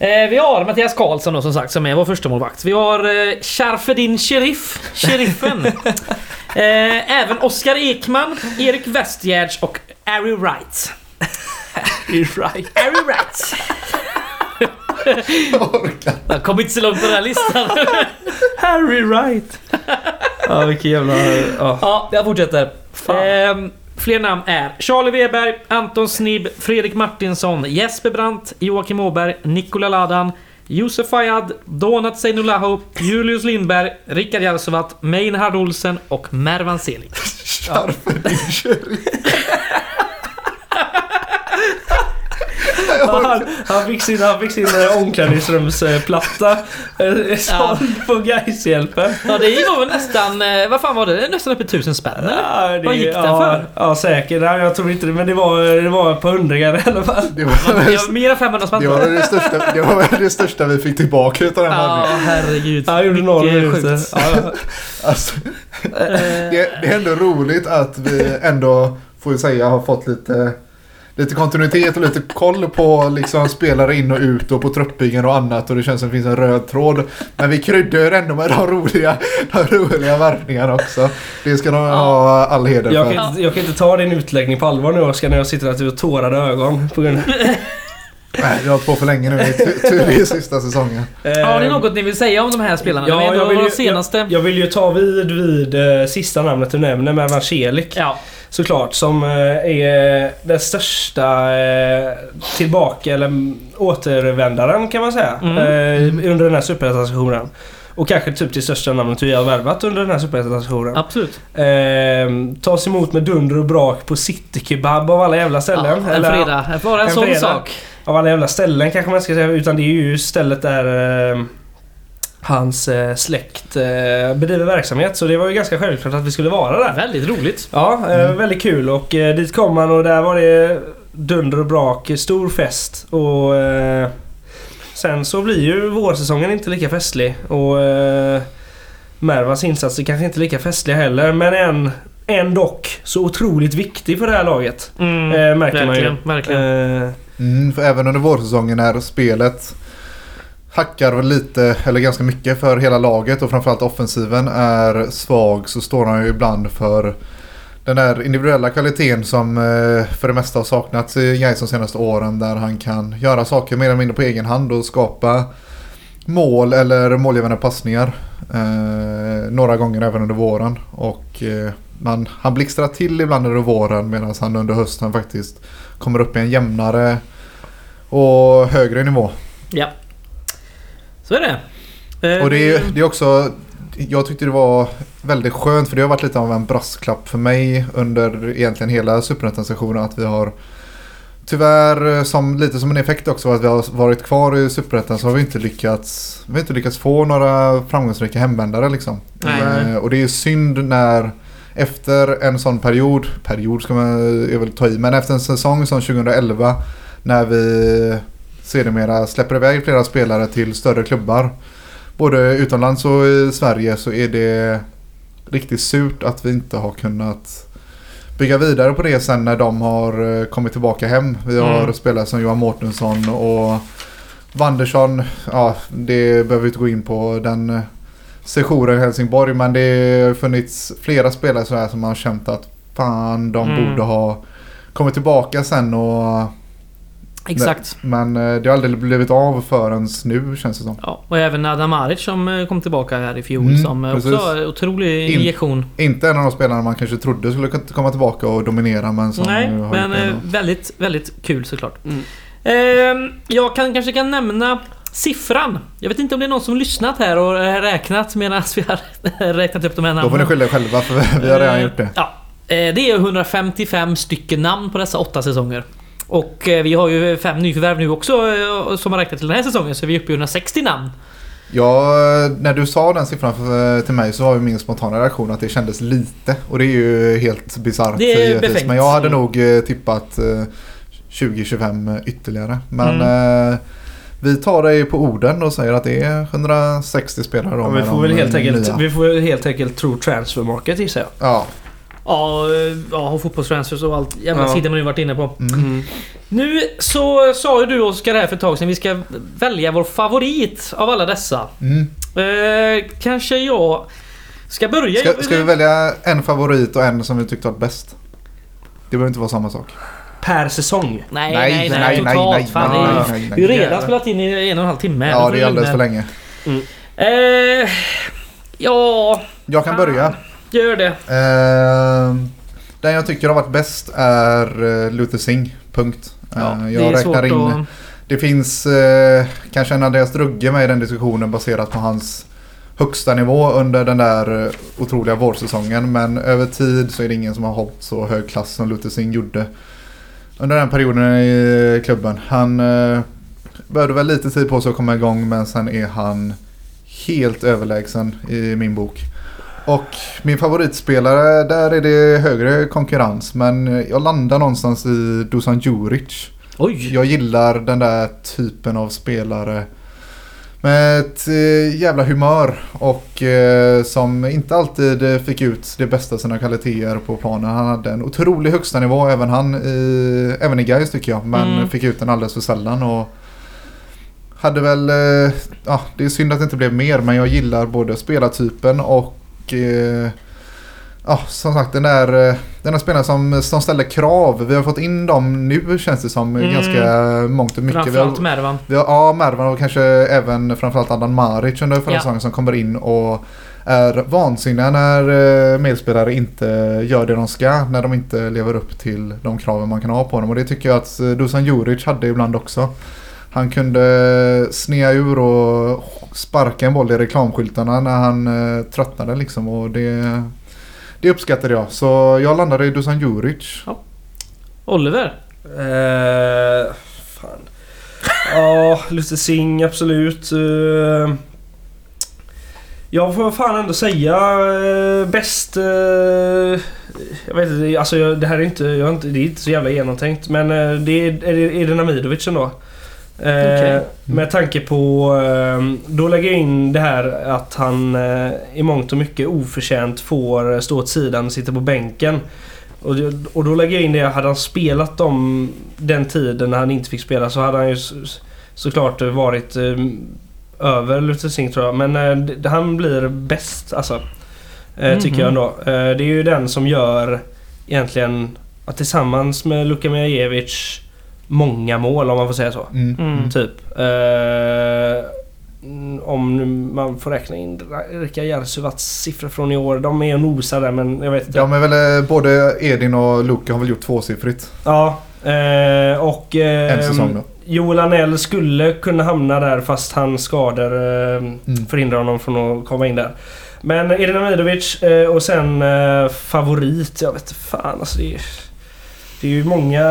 Eh, vi har Mattias Karlsson då, som sagt som är vår första målvakt. Vi har eh, Sharfedin Sheriff, Sheriffen. eh, även Oskar Ekman, Erik Westgärds och Ari Wright. right. Ari Wright. Jag kom inte så långt på den här listan. Harry Wright. ja vilken jävla... Ja. ja, jag fortsätter. Fan. Fler namn är Charlie Weber, Anton Snibb, Fredrik Martinsson, Jesper Brandt, Joakim Åberg, Nikola Ladan, Josef Fayad, Donat Seinulahu, Julius Lindberg, Rickard Jarsuvat, Meinhard Olsen och Mervan Selig. Han, han fick sin, han fick sin eh, omklädningsrumsplatta eh, såld på Gaishjälpen. Ja, det var väl nästan... eh, Vad fan var det? Nästan uppe i tusen spänn? Ja, det- Vad gick den ja, för? Ja, säkert. Jag tror inte det. Men det var, det var på hundringar i alla fall. Det var, Det var mer än 500 spänn. det var det största, det var det största vi fick tillbaka utav den Ja, här. herregud. Han gjorde noll minuter. Ja, ja. Alltså, Eh, det, det är ändå roligt att vi ändå, får vi säga, har fått lite Lite kontinuitet och lite koll på liksom spelare in och ut och på truppbyggen och annat och det känns som det finns en röd tråd. Men vi kryddar ju ändå med de roliga, de roliga värvningarna också. Det ska de ha all heder Jag, för. kan inte, jag kan inte ta din utläggning på allvar nu Oskar när jag sitter här och tårade ögon. På grund Nej, vi har på för länge nu. Ty- tydligen sista säsongen. Har ni något ni vill säga om de här spelarna? Ja, Ja, jag jag vill ju- senaste... Jag vill ju ta vid vid eh, sista namnet du nämner, Mervan Celik. Ja. Såklart, som eh, är den största eh, tillbaka eller mm, återvändaren kan man säga. Mm. Eh, under den här superettan-sessionen. Och kanske typ det största namnet vi har värvat under den här superettan-sessionen. Absolut. Eh, tas emot med dunder och brak på City Kebab av alla jävla ställen. Ja, en Eller- fredag. Bara en, en sån fredag. sak. Av alla jävla ställen kanske man ska säga. Utan det är ju stället där eh, hans eh, släkt eh, bedriver verksamhet. Så det var ju ganska självklart att vi skulle vara där. Väldigt roligt. Ja, eh, väldigt kul och eh, dit kom man och där var det dunder och brak, stor fest och eh, sen så blir ju vårsäsongen inte lika festlig och eh, Mervas insatser kanske inte lika festliga heller men en ändå så otroligt viktig för det här laget. Mm, Eh, märker man ju. verkligen, verkligen. Eh, Mm, för även under vårsäsongen när spelet hackar väl lite, eller ganska mycket för hela laget och framförallt offensiven är svag så står han ju ibland för den där individuella kvaliteten som eh, för det mesta har saknats i Gais de senaste åren där han kan göra saker mer eller mindre på egen hand och skapa mål eller målgivande passningar. Eh, några gånger även under våren. Och eh, man, han blixtrar till ibland under våren medan han under hösten faktiskt kommer upp i en jämnare och högre nivå. Ja. Så är det. Eh, Och det är, det är också, jag tyckte det var väldigt skönt för det har varit lite av en brasklapp för mig under egentligen hela superettan-sessionen att vi har Tyvärr, som, lite som en effekt också att vi har varit kvar i Superettan så har vi inte lyckats Vi har inte lyckats få några framgångsrika hemvändare liksom. Nej. Eh, och det är synd när Efter en sån period, period ska man jag väl ta i, men efter en säsong som 2011 När vi sedermera släpper iväg flera spelare till större klubbar Både utomlands och i Sverige så är det riktigt surt att vi inte har kunnat bygga vidare på det sen när de har eh, kommit tillbaka hem. Vi har Mm. spelare som Johan Mårtensson och Wandersson. Ja, det behöver vi inte gå in på den eh, sessionen i Helsingborg. Men det har funnits flera spelare så här som har känt att fan de Mm. borde ha kommit tillbaka sen och Exakt. men eh, det har aldrig blivit av förrän nu känns det som. Ja, och även Adam Maric som eh, kom tillbaka här i fjol Mm, som eh, också precis. har otrolig In- injektion. Inte en av de spelarna man kanske trodde skulle komma tillbaka och dominera men som Nej, men eh, väldigt, väldigt kul såklart. Mm. Ehm, jag kan, kanske kan nämna siffran. Jag vet inte om det är någon som lyssnat här och eh, räknat medan vi har räknat upp de här Då får ni namnen. skylla er själva för vi har redan gjort det. Ja, eh, det är 155 stycken namn på dessa åtta säsonger. Och eh, vi har ju fem nyförvärv nu också eh, som har räknat till den här säsongen, så vi är uppe i 160 namn. Ja, när du sa den siffran för, till mig så var ju min spontana reaktion att det kändes lite. Och det är ju helt bisarrt. Det är givetvis. befängt. Men jag hade nog eh, tippat eh, 20-25 ytterligare. Men Mm. eh, vi tar dig på orden och säger att det är 160 spelare. Då ja, vi, får väl helt enkelt, nya. vi får helt enkelt tro transfermarket gissar jag. Ja. Ja, ja och fotbollstransfers och allt jävla Ja. sidor man ju varit inne på. Mm. Nu så sa ju du Oskar här för ett tag sedan vi ska välja vår favorit av alla dessa. Mm. Eh, kanske jag ska börja. Ska, ska vi välja en favorit och en som vi tyckte var bäst? Det behöver inte vara samma sak. Per säsong. Nej, nej, nej, totalt. Fan, det är, nej, vi har redan spelat in i en och en halv timme. Ja, det är alldeles för länge. Eh, ja, Jag kan Fan. börja. Gör det. Eh, den jag tycker har varit bäst är uh, Luther Singh. Punkt. Ja, Eh, det jag räknar in. att... Det finns eh, kanske en Andreas Drugge med i den diskussionen baserat på hans högsta nivå under den där eh, otroliga vårsäsongen. Men över tid så är det ingen som har hållit så hög klass som Luther Singh gjorde under den perioden i klubben. Han eh, behövde väl lite tid på sig att komma igång men sen är han helt överlägsen i min bok. Och min favoritspelare, där är det högre konkurrens. Men jag landar någonstans i Dusan Djuric. Oj! Jag gillar den där typen av spelare. Med ett eh, jävla humör och eh, som inte alltid fick ut det bästa av sina kvaliteter på planen. Han hade en otrolig högsta nivå även han i, även i Gais tycker jag. Men Mm. fick ut den alldeles för sällan. Och hade väl, eh, ja det är synd att det inte blev mer men jag gillar både spelartypen och eh, Ja, som sagt den där, eh, den där spelaren som, som ställer krav. Vi har fått in dem nu känns det som Mm. ganska mångt och mycket. Framförallt Mervan. vi har, ja, Mervan och kanske även framförallt Adnan Maric under förra Ja. säsongen som kommer in och är vansinniga när eh, medspelare inte gör det de ska. När de inte lever upp till de kraven man kan ha på dem. Och det tycker jag att Dusan Juric hade ibland också. Han kunde snea ur och sparka en boll i reklamskyltarna när han eh, tröttnade liksom. Och det, det uppskattade jag. Så jag landade i Dusan Juric. Oliver. Eh, fan. Ja, Luther Singh absolut. Eh, jag får fan ändå säga eh, bäst... Eh, jag vet inte, alltså jag, det här är inte, jag har inte, det är inte så jävla genomtänkt. Men eh, det är, är, det, är det Namidovic ändå. Eh, Okej. Med tanke på... Eh, då lägger jag in det här att han eh, i mångt och mycket oförtjänt får stå åt sidan och sitta på bänken. Och, då lägger jag in det, hade han spelat om den tiden när han inte fick spela så hade han ju så, såklart varit eh, över Luther Singh tror jag. Men eh, han blir bäst alltså. Eh, Tycker Mhm. jag ändå. Eh, det är ju den som gör egentligen att tillsammans med Luka Mijajevic många mål om man får säga så. Mm. Mm. Typ. Eh, om man får räkna in Rika Jarsuvats siffror från i år. De är och nosar där men jag vet inte. De är väl eh, både Edin och Luka har väl gjort tvåsiffrigt Ja. Eh, och... Eh, en säsong då. Joel Anell skulle kunna hamna där fast hans skador eh, Mm. förhindrar honom från att komma in där. Men Edin Amidovic eh, och sen eh, favorit. Jag vet inte fan alltså det är, det är ju många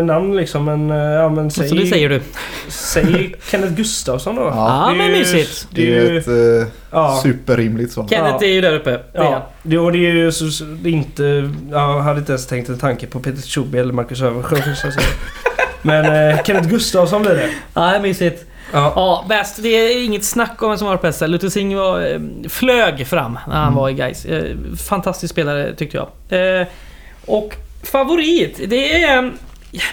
namn liksom men... eh, Ja men säg... Så det säger du. Säg Kenneth Gustafsson då. Ja. Ja, Det är men ju- mysigt. Det är Det är ju ett eh, Ja. superrimligt svar. Kenneth Ja. är ju där uppe. Det. Ja, det, och det är ju så, så, det är inte... Jag hade inte ens tänkt en tanke på Peter Tjobi eller Marcus Öfversjö. Men eh, Kenneth Gustafsson blir det. Ja, det är mysigt. Ja. Ja, bäst. Det är inget snack om vem som var bäst. Luther Singh var, eh, flög fram när han Mm. var i Gais. Fantastisk spelare tyckte jag. Eh, och favorit, det är...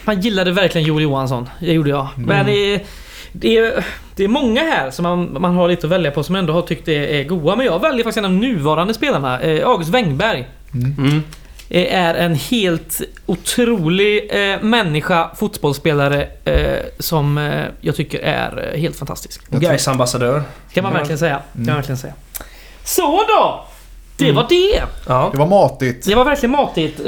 Man gillade verkligen Joel Johansson. Det gjorde jag. Men det är, det, är, det är många här som man, man har lite att välja på som ändå har tyckt är, är goa. Men jag väljer faktiskt en av de nuvarande spelarna. Eh, August Wengberg. Mm. Eh, är en helt otrolig eh, människa, fotbollsspelare eh, som eh, jag tycker är eh, helt fantastisk. Gais ambassadör. Kan man verkligen säga. Kan man Mm. verkligen säga. Så då! Det Mm. var det. Ja. Det var matigt. Det var verkligen matigt.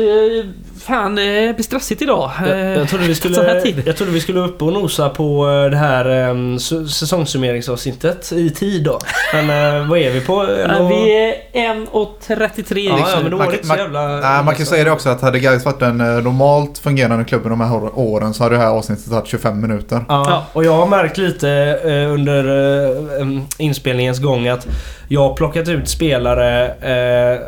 Eh, fan, det blir stressigt idag. Eh, Jag, jag, trodde vi här skulle, jag trodde vi skulle upp och nosa på eh, det här um, säsongssummeringsavsnittet i tid då. Men eh, vad är vi på? Eh, vi är 1.33 Ja, liksom. ja, men då Man var det kan- inte så jävla... Nej, man kan säga det också att hade Gais varit en eh, normalt fungerande klubb de här år- åren så hade det här avsnittet tagit 25 minuter. Ja, och jag har märkt lite eh, under eh, em, inspelningens gång att jag har plockat ut spelare eh,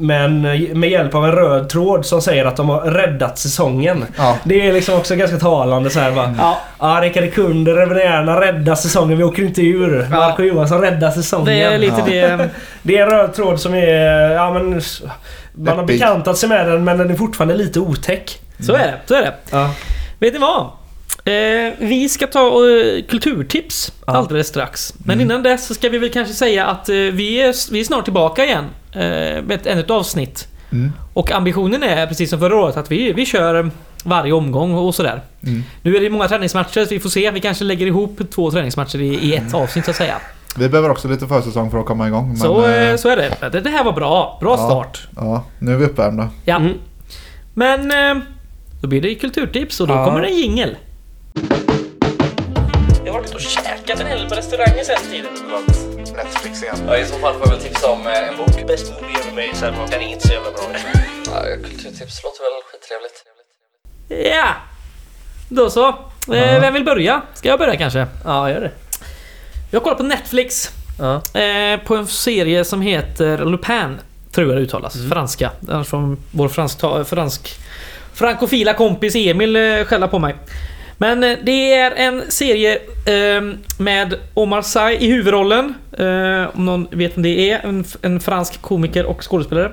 men med hjälp av en röd tråd som säger att de har räddat säsongen. Ja. Det är liksom också ganska talande så här bara. Ja, Ja, Rickard Kunder, Revenärerna räddar säsongen. Vi åker inte ur. Ja. Marco Johansson räddar säsongen. det är lite Ja. det. Det är en röd tråd som är... Ja men... Man har bekantat sig med den men den är fortfarande lite otäck. Så är det. Så är det. Ja. Vet ni vad? Eh, vi ska ta eh, kulturtips Ja. alldeles strax. Men Mm. innan dess så ska vi väl kanske säga att eh, vi, är, vi är snart tillbaka igen. Eh, med ett, ännu ett avsnitt. Mm. Och ambitionen är precis som förra året att vi, vi kör varje omgång och sådär. Mm. Nu är det många träningsmatcher så vi får se. Vi kanske lägger ihop två träningsmatcher i, i ett avsnitt så att säga. Vi behöver också lite försäsong för att komma igång. Men, så, eh, eh, så är det. det. Det här var bra. Bra Ja. start. Ja, nu är vi uppvärmda. Ja. Mm. Men eh, då blir det kulturtips och då Ja. kommer det en jingel. Jag har varit och käkat en hel del på restauranger sen tiden. Netflix igen. Ja, I så fall får jag väl tipsa om eh, en bok. Bäst movie ever made sen. Den är inte så jävla bra. Ja, kulturtips låter väl skittrevligt. Ja! Då så. Eh, vem vill börja? Ska jag börja kanske? Ja, gör det. Jag kollar på Netflix. Ja. Eh, på en serie som heter Lupin. Tror jag det uttalas. Franska. Den är från vår fransk, fransk frankofila kompis Emil eh, skälla på mig. Men eh, det är en serie eh, med Omar Sy i huvudrollen. Eh, om någon vet vem det är. En, en fransk komiker och skådespelare.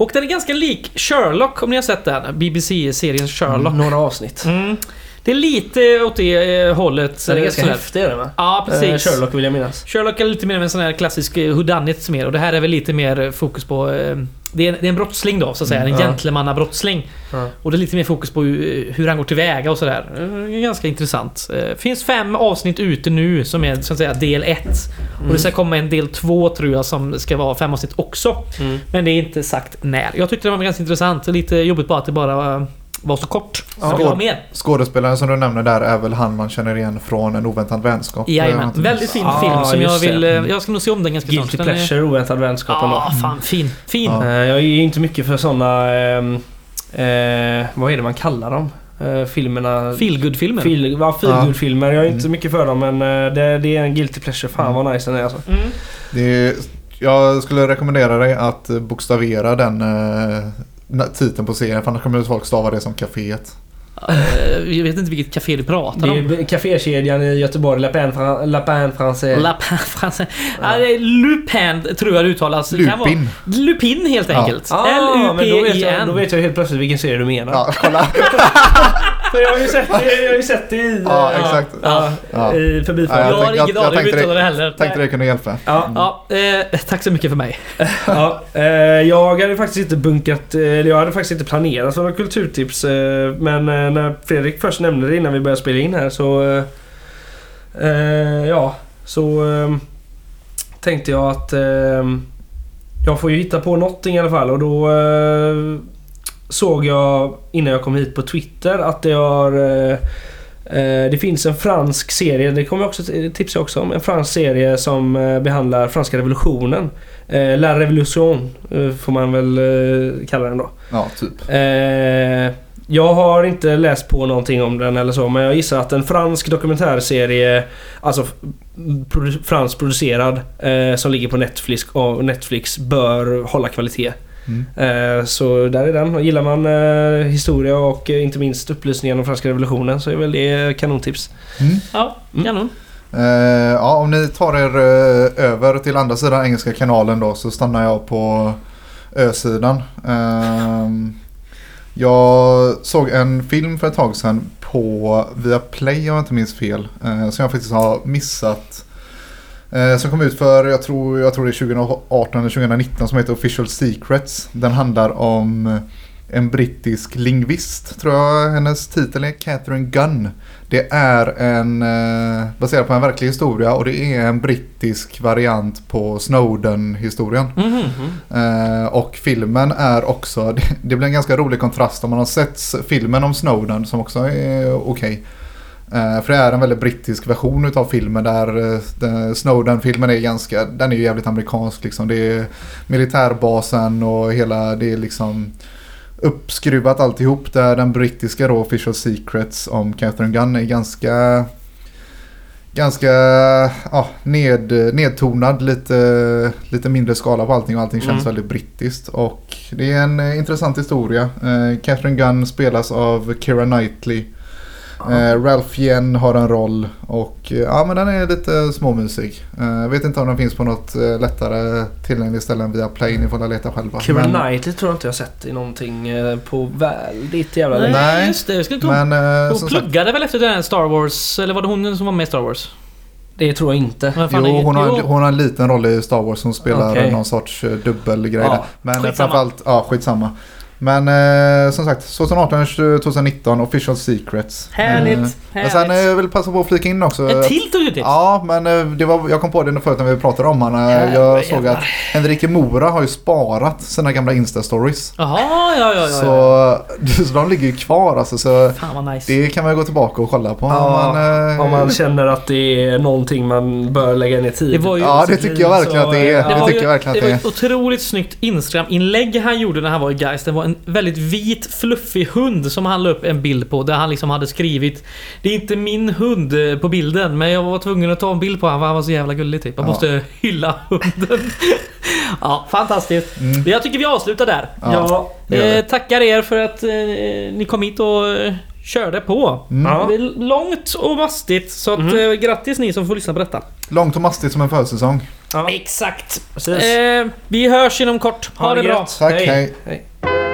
Och den är ganska lik Sherlock om ni har sett den. BBC-serien Sherlock. Några avsnitt. Mm. Det är lite åt det eh, hållet. Den är eh, ganska sådär. häftig den va? Ja, Eh, precis. Sherlock vill jag minnas. Sherlock är lite mer en sån här klassisk eh, whodunit mer och det här är väl lite mer eh, fokus på... eh, Det är, det är en brottsling då, så att säga. En Mm, ja. gentlemannabrottsling. Ja. Och det är lite mer fokus på hur, hur han går tillväga och sådär. Eh, Ganska intressant. Eh, finns fem avsnitt ute nu som är så att säga del ett. Och det ska komma en del två tror jag som ska vara fem avsnitt också. Mm. Men det är inte sagt när. Jag tyckte det var ganska intressant. Lite jobbigt bara att det bara eh, var så kort. Vill ha mer. Skådespelaren som du nämner där är väl han man känner igen från En oväntad vänskap. Jajamän. Väldigt fin Ah, film som jag just det. vill... eh, Jag ska nog se om den ganska Guilty snart. Är- pleasure, oväntad vänskap. Ja, fan fin. Fin. Ja. Eh, Jag är ju inte mycket för såna... ehm, Eh, vad är det man kallar dem? Eh, filmerna... Feelgood-filmer. Feel, ja, feelgood-filmer. Jag är inte mycket för dem men eh, det, det är en guilty pleasure. Fan vad nice den är alltså. Mm. Det är, jag skulle rekommendera dig att bokstavera den eh, titeln på serien för annars kommer folk stava det som kaféet. Eh, Jag vet inte vilket café du pratar Det om. är kafékedjan i Göteborg, Lapin, Fran- Lapin Français. Lapin français. Ja, det är Lupin tror jag det uttalas. Det vara- Lupin. Lupin helt Ja. enkelt. Ah, men då vet, jag, L-U-P-I-N. då vet jag helt plötsligt vilken serie du menar. Ja, kolla. För jag har ju sett det, jag har ju sett det i... Ja, eh, exakt. Ja, Ja. i Ja, förbifarten. Jag har ingen aning om tänkte uttalet det- heller. Tänkte det kunde hjälpa. Ja, Ja, eh, tack så mycket för mig. ja. Eh, jag hade faktiskt inte bunkat, eh, eller jag hade faktiskt inte planerat några kulturtips. Eh, men eh, när Fredrik först nämnde det innan vi började spela in här så... Eh, eh, ja, så eh, tänkte jag att eh, jag får ju hitta på någonting i alla fall och då eh, såg jag innan jag kom hit på Twitter att det har eh, eh, det finns en fransk serie, det kommer jag också tipsa också om. En fransk serie som eh, behandlar franska revolutionen. La Revolution får man väl kalla den då. Ja, typ. Jag har inte läst på någonting om den eller så men jag gissar att en fransk dokumentärserie Alltså fransk producerad som ligger på Netflix Netflix bör hålla kvalitet. Mm. Eh, så där är den. Och Gillar man eh, historia och eh, inte minst upplysningen om franska revolutionen så är väl det kanontips. Mm. Ja, Mm. kanon. Eh, ja, om ni tar er eh, över till andra sidan engelska kanalen då så stannar jag på ö-sidan. Ehm, jag såg en film för ett tag sedan på Viaplay om jag inte minns fel. eh, som jag faktiskt har missat. Eh, som kom ut för, jag tror, jag tror det är 2018 eller 2019 som heter Official Secrets. Den handlar om en brittisk lingvist, tror jag hennes titel är, Catherine Gunn. Det är en, eh, baserad på en verklig historia och det är en brittisk variant på Snowden-historien. Mhm. Eh, och filmen är också, det, blir en ganska rolig kontrast om man har sett filmen om Snowden som också är okej. Eh, för det är en väldigt brittisk version utav filmen där eh, den- Snowden-filmen är ganska, den är ju jävligt amerikansk liksom. Det är militärbasen och hela, det är liksom uppskruvat alltihop där den brittiska då Official Secrets om Catherine Gunn är ganska Ganska ja, ned, nedtonad, lite, lite mindre skala på allting och allting känns Mm. väldigt brittiskt. Och det är en eh, intressant historia. Eh, Catherine Gunn spelas av Keira Knightley. Eh, Ralph Yen har en roll och eh, ja men den är lite småmysig. Eh, vet inte om den finns på något eh, lättare tillgängligt ställe än via Play. Ni får leta själva. Men- Knightley tror jag inte jag sett i någonting eh, på väldigt jävla Nej, länge. Nej, just det. Jag skulle. Men eh, Hon som sagt, pluggade väl efter den Star Wars, eller var det hon som var med i Star Wars? Det tror jag inte. Jo, är- hon har, jo. hon har en liten roll i Star Wars. Hon spelar Okej. någon sorts dubbelgrej Ja, där. Men skitsamma. framförallt, ja skitsamma. Men eh, som sagt, 2018-2019 Official Secrets. Härligt, Eh, Men sen eh, härligt. jag vill passa på att flika in också. En att- till tog du tips? Ja, men eh, det var, jag kom på det förut när vi pratade om honom. Eh, Jävlar, Jag såg jävlar. att Henrike Mora har ju sparat sina gamla Insta-stories. Jaha, ja, ja, ja. ja. Så, så de ligger ju kvar alltså. Så Fan vad nice. det kan man gå tillbaka och kolla på. Ja, om man, eh, Om man känner att det är någonting man bör lägga ner tid Det var ju- Ja, det tycker jag verkligen att det är. Så, Det var ju, jag verkligen att det det var är. ett otroligt snyggt Instagram-inlägg han gjorde när han var i Geist. Det var en väldigt vit, fluffig hund som han la upp en bild på. Där han liksom hade skrivit Det är inte min hund eh, på bilden, men jag var tvungen att ta en bild på honom för han var så jävla gullig typ. Jag Ja. måste hylla hunden. ja, fantastiskt. Mm. Jag tycker vi avslutar där. Ja. Ja. det Eh, det. tackar er för att eh, ni kom hit och eh, körde på. Mm. Ja. Det är långt och mastigt, så att, Mhm. eh, grattis ni som får lyssna på detta. Långt och mastigt som en försäsong. Ja. Exakt. Eh, vi hörs inom kort. Ha, det bra. gött. Tack, hej. hej. hej.